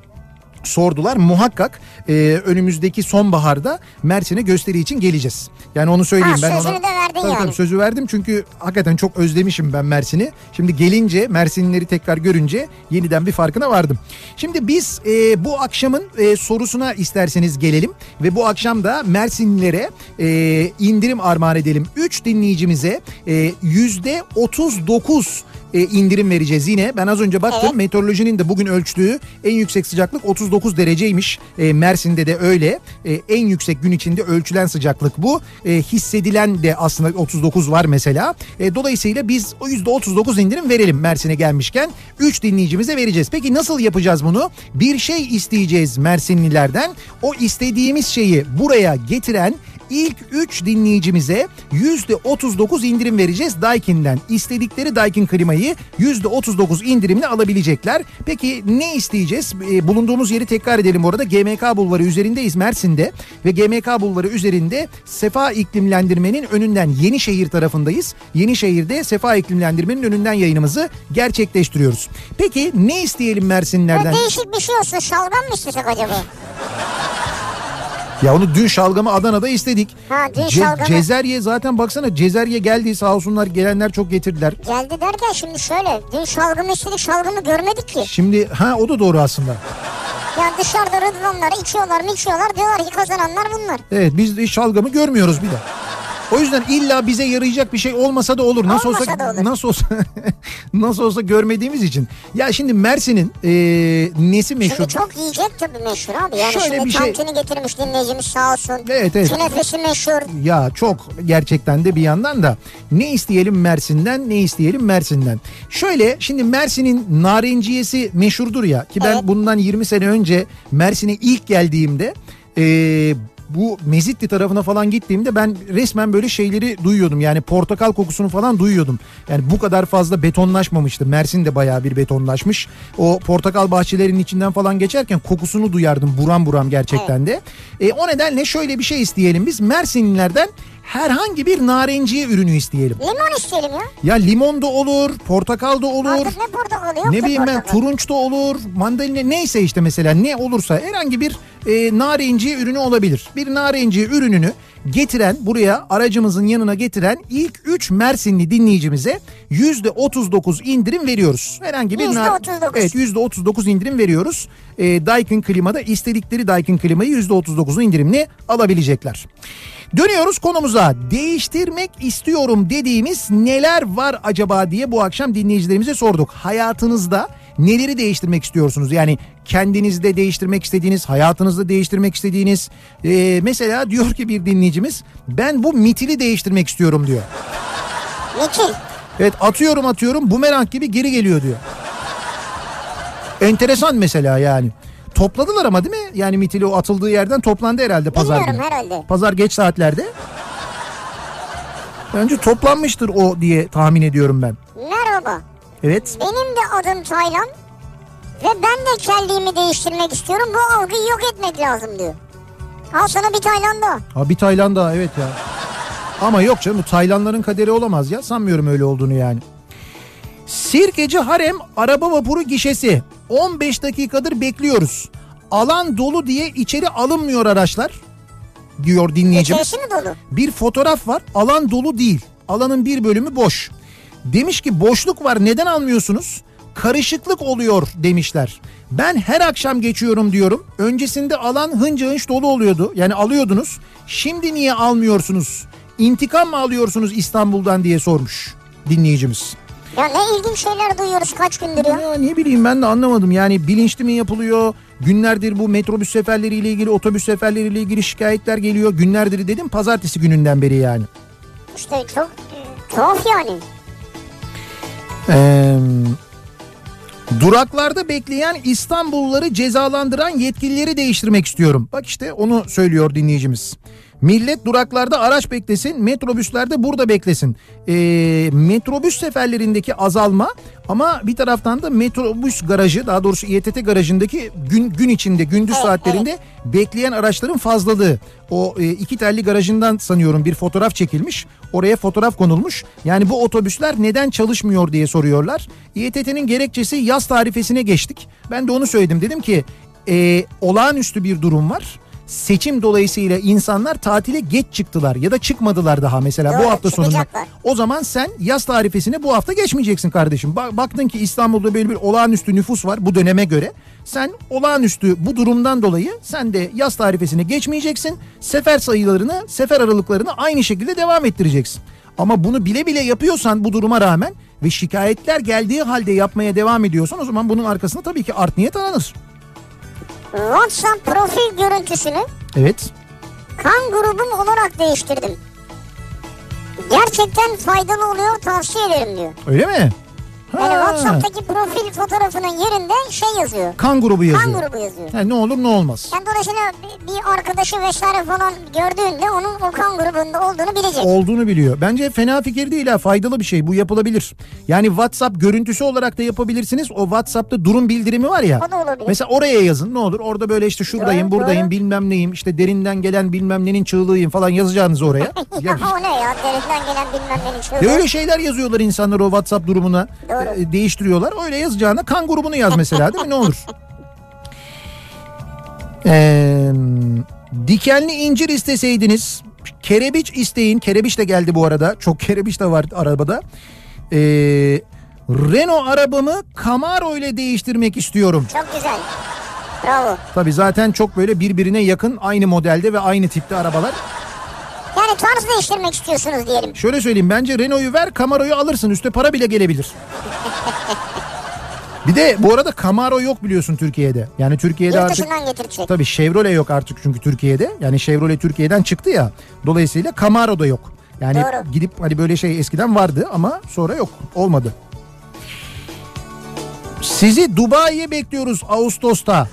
sordular. Muhakkak e, önümüzdeki sonbaharda Mersin'e gösteri için geleceğiz. Yani onu söyleyeyim Ha, ben sözünü ona. de verdin Tabii yani. tabii, sözü verdim çünkü hakikaten çok özlemişim ben Mersin'i. Şimdi gelince Mersinlileri tekrar görünce yeniden bir farkına vardım. Şimdi biz e, bu akşamın e, sorusuna isterseniz gelelim ve bu akşam da Mersinlilere e, indirim armağan edelim. 3 dinleyicimize e, %39 e, indirim vereceğiz yine. Ben az önce baktım meteorolojinin de bugün ölçtüğü en yüksek sıcaklık 39 dereceymiş. E, Mersin'de de öyle. E, en yüksek gün içinde ölçülen sıcaklık bu. E, hissedilen de aslında 39 var mesela. E, dolayısıyla biz o %39 indirim verelim Mersin'e gelmişken. 3 dinleyicimize vereceğiz. Peki nasıl yapacağız bunu? Bir şey isteyeceğiz Mersinlilerden. O istediğimiz şeyi buraya getiren İlk 3 dinleyicimize %39 indirim vereceğiz Daikin'den. İstedikleri Daikin klimayı %39 indirimle alabilecekler. Peki ne isteyeceğiz? E, bulunduğumuz yeri tekrar edelim bu arada. GMK Bulvarı üzerindeyiz Mersin'de ve GMK Bulvarı üzerinde Sefa iklimlendirmenin önünden Yenişehir tarafındayız. Yenişehir'de Sefa iklimlendirmenin önünden yayınımızı gerçekleştiriyoruz. Peki ne isteyelim Mersinlerden? Böyle değişik bir şey olsun şalgam mı istesek acaba? Ya onu dün şalgamı Adana'da istedik. Ha, dün Ce- şalgamı- Cezerye zaten baksana Cezerye geldi sağ olsunlar gelenler çok getirdiler. Geldi derken şimdi şöyle dün şalgam istedik şalgamı görmedik ki. Şimdi ha o da doğru aslında. Yani dışarıda rıdvanlar içiyorlar mı içiyorlar diyorlar ki kazananlar bunlar. Evet biz de şalgamı görmüyoruz bir de. O yüzden illa bize yarayacak bir şey olmasa da olur. Nasıl Olmasa olsa olur. nasıl olsa nasıl olsa görmediğimiz için. Ya şimdi Mersin'in e, nesi meşhur? Şimdi çok yiyecek tabii meşhur abi. Yani Şöyle şimdi bir şey- getirmiş dinleyicimiz sağ olsun. Evet, evet. Künefesi meşhur. Ya çok gerçekten de bir yandan da ne isteyelim Mersin'den ne isteyelim Mersin'den. Şöyle şimdi Mersin'in narenciyesi meşhurdur ya ki ben Evet. bundan 20 sene önce Mersin'e ilk geldiğimde e, bu Mezitli tarafına falan gittiğimde ben resmen böyle şeyleri duyuyordum. Yani portakal kokusunu falan duyuyordum. Yani bu kadar fazla betonlaşmamıştı. Mersin de bayağı bir betonlaşmış. O portakal bahçelerinin içinden falan geçerken kokusunu duyardım buram buram gerçekten de. E, o nedenle şöyle bir şey isteyelim biz. Mersinlilerden herhangi bir narenciye ürünü isteyelim. Limon isteyelim ya. Ya limon da olur, portakal da olur. Artık ne portakalı yok Ne bileyim ben portakal. turunç da olur, mandalina neyse işte mesela ne olursa herhangi bir e, narenciye ürünü olabilir. Bir narenciye ürününü getiren buraya aracımızın yanına getiren ilk 3 Mersinli dinleyicimize %39 indirim veriyoruz. Herhangi bir nar- %39. Evet %39 indirim veriyoruz. E, Daikin Klima'da istedikleri Daikin Klima'yı %39 indirimli alabilecekler. Dönüyoruz konumuza. Değiştirmek istiyorum dediğimiz neler var acaba diye bu akşam dinleyicilerimize sorduk. Hayatınızda neleri değiştirmek istiyorsunuz? Yani kendinizde değiştirmek istediğiniz, hayatınızda değiştirmek istediğiniz. Ee, mesela diyor ki bir dinleyicimiz ben bu mitili değiştirmek istiyorum diyor. Mitil. Evet atıyorum atıyorum bumerang gibi geri geliyor diyor. Enteresan mesela yani. Topladılar ama değil mi? Yani mitili o atıldığı yerden toplandı herhalde pazar Bilmiyorum günü. herhalde. Pazar geç saatlerde. Bence toplanmıştır o diye tahmin ediyorum ben. Merhaba. Evet. Benim de adım Taylan. Ve ben de kelliğimi değiştirmek istiyorum. Bu algıyı yok etmek lazım diyor. Al sana bir Taylan daha. Ha bir Tayland daha evet ya. Ama yok canım bu Taylandların kaderi olamaz ya. Sanmıyorum öyle olduğunu yani. Sirkeci Harem araba vapuru gişesi. 15 dakikadır bekliyoruz. Alan dolu diye içeri alınmıyor araçlar. Diyor dinleyicimiz. İçerisi mi dolu? Bir fotoğraf var. Alan dolu değil. Alanın bir bölümü boş. Demiş ki boşluk var neden almıyorsunuz? Karışıklık oluyor demişler. Ben her akşam geçiyorum diyorum. Öncesinde alan hınca hınç dolu oluyordu. Yani alıyordunuz. Şimdi niye almıyorsunuz? İntikam mı alıyorsunuz İstanbul'dan diye sormuş dinleyicimiz. Ya ne ilginç şeyler duyuyoruz kaç gündür ya. Ya ne bileyim ben de anlamadım. Yani bilinçli mi yapılıyor? Günlerdir bu metrobüs seferleriyle ilgili, otobüs seferleriyle ilgili şikayetler geliyor. Günlerdir dedim pazartesi gününden beri yani. İşte çok tuhaf yani. Ee, duraklarda bekleyen İstanbulluları cezalandıran yetkilileri değiştirmek istiyorum. Bak işte onu söylüyor dinleyicimiz. Millet duraklarda araç beklesin, metrobüslerde burada beklesin. Ee, metrobüs seferlerindeki azalma ama bir taraftan da metrobüs garajı daha doğrusu İETT garajındaki gün gün içinde gündüz saatlerinde bekleyen araçların fazlalığı. O e, iki telli garajından sanıyorum bir fotoğraf çekilmiş. Oraya fotoğraf konulmuş. Yani bu otobüsler neden çalışmıyor diye soruyorlar. İETT'nin gerekçesi yaz tarifesine geçtik. Ben de onu söyledim. Dedim ki e, olağanüstü bir durum var. Seçim dolayısıyla insanlar tatile geç çıktılar ya da çıkmadılar daha mesela bu Doğru, hafta sonunda. O zaman sen yaz tarifesine bu hafta geçmeyeceksin kardeşim. Ba- baktın ki İstanbul'da böyle bir olağanüstü nüfus var bu döneme göre. Sen olağanüstü bu durumdan dolayı sen de yaz tarifesine geçmeyeceksin. Sefer sayılarını, sefer aralıklarını aynı şekilde devam ettireceksin. Ama bunu bile bile yapıyorsan bu duruma rağmen ve şikayetler geldiği halde yapmaya devam ediyorsan o zaman bunun arkasında tabii ki art niyet aranır. WhatsApp profil görüntüsünü Evet. kan grubum olarak değiştirdim. Gerçekten faydalı oluyor tavsiye ederim diyor. Öyle mi? Yani Ha. WhatsApp'taki profil fotoğrafının yerinde şey yazıyor. Kan grubu yazıyor. Kan grubu yazıyor. Ha, ne olur ne olmaz. Yani dolayısıyla bir- arkadaşı vesaire falan gördüğünde onun o kan grubunda olduğunu bilecek. olduğunu biliyor. Bence fena fikir değil ha faydalı bir şey bu yapılabilir. Yani WhatsApp görüntüsü olarak da yapabilirsiniz. O WhatsApp'ta durum bildirimi var ya. O da olabilir. Mesela oraya yazın ne olur orada böyle işte şuradayım Doğru, buradayım doğru. bilmem neyim işte derinden gelen bilmem nenin çığlığıyım falan yazacağınız oraya. ya o ne ya derinden gelen bilmem nenin çığlığı. ya öyle şeyler yazıyorlar insanlar o WhatsApp durumuna Doğru. E, değiştiriyorlar. Öyle yazacağına kan grubunu yaz mesela değil mi ne olur. Ee, dikenli incir isteseydiniz kerebiç isteyin. Kerebiç de geldi bu arada. Çok kerebiç de var arabada. Ee, Renault arabamı Camaro ile değiştirmek istiyorum. Çok güzel. Bravo. Tabii zaten çok böyle birbirine yakın aynı modelde ve aynı tipte arabalar. Yani tarz değiştirmek istiyorsunuz diyelim. Şöyle söyleyeyim bence Renault'u ver Camaro'yu alırsın üstte para bile gelebilir. Bir de bu arada Camaro yok biliyorsun Türkiye'de. Yani Türkiye'de Yurt artık getirecek. tabii Chevrolet yok artık çünkü Türkiye'de. Yani Chevrolet Türkiye'den çıktı ya. Dolayısıyla Camaro da yok. Yani Doğru. gidip hani böyle şey eskiden vardı ama sonra yok. Olmadı. Sizi Dubai'ye bekliyoruz Ağustos'ta.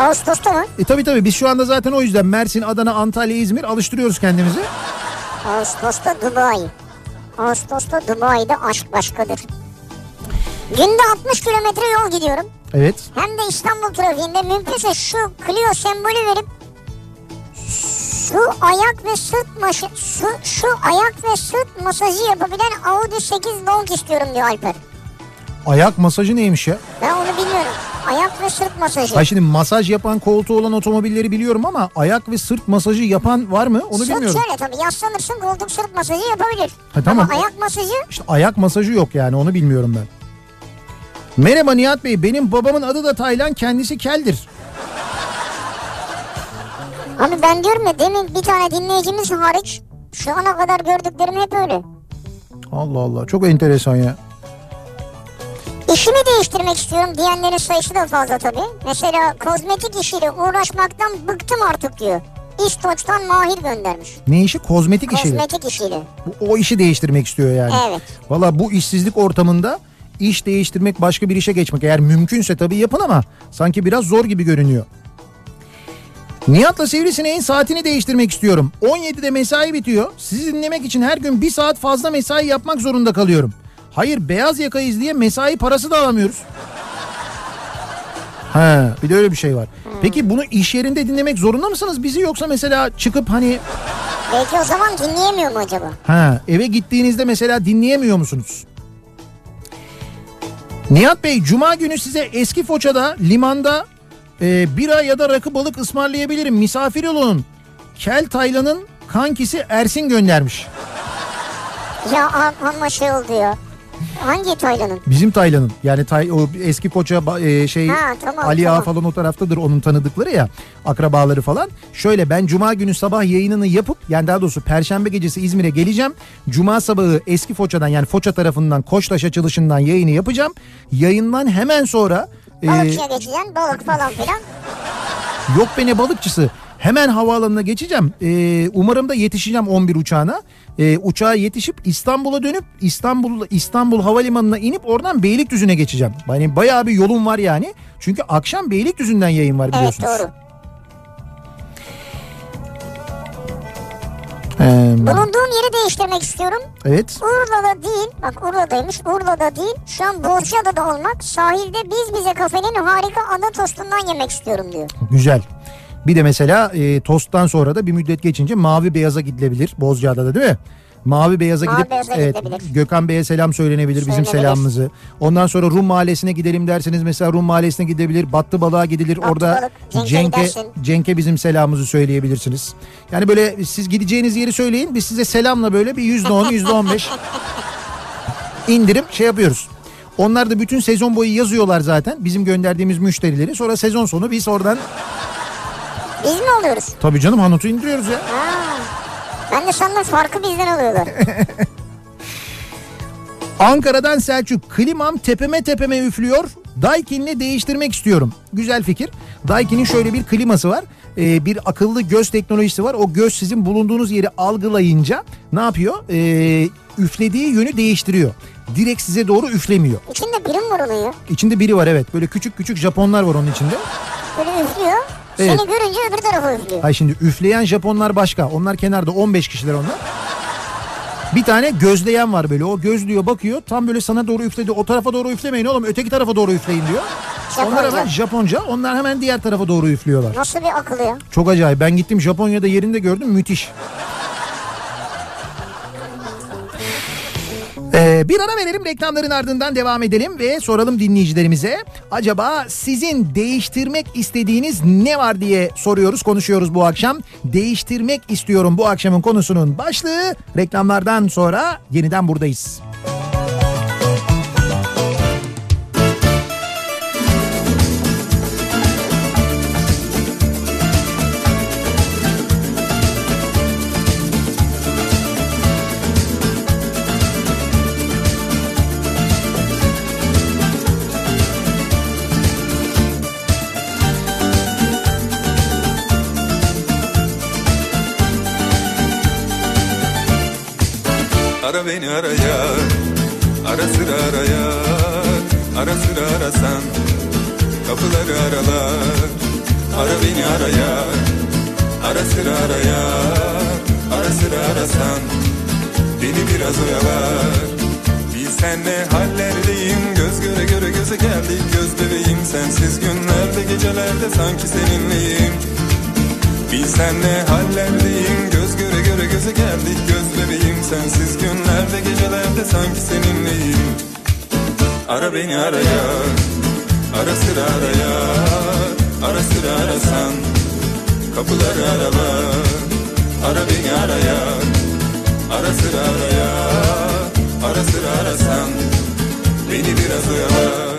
Ağustos'ta mı? E tabii tabii biz şu anda zaten o yüzden Mersin, Adana, Antalya, İzmir alıştırıyoruz kendimizi. Ağustos'ta Dubai. Ağustos'ta Dubai'de aşk başkadır. Günde 60 kilometre yol gidiyorum. Evet. Hem de İstanbul trafiğinde mümkünse şu Clio sembolü verip şu ayak ve sırt maşı, şu, şu ayak ve sırt masajı yapabilen Audi 8 Long istiyorum diyor Alper. Ayak masajı neymiş ya? Ben onu bilmiyorum. Ayak ve sırt masajı. Ay şimdi masaj yapan koltuğu olan otomobilleri biliyorum ama ayak ve sırt masajı yapan var mı onu sırt bilmiyorum. şöyle tabii yaslanırsın koltuk sırt masajı yapabilir. Ha, tamam. Ama ayak masajı İşte ayak masajı yok yani onu bilmiyorum ben. Merhaba Nihat Bey benim babamın adı da Taylan kendisi keldir. Abi ben diyorum ya demin bir tane dinleyicimiz hariç şu ana kadar gördüklerim hep öyle. Allah Allah çok enteresan ya. İşimi değiştirmek istiyorum diyenlerin sayısı da fazla tabii. Mesela kozmetik işiyle uğraşmaktan bıktım artık diyor. İstoç'tan Mahir göndermiş. Ne işi? Kozmetik işi. Kozmetik işiyle. Bu- O işi değiştirmek istiyor yani. Evet. Valla bu işsizlik ortamında iş değiştirmek başka bir işe geçmek eğer mümkünse tabii yapın ama sanki biraz zor gibi görünüyor. Nihat'la Sivrisineğin saatini değiştirmek istiyorum. 17'de mesai bitiyor. Sizi dinlemek için her gün bir saat fazla mesai yapmak zorunda kalıyorum. Hayır beyaz yakayız diye mesai parası da alamıyoruz. Ha, bir de öyle bir şey var. Peki bunu iş yerinde dinlemek zorunda mısınız bizi yoksa mesela çıkıp hani Belki o zaman dinleyemiyor mu acaba? Ha, eve gittiğinizde mesela dinleyemiyor musunuz? Nihat Bey cuma günü size eski Foça'da limanda e, bira ya da rakı balık ısmarlayabilirim. Misafir olun. Kel Taylan'ın kankisi Ersin göndermiş. Ya a- ama şey oldu ya. Hangi Taylan'ın? Bizim Taylan'ın yani tay, o eski Foça ba- e, şey Ha, tamam, Ali Ağa tamam. falan o taraftadır onun tanıdıkları ya akrabaları falan. Şöyle ben cuma günü sabah yayınını yapıp yani daha doğrusu perşembe gecesi İzmir'e geleceğim. Cuma sabahı eski Foça'dan yani Foça tarafından Koçtaş açılışından yayını yapacağım. Yayından hemen sonra e, Balıkçıya geçeceksin balık falan filan. yok beni balıkçısı hemen havaalanına geçeceğim. E, umarım da yetişeceğim 11 uçağına. E, uçağa yetişip İstanbul'a dönüp İstanbul İstanbul Havalimanı'na inip oradan Beylikdüzü'ne geçeceğim. Yani bayağı bir yolum var yani. Çünkü akşam Beylikdüzü'nden yayın var Evet biliyorsunuz. doğru. Ee, Bulunduğum yeri değiştirmek istiyorum. evet. Urla'da değil, bak Urla'daymış, Urla'da değil. Şu an Bozcaada'da olmak, sahilde biz bize kafenin harika ada tostundan yemek istiyorum diyor. Güzel. Bir de mesela e, tosttan sonra da bir müddet geçince mavi beyaza gidilebilir Bozcaada'da değil mi? Mavi beyaza Mavi gidip beyaza evet. Gökhan Bey'e selam söylenebilir bizim selamımızı. Ondan sonra Rum Mahallesi'ne gidelim derseniz mesela Rum Mahallesi'ne gidebilir. Battı Balığa gidilir. Battı Orada Balık, Cenk'e. Cenk'e bizim selamımızı söyleyebilirsiniz. Yani böyle siz gideceğiniz yeri söyleyin. Biz size selamla böyle bir yüzde on, yüzde on beş indirim şey yapıyoruz. Onlar da bütün sezon boyu yazıyorlar zaten bizim gönderdiğimiz müşterileri. Sonra sezon sonu biz oradan Biz mi oluyoruz? Tabii canım Hanut'u indiriyoruz ya. Ha. Ben de sandım farkı bizden alıyorlar. Ankara'dan Selçuk klimam tepeme tepeme üflüyor. Daikin'le değiştirmek istiyorum. Güzel fikir. Daikin'in şöyle bir kliması var. Ee, bir akıllı göz teknolojisi var. O göz sizin bulunduğunuz yeri algılayınca ne yapıyor? Ee, üflediği yönü değiştiriyor. Direkt size doğru üflemiyor. İçinde biri mi vuruluyor? İçinde biri var evet. Böyle küçük küçük Japonlar var onun içinde. Böyle üflüyor. Evet. Seni görünce öbür tarafa üflüyor. Hay şimdi üfleyen Japonlar başka. Onlar kenarda 15 kişiler onlar. Bir tane gözleyen var böyle. O gözlüyor bakıyor. Tam böyle sana doğru üfledi. O tarafa doğru üflemeyin oğlum. Öteki tarafa doğru üfleyin diyor. Onlar hemen Japonca. Onlar hemen diğer tarafa doğru üflüyorlar. Nasıl bir akıl ya? Çok acayip. Ben gittim Japonya'da yerinde gördüm. Müthiş. Ee, bir ara verelim reklamların ardından devam edelim ve soralım dinleyicilerimize. Acaba sizin değiştirmek istediğiniz ne var diye soruyoruz konuşuyoruz bu akşam. Değiştirmek istiyorum bu akşamın konusunun başlığı. Reklamlardan sonra yeniden buradayız. Ara beni araya Ara sıra araya Ara sıra arasan. Kapıları aralar Ara beni araya Ara sıra araya Ara sıra arasan. Beni biraz oyalar Bilsen ne hallerdeyim. Göz göre göre göze geldik Göz bebeğim. Sensiz günlerde Gecelerde sanki seninleyim. Bilsen ne hallerdeyim. Göz göre göze geldik Göz bebeğim sensiz. Günlerde Gecelerde sanki seninleyim. Ara beni araya Ara sıra araya Ara sıra arasan Kapıları aralar Ara beni araya Ara sıra araya Ara sıra arasan Beni biraz oyalar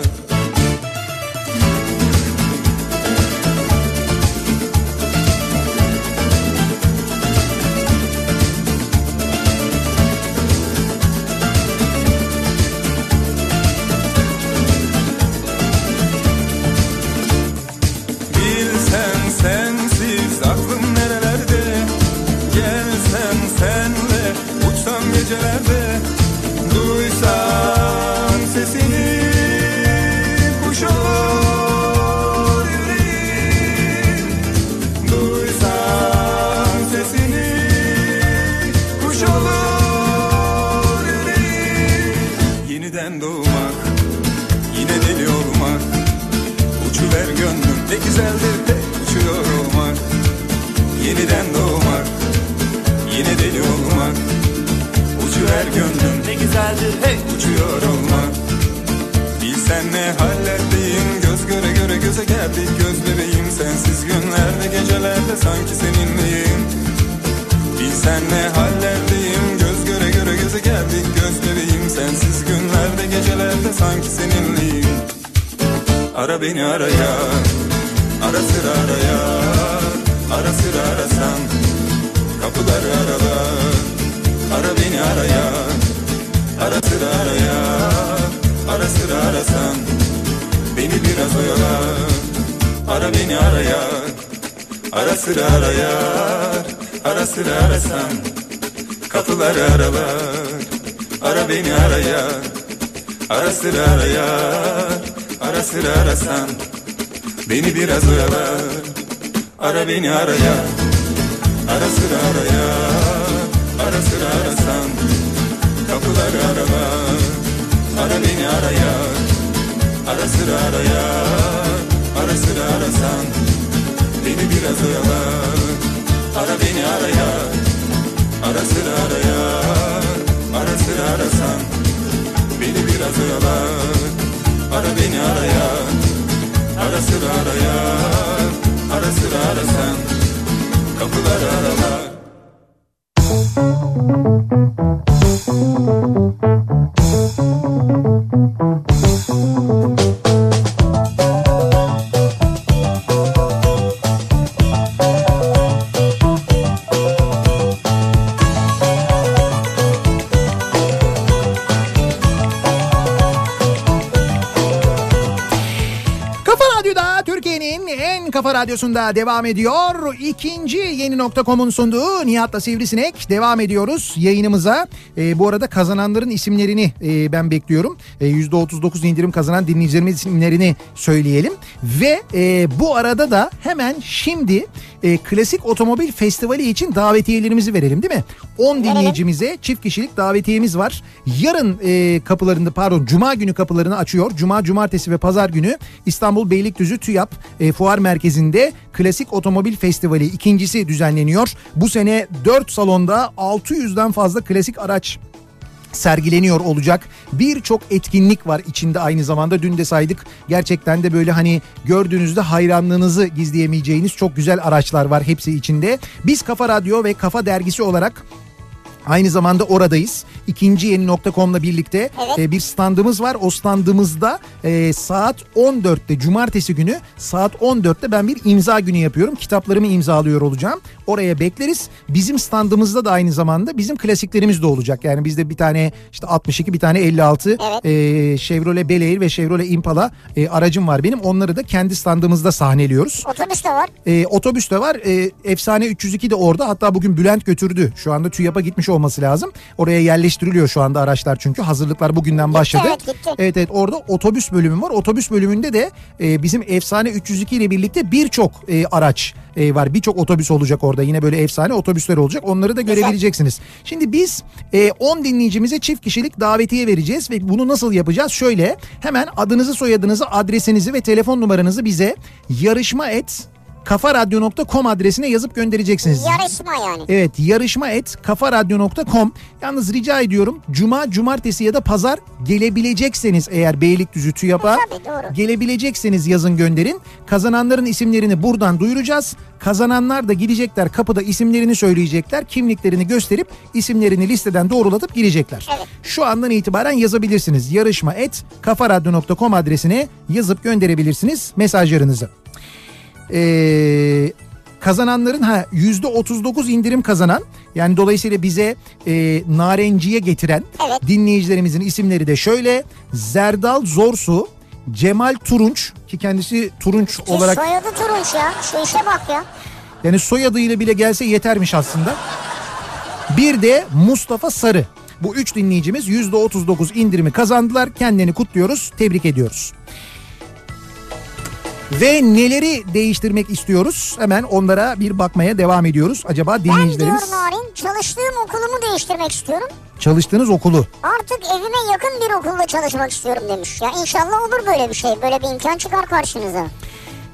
gecelerde Duysam güzeldir hey uçuyor olmak Bilsen ne hallerdeyim. Göz göre göre göze geldik. Göz bebeğim sensiz günlerde gecelerde sanki seninleyim. Bilsen ne hallerdeyim. Göz göre göre göze geldik. Göz bebeğim sensiz günlerde gecelerde sanki seninleyim. Ara beni araya Ara sıra araya Ara sıra arasan Kapıları aralar Ara beni araya Ara sıra araya Ara sıra arasan. Beni biraz oyalar Ara beni araya. Ara sıra araya Ara sıra arasan. Kapıları aralar Ara beni araya. Ara sıra araya Ara sıra arasan. Beni biraz oyalar Ara beni araya. Ara sıra araya Ara sıra arasan Kapıları aralar Ara beni araya Ara sıra araya Ara sıra arasan Beni biraz oyalar. Ara beni araya Ara sıra araya Ara sıra arasan Beni biraz oyalar. Ara beni araya Ara sıra araya Ara sıra arasan Kapıları aralar Radyosu'nda devam ediyor. İkinci yeni nokta.com'un sunduğu Nihat'la Sivrisinek devam ediyoruz yayınımıza. Ee, bu arada kazananların isimlerini e, ben bekliyorum. E, %39 indirim kazanan dinleyicilerimiz isimlerini söyleyelim. Ve e, bu arada da hemen şimdi e, Klasik Otomobil Festivali için davetiyelerimizi verelim değil mi? 10 dinleyicimize çift kişilik davetiyemiz var. Yarın e, kapılarında pardon Cuma günü kapılarını açıyor. Cuma, Cumartesi ve Pazar günü İstanbul Beylikdüzü TÜYAP e, Fuar Merkezi'nde Klasik Otomobil Festivali ikincisi düzenleniyor. Bu sene 4 salonda 600'den fazla klasik araç sergileniyor olacak. Birçok etkinlik var içinde aynı zamanda. Dün de saydık. Gerçekten de böyle hani gördüğünüzde hayranlığınızı gizleyemeyeceğiniz çok güzel araçlar var hepsi içinde. Biz Kafa Radyo ve Kafa Dergisi olarak Aynı zamanda oradayız. İkinci yeni nokta.com'la birlikte e, bir standımız var. O standımızda e, saat 14'te cumartesi günü saat 14'te ben bir imza günü yapıyorum. Kitaplarımı imzalıyor olacağım. Oraya bekleriz. Bizim standımızda da aynı zamanda bizim klasiklerimiz de olacak. Yani bizde bir tane işte 62 bir tane 56 e, Chevrolet Bel Air ve Chevrolet Impala e, aracım var benim. Onları da kendi standımızda sahneliyoruz. Otobüs de var. E, otobüs de var. E, Efsane 302 de orada. Hatta bugün Bülent götürdü. Şu anda TÜYAP'a gitmiş olması lazım. Oraya yerleştiriliyor şu anda araçlar çünkü. Hazırlıklar bugünden başladı. evet, gitti. Evet evet orada otobüs bölümü var. Otobüs bölümünde de e, bizim Efsane 302 ile birlikte birçok e, araç e, var. Birçok otobüs olacak orada. Yine böyle efsane otobüsler olacak. Onları da görebileceksiniz. Şimdi biz e, 10 dinleyicimize çift kişilik davetiye vereceğiz ve bunu nasıl yapacağız? Şöyle hemen adınızı, soyadınızı, adresinizi ve telefon numaranızı bize yarışma et kafaradyo.com adresine yazıp göndereceksiniz. Yarışma yani. Evet yarışma et kafaradyo.com yalnız rica ediyorum cuma cumartesi ya da pazar gelebilecekseniz eğer Beylikdüzü TÜYAP'a Tabii, doğru. gelebilecekseniz yazın gönderin. Kazananların isimlerini buradan duyuracağız. Kazananlar da gidecekler kapıda isimlerini söyleyecekler. Kimliklerini gösterip isimlerini listeden doğrulatıp girecekler. Şu andan itibaren yazabilirsiniz. Yarışma et kafaradyo.com adresine yazıp gönderebilirsiniz mesajlarınızı. Ee, kazananların ha yüzde 39 indirim kazanan yani dolayısıyla bize e, narenciye getiren dinleyicilerimizin isimleri de şöyle Zerdal Zorsu, Cemal Turunç ki kendisi Turunç Ki olarak soyadı Turunç ya. Şu işe bak ya. yani soyadıyla bile gelse yetermiş aslında. Bir de Mustafa Sarı. Bu üç dinleyicimiz yüzde 39 indirimi kazandılar. Kendilerini kutluyoruz, tebrik ediyoruz. Ve neleri değiştirmek istiyoruz? Hemen onlara bir bakmaya devam ediyoruz. Acaba Ben diyor dinleyicilerimiz Narin çalıştığım okulumu değiştirmek istiyorum. çalıştığınız okulu Artık evime yakın bir okulda çalışmak istiyorum demiş. Ya inşallah olur böyle bir şey. Böyle bir imkan çıkar karşınıza.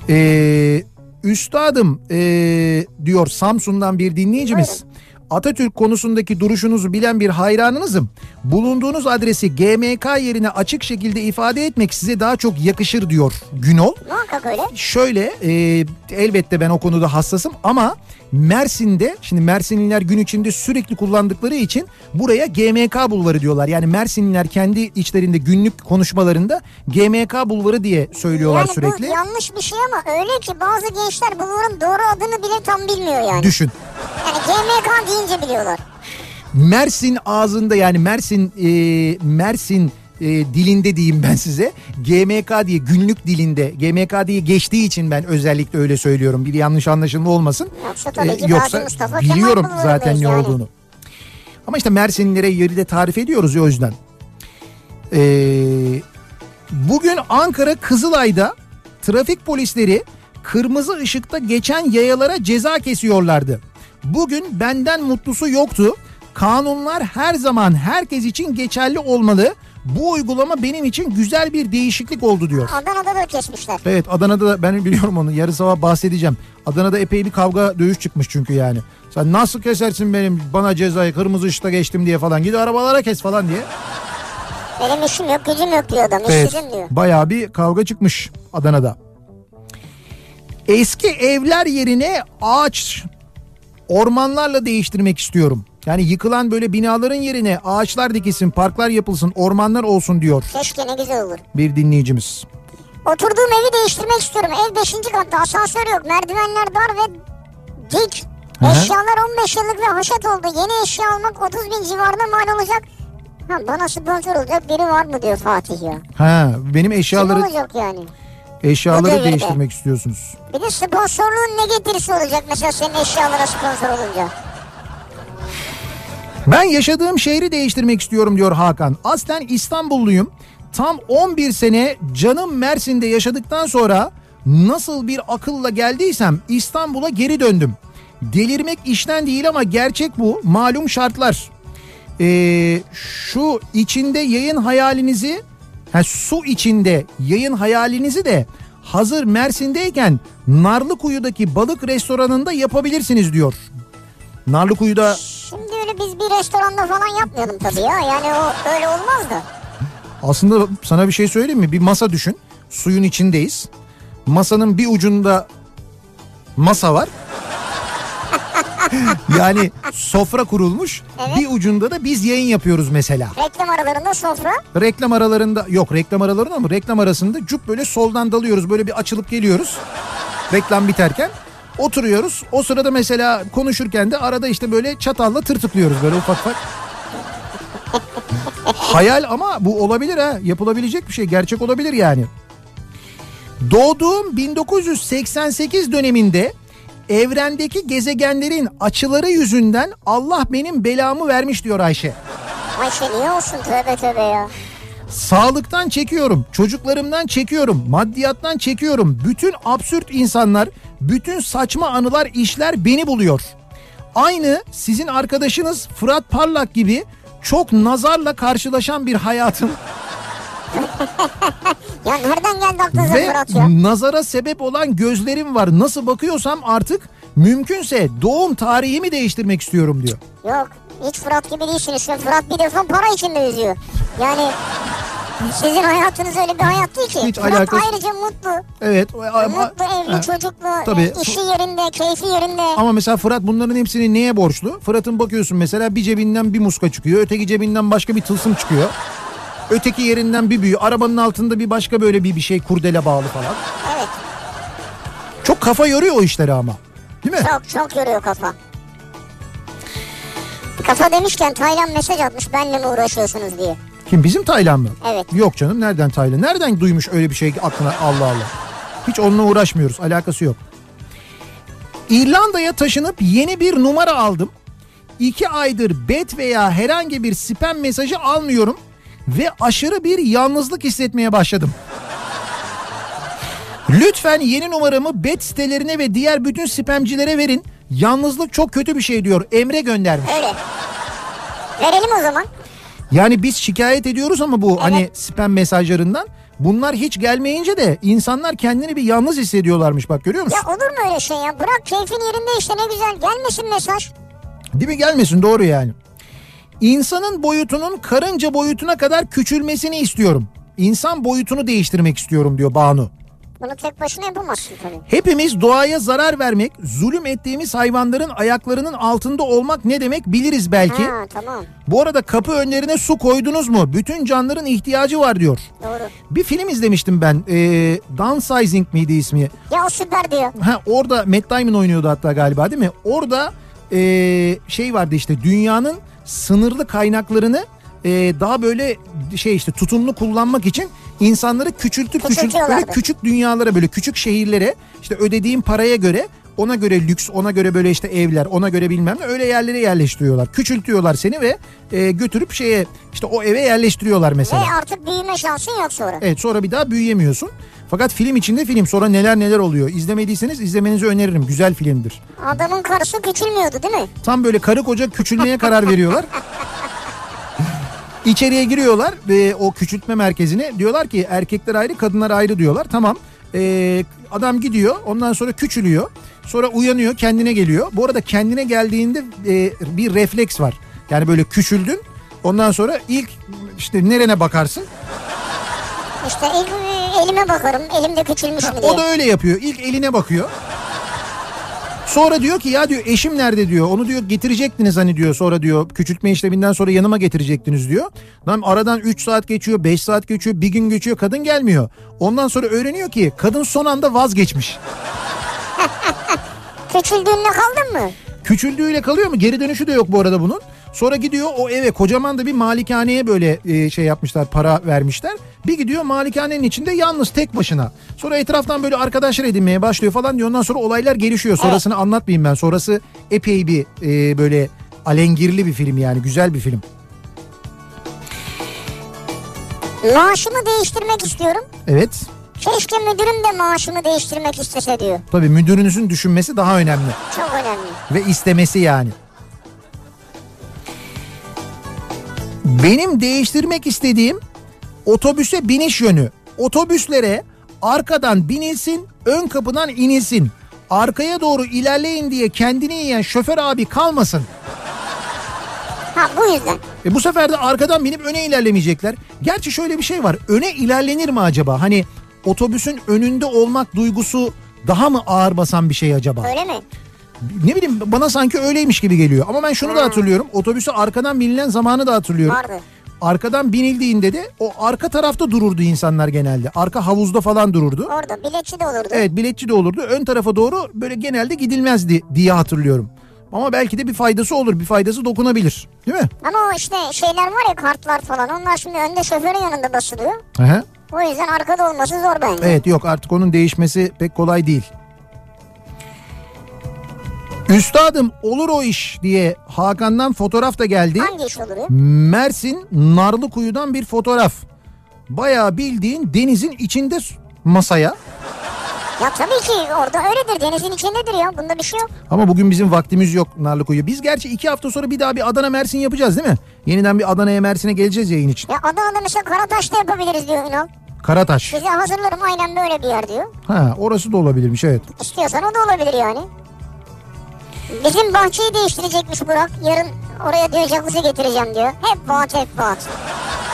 Ee, üstadım ee, diyor Samsun'dan bir dinleyicimiz. Atatürk konusundaki duruşunuzu bilen bir hayranınızım. Bulunduğunuz adresi GMK yerine açık şekilde ifade etmek size daha çok yakışır diyor Günol. Muhakkak öyle. Şöyle e, elbette ben o konuda hassasım ama Mersin'de şimdi Mersinliler gün içinde sürekli kullandıkları için buraya GMK bulvarı diyorlar. Yani Mersinliler kendi içlerinde günlük konuşmalarında GMK bulvarı diye söylüyorlar yani sürekli. bu yanlış bir şey ama öyle ki bazı gençler bunların doğru adını bile tam bilmiyor yani. Düşün. Yani GMK deyince biliyorlar. Mersin ağzında yani Mersin e, Mersin e, dilinde diyeyim ben size. GMK diye günlük dilinde GMK diye geçtiği için ben özellikle öyle söylüyorum. Bir yanlış anlaşılma olmasın. Yoksa tabii ki Ee, yoksa Mustafa biliyorum zaten ne yani. olduğunu. Ama işte Mersinlilere yeri de tarif ediyoruz ya o yüzden. Ee, bugün Ankara Kızılay'da trafik polisleri kırmızı ışıkta geçen yayalara ceza kesiyorlardı. Bugün benden mutlusu yoktu. Kanunlar her zaman herkes için geçerli olmalı. Bu uygulama benim için güzel bir değişiklik oldu diyor. Adana'da da kesmişler. Evet Adana'da da ben biliyorum onu yarı sabah bahsedeceğim. Adana'da epey bir kavga dövüş çıkmış çünkü yani. Sen nasıl kesersin benim bana cezayı kırmızı ışıkta geçtim diye falan. Git arabalara kes falan diye. Benim işim yok gücüm yok diyor adam. Evet, İşsizim diyor. bayağı bir kavga çıkmış Adana'da. Eski evler yerine ağaç ormanlarla değiştirmek istiyorum. Yani yıkılan böyle binaların yerine ağaçlar dikilsin, parklar yapılsın, ormanlar olsun diyor Keşke ne güzel olur. bir dinleyicimiz. Oturduğum evi değiştirmek istiyorum. Ev 5. katta asansör yok. Merdivenler dar ve dik. Hı hı. Eşyalar 15 yıllık ve haşat oldu. Yeni eşya almak 30 bin civarında mal olacak. Ha, bana sponsor olacak biri var mı diyor Fatih ya. Ha benim Kim eşyaları olacak yani? Eşyaları değiştirmek istiyorsunuz. Bir de sponsorluğun ne getirisi olacak mesela senin eşyalara sponsor olunca? Ben yaşadığım şehri değiştirmek istiyorum diyor Hakan. Aslen İstanbulluyum. Tam 11 sene canım Mersin'de yaşadıktan sonra nasıl bir akılla geldiysem İstanbul'a geri döndüm. Delirmek işten değil ama gerçek bu. Malum şartlar. Ee, şu içinde yayın hayalinizi ha, su içinde yayın hayalinizi de hazır Mersin'deyken Narlıkuyu'daki balık restoranında yapabilirsiniz diyor. Narlıkuyu'da Şimdi öyle biz bir restoranda falan yapmayalım tabii ya. Yani o öyle olmaz da. Aslında sana bir şey söyleyeyim mi? Bir masa düşün. Suyun içindeyiz. Masanın bir ucunda masa var. yani sofra kurulmuş. Evet. Bir ucunda da biz yayın yapıyoruz mesela. Reklam aralarında sofra. Reklam aralarında yok reklam aralarında ama reklam arasında cuk böyle soldan dalıyoruz. Böyle bir açılıp geliyoruz. Reklam biterken oturuyoruz. O sırada mesela konuşurken de arada işte böyle çatalla tırtıklıyoruz böyle ufak ufak. Hayal ama bu olabilir ha. Yapılabilecek bir şey. Gerçek olabilir yani. Doğduğum 1988 döneminde evrendeki gezegenlerin açıları yüzünden Allah benim belamı vermiş diyor Ayşe. Ayşe niye olsun tövbe tövbe ya. Sağlıktan çekiyorum, çocuklarımdan çekiyorum, maddiyattan çekiyorum. Bütün absürt insanlar, bütün saçma anılar, işler beni buluyor. Aynı sizin arkadaşınız Fırat Parlak gibi çok nazarla karşılaşan bir hayatım Ya nereden geldi aklınıza ve Fırat ya? nazara sebep olan gözlerim var. Nasıl bakıyorsam artık mümkünse doğum tarihimi değiştirmek istiyorum diyor. Yok hiç Fırat gibi değilsiniz. Şu Fırat bir defa para içinde yüzüyor. Yani sizin hayatınız öyle bir hayat değil ki. Hiç Fırat alakası- ayrıca mutlu. Evet. ama- Mutlu evli Ha, çocuklu. tabii. e, işi yerinde keyfi yerinde. Ama mesela Fırat bunların hepsini neye borçlu? Fırat'ın bakıyorsun mesela bir cebinden bir muska çıkıyor. Öteki cebinden başka bir tılsım çıkıyor. Öteki yerinden bir büyü. Arabanın altında bir başka böyle bir bir şey kurdele bağlı falan. Evet Çok kafa yoruyor o işleri ama. Değil mi? çok çok yoruyor kafa. Kafa demişken Taylan mesaj atmış benle mi uğraşıyorsunuz diye. Kim bizim Taylan mı? Evet. Yok canım nereden Taylan? Nereden duymuş öyle bir şey aklına Allah Allah. Hiç onunla uğraşmıyoruz alakası yok. İrlanda'ya taşınıp yeni bir numara aldım. İki aydır bet veya herhangi bir spam mesajı almıyorum. Ve aşırı bir yalnızlık hissetmeye başladım. Lütfen yeni numaramı bet sitelerine ve diğer bütün spamcilere verin. Yalnızlık çok kötü bir şey diyor. Emre göndermiş. Öyle. Verelim o zaman. Yani biz şikayet ediyoruz ama bu hani spam mesajlarından bunlar hiç gelmeyince de insanlar kendini bir yalnız hissediyorlarmış bak görüyor musun? Ya olur mu öyle şey ya? Bırak keyfin yerinde işte ne güzel. Gelmesin mesaj. Değil mi gelmesin doğru yani. İnsanın boyutunun karınca boyutuna kadar küçülmesini istiyorum. İnsan boyutunu değiştirmek istiyorum diyor Banu. Bunu tek başına yapamazsın tabii. Hepimiz doğaya zarar vermek, zulüm ettiğimiz hayvanların ayaklarının altında olmak ne demek biliriz belki. Ha tamam. Bu arada kapı önlerine su koydunuz mu? Bütün canlıların ihtiyacı var diyor. Doğru. Bir film izlemiştim ben. Ee, Downsizing miydi ismi? Ya o süper diyor. Ha orada Matt Damon oynuyordu hatta galiba değil mi? Orada ee, şey vardı işte dünyanın sınırlı kaynaklarını ee, daha böyle şey işte tutumlu kullanmak için insanları küçültüp küçültüp böyle küçük dünyalara böyle küçük şehirlere işte ödediğim paraya göre ona göre lüks ona göre böyle işte evler ona göre bilmem ne öyle yerlere yerleştiriyorlar. Küçültüyorlar seni ve ee, götürüp şeye işte o eve yerleştiriyorlar mesela. Ve artık büyüme şansın yok sonra. Evet sonra bir daha büyüyemiyorsun. Fakat film içinde film sonra neler neler oluyor. İzlemediyseniz izlemenizi öneririm. Güzel filmdir. Adamın karısı küçülmüyordu değil mi? Tam böyle karı koca küçülmeye karar veriyorlar. İçeriye giriyorlar ve o küçültme merkezine diyorlar ki erkekler ayrı kadınlar ayrı diyorlar. Tamam Ee, adam gidiyor ondan sonra küçülüyor. Sonra uyanıyor kendine geliyor. Bu arada kendine geldiğinde e, bir refleks var. Yani böyle küçüldün ondan sonra ilk işte nerene bakarsın İşte el- elime bakarım. Elimde küçülmüş mü diye. O da öyle yapıyor. İlk eline bakıyor. Sonra diyor ki ya diyor eşim nerede diyor. Onu diyor getirecektiniz hani diyor. Sonra diyor küçültme işleminden sonra yanıma getirecektiniz diyor. Lan aradan 3 saat geçiyor, 5 saat geçiyor, bir gün geçiyor kadın gelmiyor. Ondan sonra öğreniyor ki kadın son anda vazgeçmiş. Küçüldüğünde kaldın mı? Küçüldüğüyle kalıyor mu? Geri dönüşü de yok bu arada bunun. Sonra gidiyor o eve kocaman da bir malikaneye böyle e, şey yapmışlar para vermişler. Bir gidiyor malikanenin içinde yalnız tek başına. Sonra etraftan böyle arkadaşlar edinmeye başlıyor falan diyor. Ondan sonra olaylar gelişiyor. Sonrasını anlatmayayım ben. Sonrası epey bir e, böyle alengirli bir film yani güzel bir film. Maaşımı değiştirmek istiyorum. Evet. Keşke müdürüm de maaşımı değiştirmek istese diyor. Tabii müdürünüzün düşünmesi daha önemli. Çok önemli. Ve istemesi yani. Benim değiştirmek istediğim otobüse biniş yönü. Otobüslere arkadan binilsin, ön kapıdan inilsin. Arkaya doğru ilerleyin diye kendini yiyen şoför abi kalmasın. Ha bu yüzden. E bu sefer de arkadan binip öne ilerlemeyecekler. Gerçi şöyle bir şey var. Öne ilerlenir mi acaba? Hani otobüsün önünde olmak duygusu daha mı ağır basan bir şey acaba? Öyle mi? Ne bileyim bana sanki öyleymiş gibi geliyor. Ama ben şunu da hatırlıyorum. Otobüse arkadan binilen zamanı da hatırlıyorum. Vardı. Arkadan binildiğinde de o arka tarafta dururdu insanlar genelde. Arka havuzda falan dururdu. Orada biletçi de olurdu. Evet biletçi de olurdu. Ön tarafa doğru böyle genelde gidilmezdi diye hatırlıyorum. Ama belki de bir faydası olur. Bir faydası dokunabilir. Değil mi? Ama o işte şeyler var ya kartlar falan onlar şimdi önde şoförün yanında basılıyor. Aha. O yüzden arkada olması zor bence. Evet yok artık onun değişmesi pek kolay değil. Üstadım olur o iş diye Hakan'dan fotoğraf da geldi. Hangi iş olur ya? Mersin Narlıkuyu'dan bir fotoğraf. Bayağı bildiğin denizin içinde masaya. Ya tabii ki orada öyledir denizin içindedir ya bunda bir şey yok. Ama bugün bizim vaktimiz yok Narlıkuyu. Biz gerçi iki hafta sonra bir daha bir Adana Mersin yapacağız değil mi? Yeniden bir Adana'ya Mersin'e geleceğiz yayın için. Ya Adana'da mesela Karataş'ta yapabiliriz diyor Ünal. Karataş. Size hazırlarım aynen böyle bir yer diyor. Ha orası da olabilirmiş evet. İstiyorsan o da olabilir yani. Bizim bahçeyi değiştirecekmiş Burak. Yarın oraya diyor jacuzzi getireceğim diyor. Hep vaat hep vaat.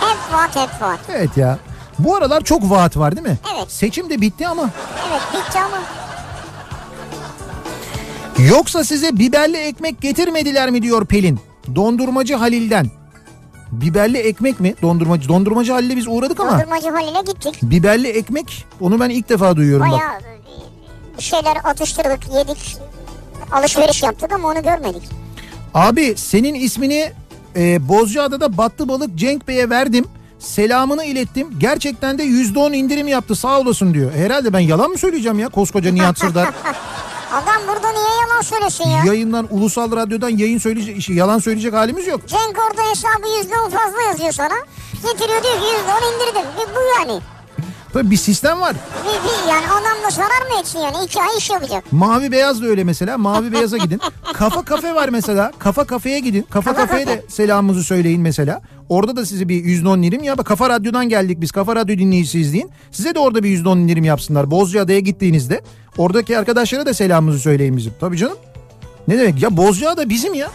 Hep vaat hep vaat. Evet ya. Bu aralar çok vaat var değil mi? Evet. Seçim de bitti ama. Evet bitti ama. Yoksa size biberli ekmek getirmediler mi diyor Pelin. Dondurmacı Halil'den. Biberli ekmek mi? Dondurmacı. Dondurmacı Halil'e biz uğradık ama. Dondurmacı Halil'e gittik. Biberli ekmek onu ben ilk defa duyuyorum bak. Bayağı bir şeyler atıştırdık yedik. Alışveriş yaptık ama onu görmedik. Abi senin ismini e, Bozcaada'da battı balık Cenk Bey'e verdim. Selamını ilettim. Gerçekten de %10 indirim yaptı sağ olasın diyor. Herhalde ben yalan mı söyleyeceğim ya koskoca Nihat Sırdar. Adam burada niye yalan söylesin ya? Yayından ulusal radyodan yayın söyleyecek yalan söyleyecek halimiz yok. Cenk orada hesabı yüzde on fazla yazıyor sana. Getiriyor diyor ki yüzde on indirdim. Bir bu yani. Tabii bir sistem var. Yani adam da zarar mı etsin yani? İki ay iş yapacak. Mavi beyaz da öyle mesela. Mavi beyaza gidin. Kafa kafe var mesela. Kafa kafeye gidin. Kafa, Kafa kafeye kafe. de selamımızı söyleyin mesela. Orada da size bir %10 indirim ya. Kafa Radyo'dan geldik biz. Kafa Radyo dinleyicisiyiz deyin. Size de orada bir %10 indirim yapsınlar. Bozcaada'ya gittiğinizde. Oradaki arkadaşlara da selamımızı söyleyin bizim. Tabii canım. Ne demek ya Bozcaada bizim ya.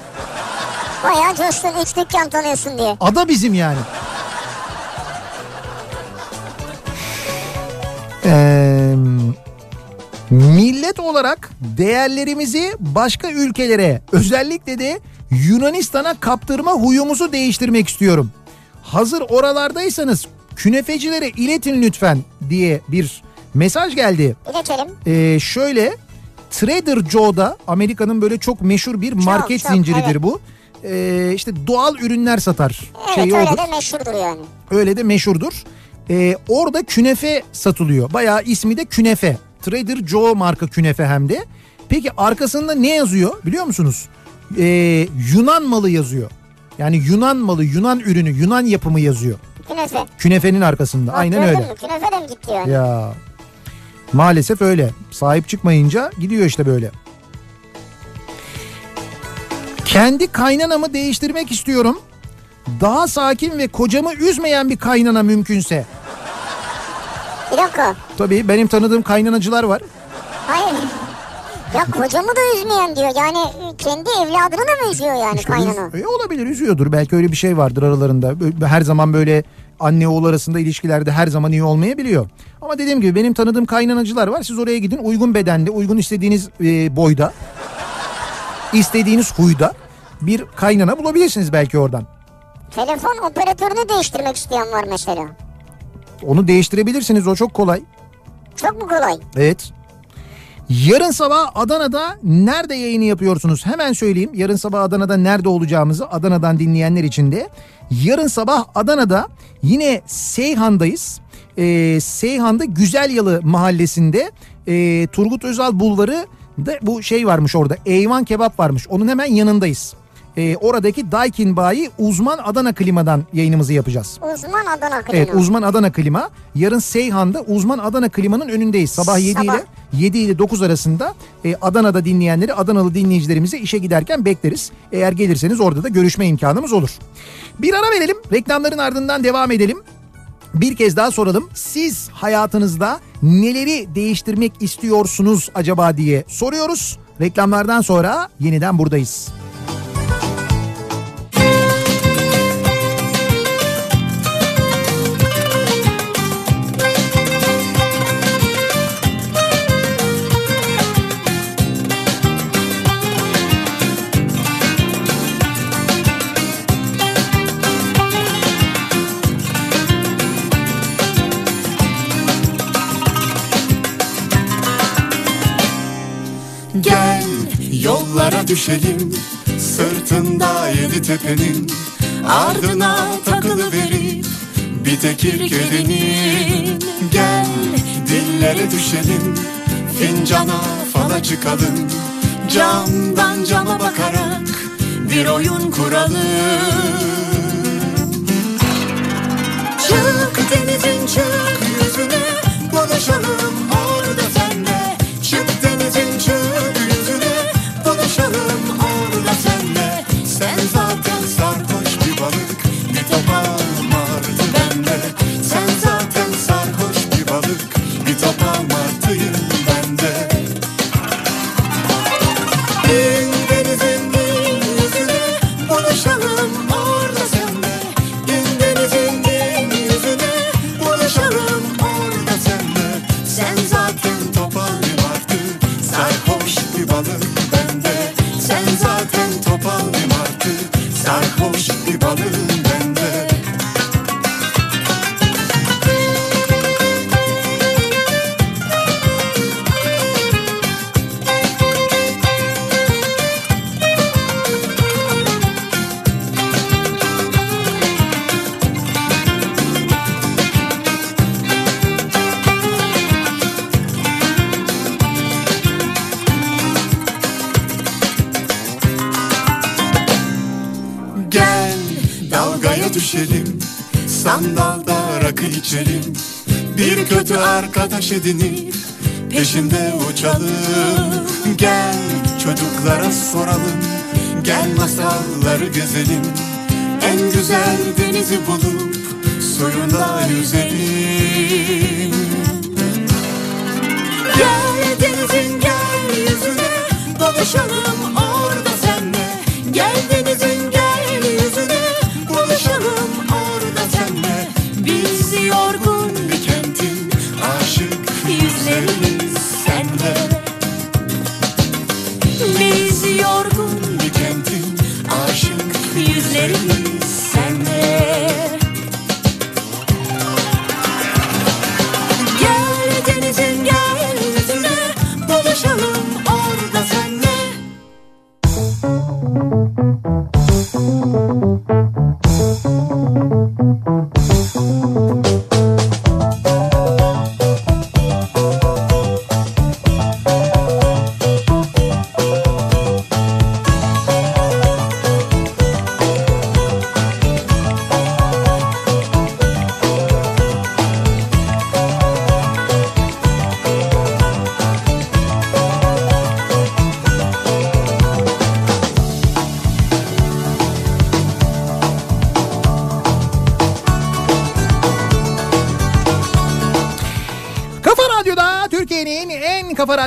Bayağı coştun üç dükkan tanıyorsun diye. Ada bizim yani. Ee, millet olarak değerlerimizi başka ülkelere özellikle de Yunanistan'a kaptırma huyumuzu değiştirmek istiyorum. Hazır oralardaysanız künefecilere iletin lütfen diye bir mesaj geldi. İletelim. Ee, şöyle Trader Joe'da Amerika'nın böyle çok meşhur bir market çok, zinciridir evet. bu. Ee, işte doğal ürünler satar. Evet şeyi öyle odur. de meşhurdur yani. Öyle de meşhurdur. Ee, orada künefe satılıyor. Bayağı ismi de künefe. Trader Joe marka künefe hem de. Peki arkasında ne yazıyor biliyor musunuz? Ee, Yunan malı yazıyor. Yani Yunan malı, Yunan ürünü, Yunan yapımı yazıyor. Künefe. Künefenin arkasında. Bak, Aynen öyle. mü? Künefe de mi gitti yani? Ya maalesef öyle. Sahip çıkmayınca gidiyor işte böyle. Kendi kaynanamı değiştirmek istiyorum. Daha sakin ve kocamı üzmeyen bir kaynana mümkünse. Bir dakika. Tabii benim tanıdığım kaynanacılar var. Hayır. Ya kocamı da üzmeyen diyor. Yani kendi evladını da mı üzüyor yani İşte kaynana? üz- e, olabilir üzüyordur. Belki öyle bir şey vardır aralarında. Her zaman böyle anne oğul arasında ilişkilerde her zaman iyi olmayabiliyor. Ama dediğim gibi benim tanıdığım kaynanacılar var. Siz oraya gidin uygun bedende, uygun istediğiniz e, boyda, istediğiniz huyda bir kaynana bulabilirsiniz belki oradan. Telefon operatörünü değiştirmek isteyen var mesela. Onu değiştirebilirsiniz o çok kolay. Çok mu kolay? Evet. Yarın sabah Adana'da nerede yayını yapıyorsunuz? Hemen söyleyeyim. Yarın sabah Adana'da nerede olacağımızı Adana'dan dinleyenler için de. Yarın sabah Adana'da yine Seyhan'dayız. Ee, Seyhan'da Güzel Yalı mahallesinde e, Turgut Özal Bulvarı da bu şey varmış orada. Eyvan Kebap varmış. Onun hemen yanındayız. Ee, oradaki Daikin Bayi uzman Adana klimadan yayınımızı yapacağız. Uzman Adana klima. Evet uzman Adana klima. Yarın Seyhan'da uzman Adana klimanın önündeyiz. Sabah 7 Sabah. ile 7 ile 9 arasında e, Adana'da dinleyenleri, Adanalı dinleyicilerimizi işe giderken bekleriz. Eğer gelirseniz orada da görüşme imkanımız olur. Bir ara verelim. Reklamların ardından devam edelim. Bir kez daha soralım. Siz hayatınızda neleri değiştirmek istiyorsunuz acaba diye soruyoruz. Reklamlardan sonra yeniden buradayız. Gel yollara düşelim Sırtında yedi tepenin Ardına takılı verip Bir tekir kedinin. Gel dillere düşelim Fincana fala çıkalım. Camdan cama bakarak Bir oyun kuralım. Çık denizin çık yüzüne Konuşalım düşelim. Sandalda rakı içelim. Bir kötü arkadaş edinip Peşinde uçalım. Gel çocuklara soralım. Gel masalları gezelim. En güzel denizi bulup Suyunda yüzelim. Gel denizin gel yüzüne Buluşalım orada senle. Gel denizin yorgun bir kentin Aşık yüzlerimiz sende. Biz yorgun bir kentin Aşık yüzlerimiz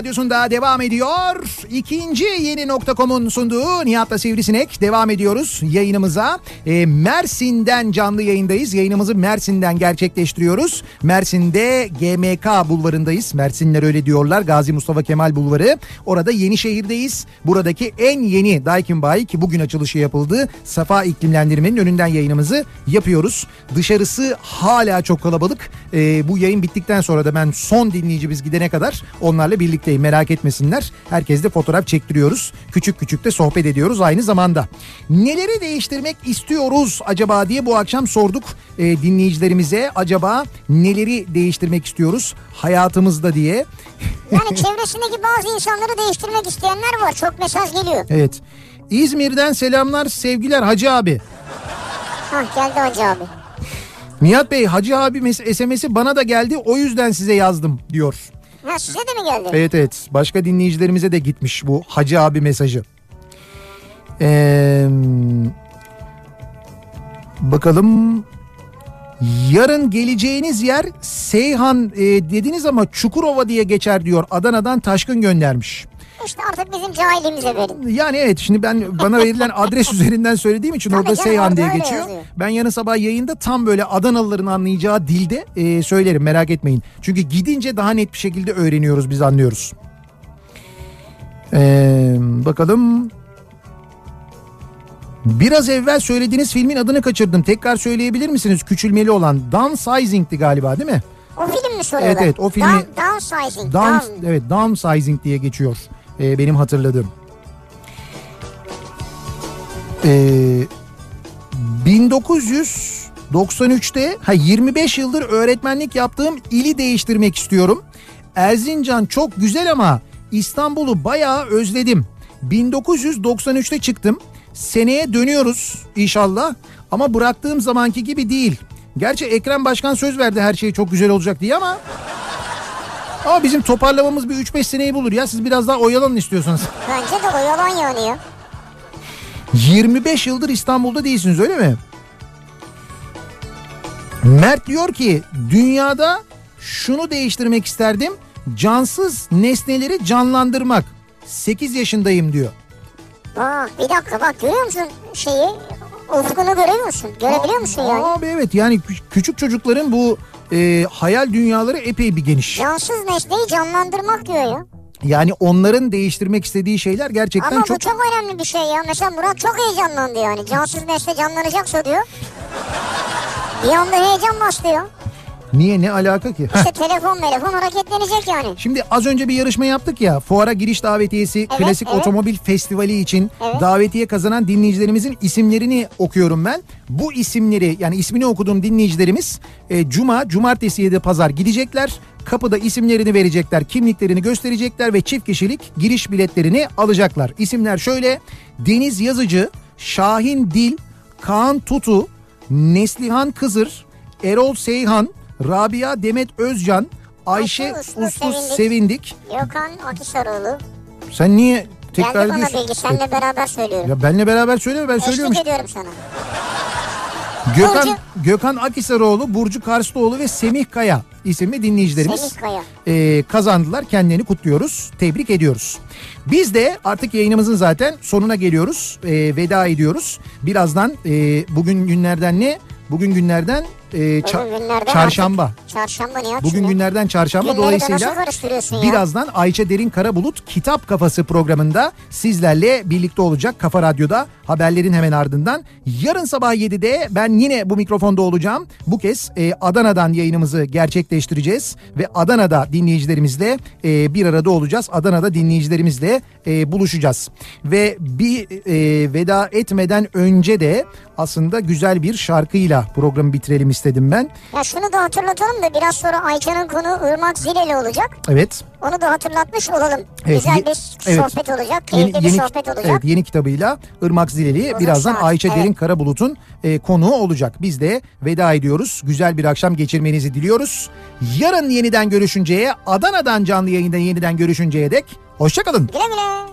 radyosunda devam ediyor. ikinci yeni nokta.com'un sunduğu Nihat'la Sivrisinek devam ediyoruz yayınımıza. Ee, Mersin'den canlı yayındayız. Yayınımızı Mersin'den gerçekleştiriyoruz. Mersin'de GMK bulvarındayız. Mersinler öyle diyorlar. Gazi Mustafa Kemal Bulvarı. Orada Yenişehir'deyiz. Buradaki en yeni Daikin Bayi ki bugün açılışı yapıldı. Safa iklimlendirmenin önünden yayınımızı yapıyoruz. Dışarısı hala çok kalabalık. Ee, bu yayın bittikten sonra da ben son dinleyicimiz gidene kadar onlarla birlikteyim. Merak etmesinler. Herkes de fotoğraf çektiriyoruz. Küçük küçük de sohbet ediyoruz aynı zamanda. Neleri değiştirmek istiyoruz acaba diye bu akşam sorduk e, dinleyicilerimize. Acaba neleri değiştirmek istiyoruz hayatımızda diye. Yani çevresindeki bazı insanları değiştirmek isteyenler var. Çok mesaj geliyor. Evet. İzmir'den selamlar sevgiler Hacı abi. Hah geldi Hacı abi. Nihat Bey Hacı abi SMS'i bana da geldi o yüzden size yazdım diyor. Ha size de mi geldi? Evet evet başka dinleyicilerimize de gitmiş bu Hacı abi mesajı. Ee, bakalım yarın geleceğiniz yer Seyhan e, dediniz ama Çukurova diye geçer diyor Adana'dan Taşkın göndermiş. İşte artık bizim cahilimize verin. Yani evet şimdi ben bana verilen adres üzerinden söylediğim için Tabii orada canım, Seyhan orada diye geçiyor. yazıyor. Ben yarın sabah yayında tam böyle Adanalıların anlayacağı dilde e, söylerim merak etmeyin. Çünkü gidince daha net bir şekilde öğreniyoruz biz anlıyoruz. Ee, bakalım. Biraz evvel söylediğiniz filmin adını kaçırdım. Tekrar söyleyebilir misiniz? Küçülmeli olan Downsizing'ti galiba değil mi? O film mi soruyorlar? Evet, evet, o filmi- Down, downsizing. Down, down. evet downsizing diye geçiyor Ee, benim hatırladığım. Ee, 1993'te ha 25 yıldır öğretmenlik yaptığım ili değiştirmek istiyorum. Erzincan çok güzel ama İstanbul'u bayağı özledim. 1993'te çıktım. Seneye dönüyoruz inşallah ama bıraktığım zamanki gibi değil. Gerçi Ekrem Başkan söz verdi her şey çok güzel olacak diye ama ama bizim toparlamamız bir 3-5 seneyi bulur ya. Siz biraz daha oyalanın istiyorsanız. Bence de o yalan yani ya. 25 yıldır İstanbul'da değilsiniz öyle mi? Mert diyor ki dünyada şunu değiştirmek isterdim. Cansız nesneleri canlandırmak. 8 yaşındayım diyor. Bak bir dakika bak görüyor musun şeyi? Ufkunu görüyor musun? Görebiliyor musun yani? Abi evet yani kü- küçük çocukların bu e, hayal dünyaları epey bir geniş. Cansız nesneyi canlandırmak diyor ya. Yani onların değiştirmek istediği şeyler gerçekten Ama çok... bu çok önemli bir şey ya. Mesela Murat çok heyecanlandı yani. Cansız nesne canlanacaksa diyor. Bir anda heyecan bastı ya. Niye ne alaka ki? İşte telefon telefon hareketlenecek yani. Şimdi az önce bir yarışma yaptık ya. Fuara giriş davetiyesi Evet, Klasik evet. Otomobil Festivali için Evet. davetiye kazanan dinleyicilerimizin isimlerini okuyorum ben. Bu isimleri yani ismini okuduğum dinleyicilerimiz e, cuma, cumartesi ya da pazar gidecekler. Kapıda isimlerini verecekler, kimliklerini gösterecekler ve çift kişilik giriş biletlerini alacaklar. İsimler şöyle: Deniz Yazıcı, Şahin Dil, Kaan Tutu, Neslihan Kızır, Erol Seyhan, Rabia Demet Özcan, Ayşe Uslu Sevindik. Sevindik. Gökhan Akisaroğlu. Sen niye tekrar Geldi bana ediyorsun? bilgi. Seninle beraber söylüyorum. Ya benle beraber söyleme ben söylüyorum. Eşlik işte. ediyorum sana. Gökhan, Burcu. Gökhan Akisarıoğlu, Burcu Karslıoğlu ve Semih Kaya isimli dinleyicilerimiz Semih Kaya. e, kazandılar. Kendilerini kutluyoruz. Tebrik ediyoruz. Biz de artık yayınımızın zaten sonuna geliyoruz. E, veda ediyoruz. Birazdan e, bugün günlerden ne? Bugün günlerden e, ça- çarşamba. Çarşamba ne Bugün günlerden çarşamba Günleri dolayısıyla karıştırıyorsun ya? birazdan Ayça Derin Karabulut Kitap Kafası programında sizlerle birlikte olacak Kafa Radyo'da haberlerin hemen ardından. Yarın sabah 7'de ben yine bu mikrofonda olacağım. Bu kez e, Adana'dan yayınımızı gerçekleştireceğiz ve Adana'da dinleyicilerimizle e, bir arada olacağız. Adana'da dinleyicilerimizle e, buluşacağız. Ve bir e, veda etmeden önce de aslında güzel bir şarkıyla programı bitirelim istedim ben. Ya şunu da hatırlatalım da biraz sonra Ayça'nın konu Irmak Zileli olacak. Evet. Onu da hatırlatmış olalım. Evet, Güzel bir evet. sohbet olacak. Keyifli bir sohbet olacak. Evet, yeni kitabıyla Irmak Zileli birazdan saat, Ayça evet. Derin Karabulut'un e, konuğu olacak. Biz de veda ediyoruz. Güzel bir akşam geçirmenizi diliyoruz. Yarın yeniden görüşünceye Adana'dan canlı yayında yeniden görüşünceye dek hoşçakalın. Güle güle.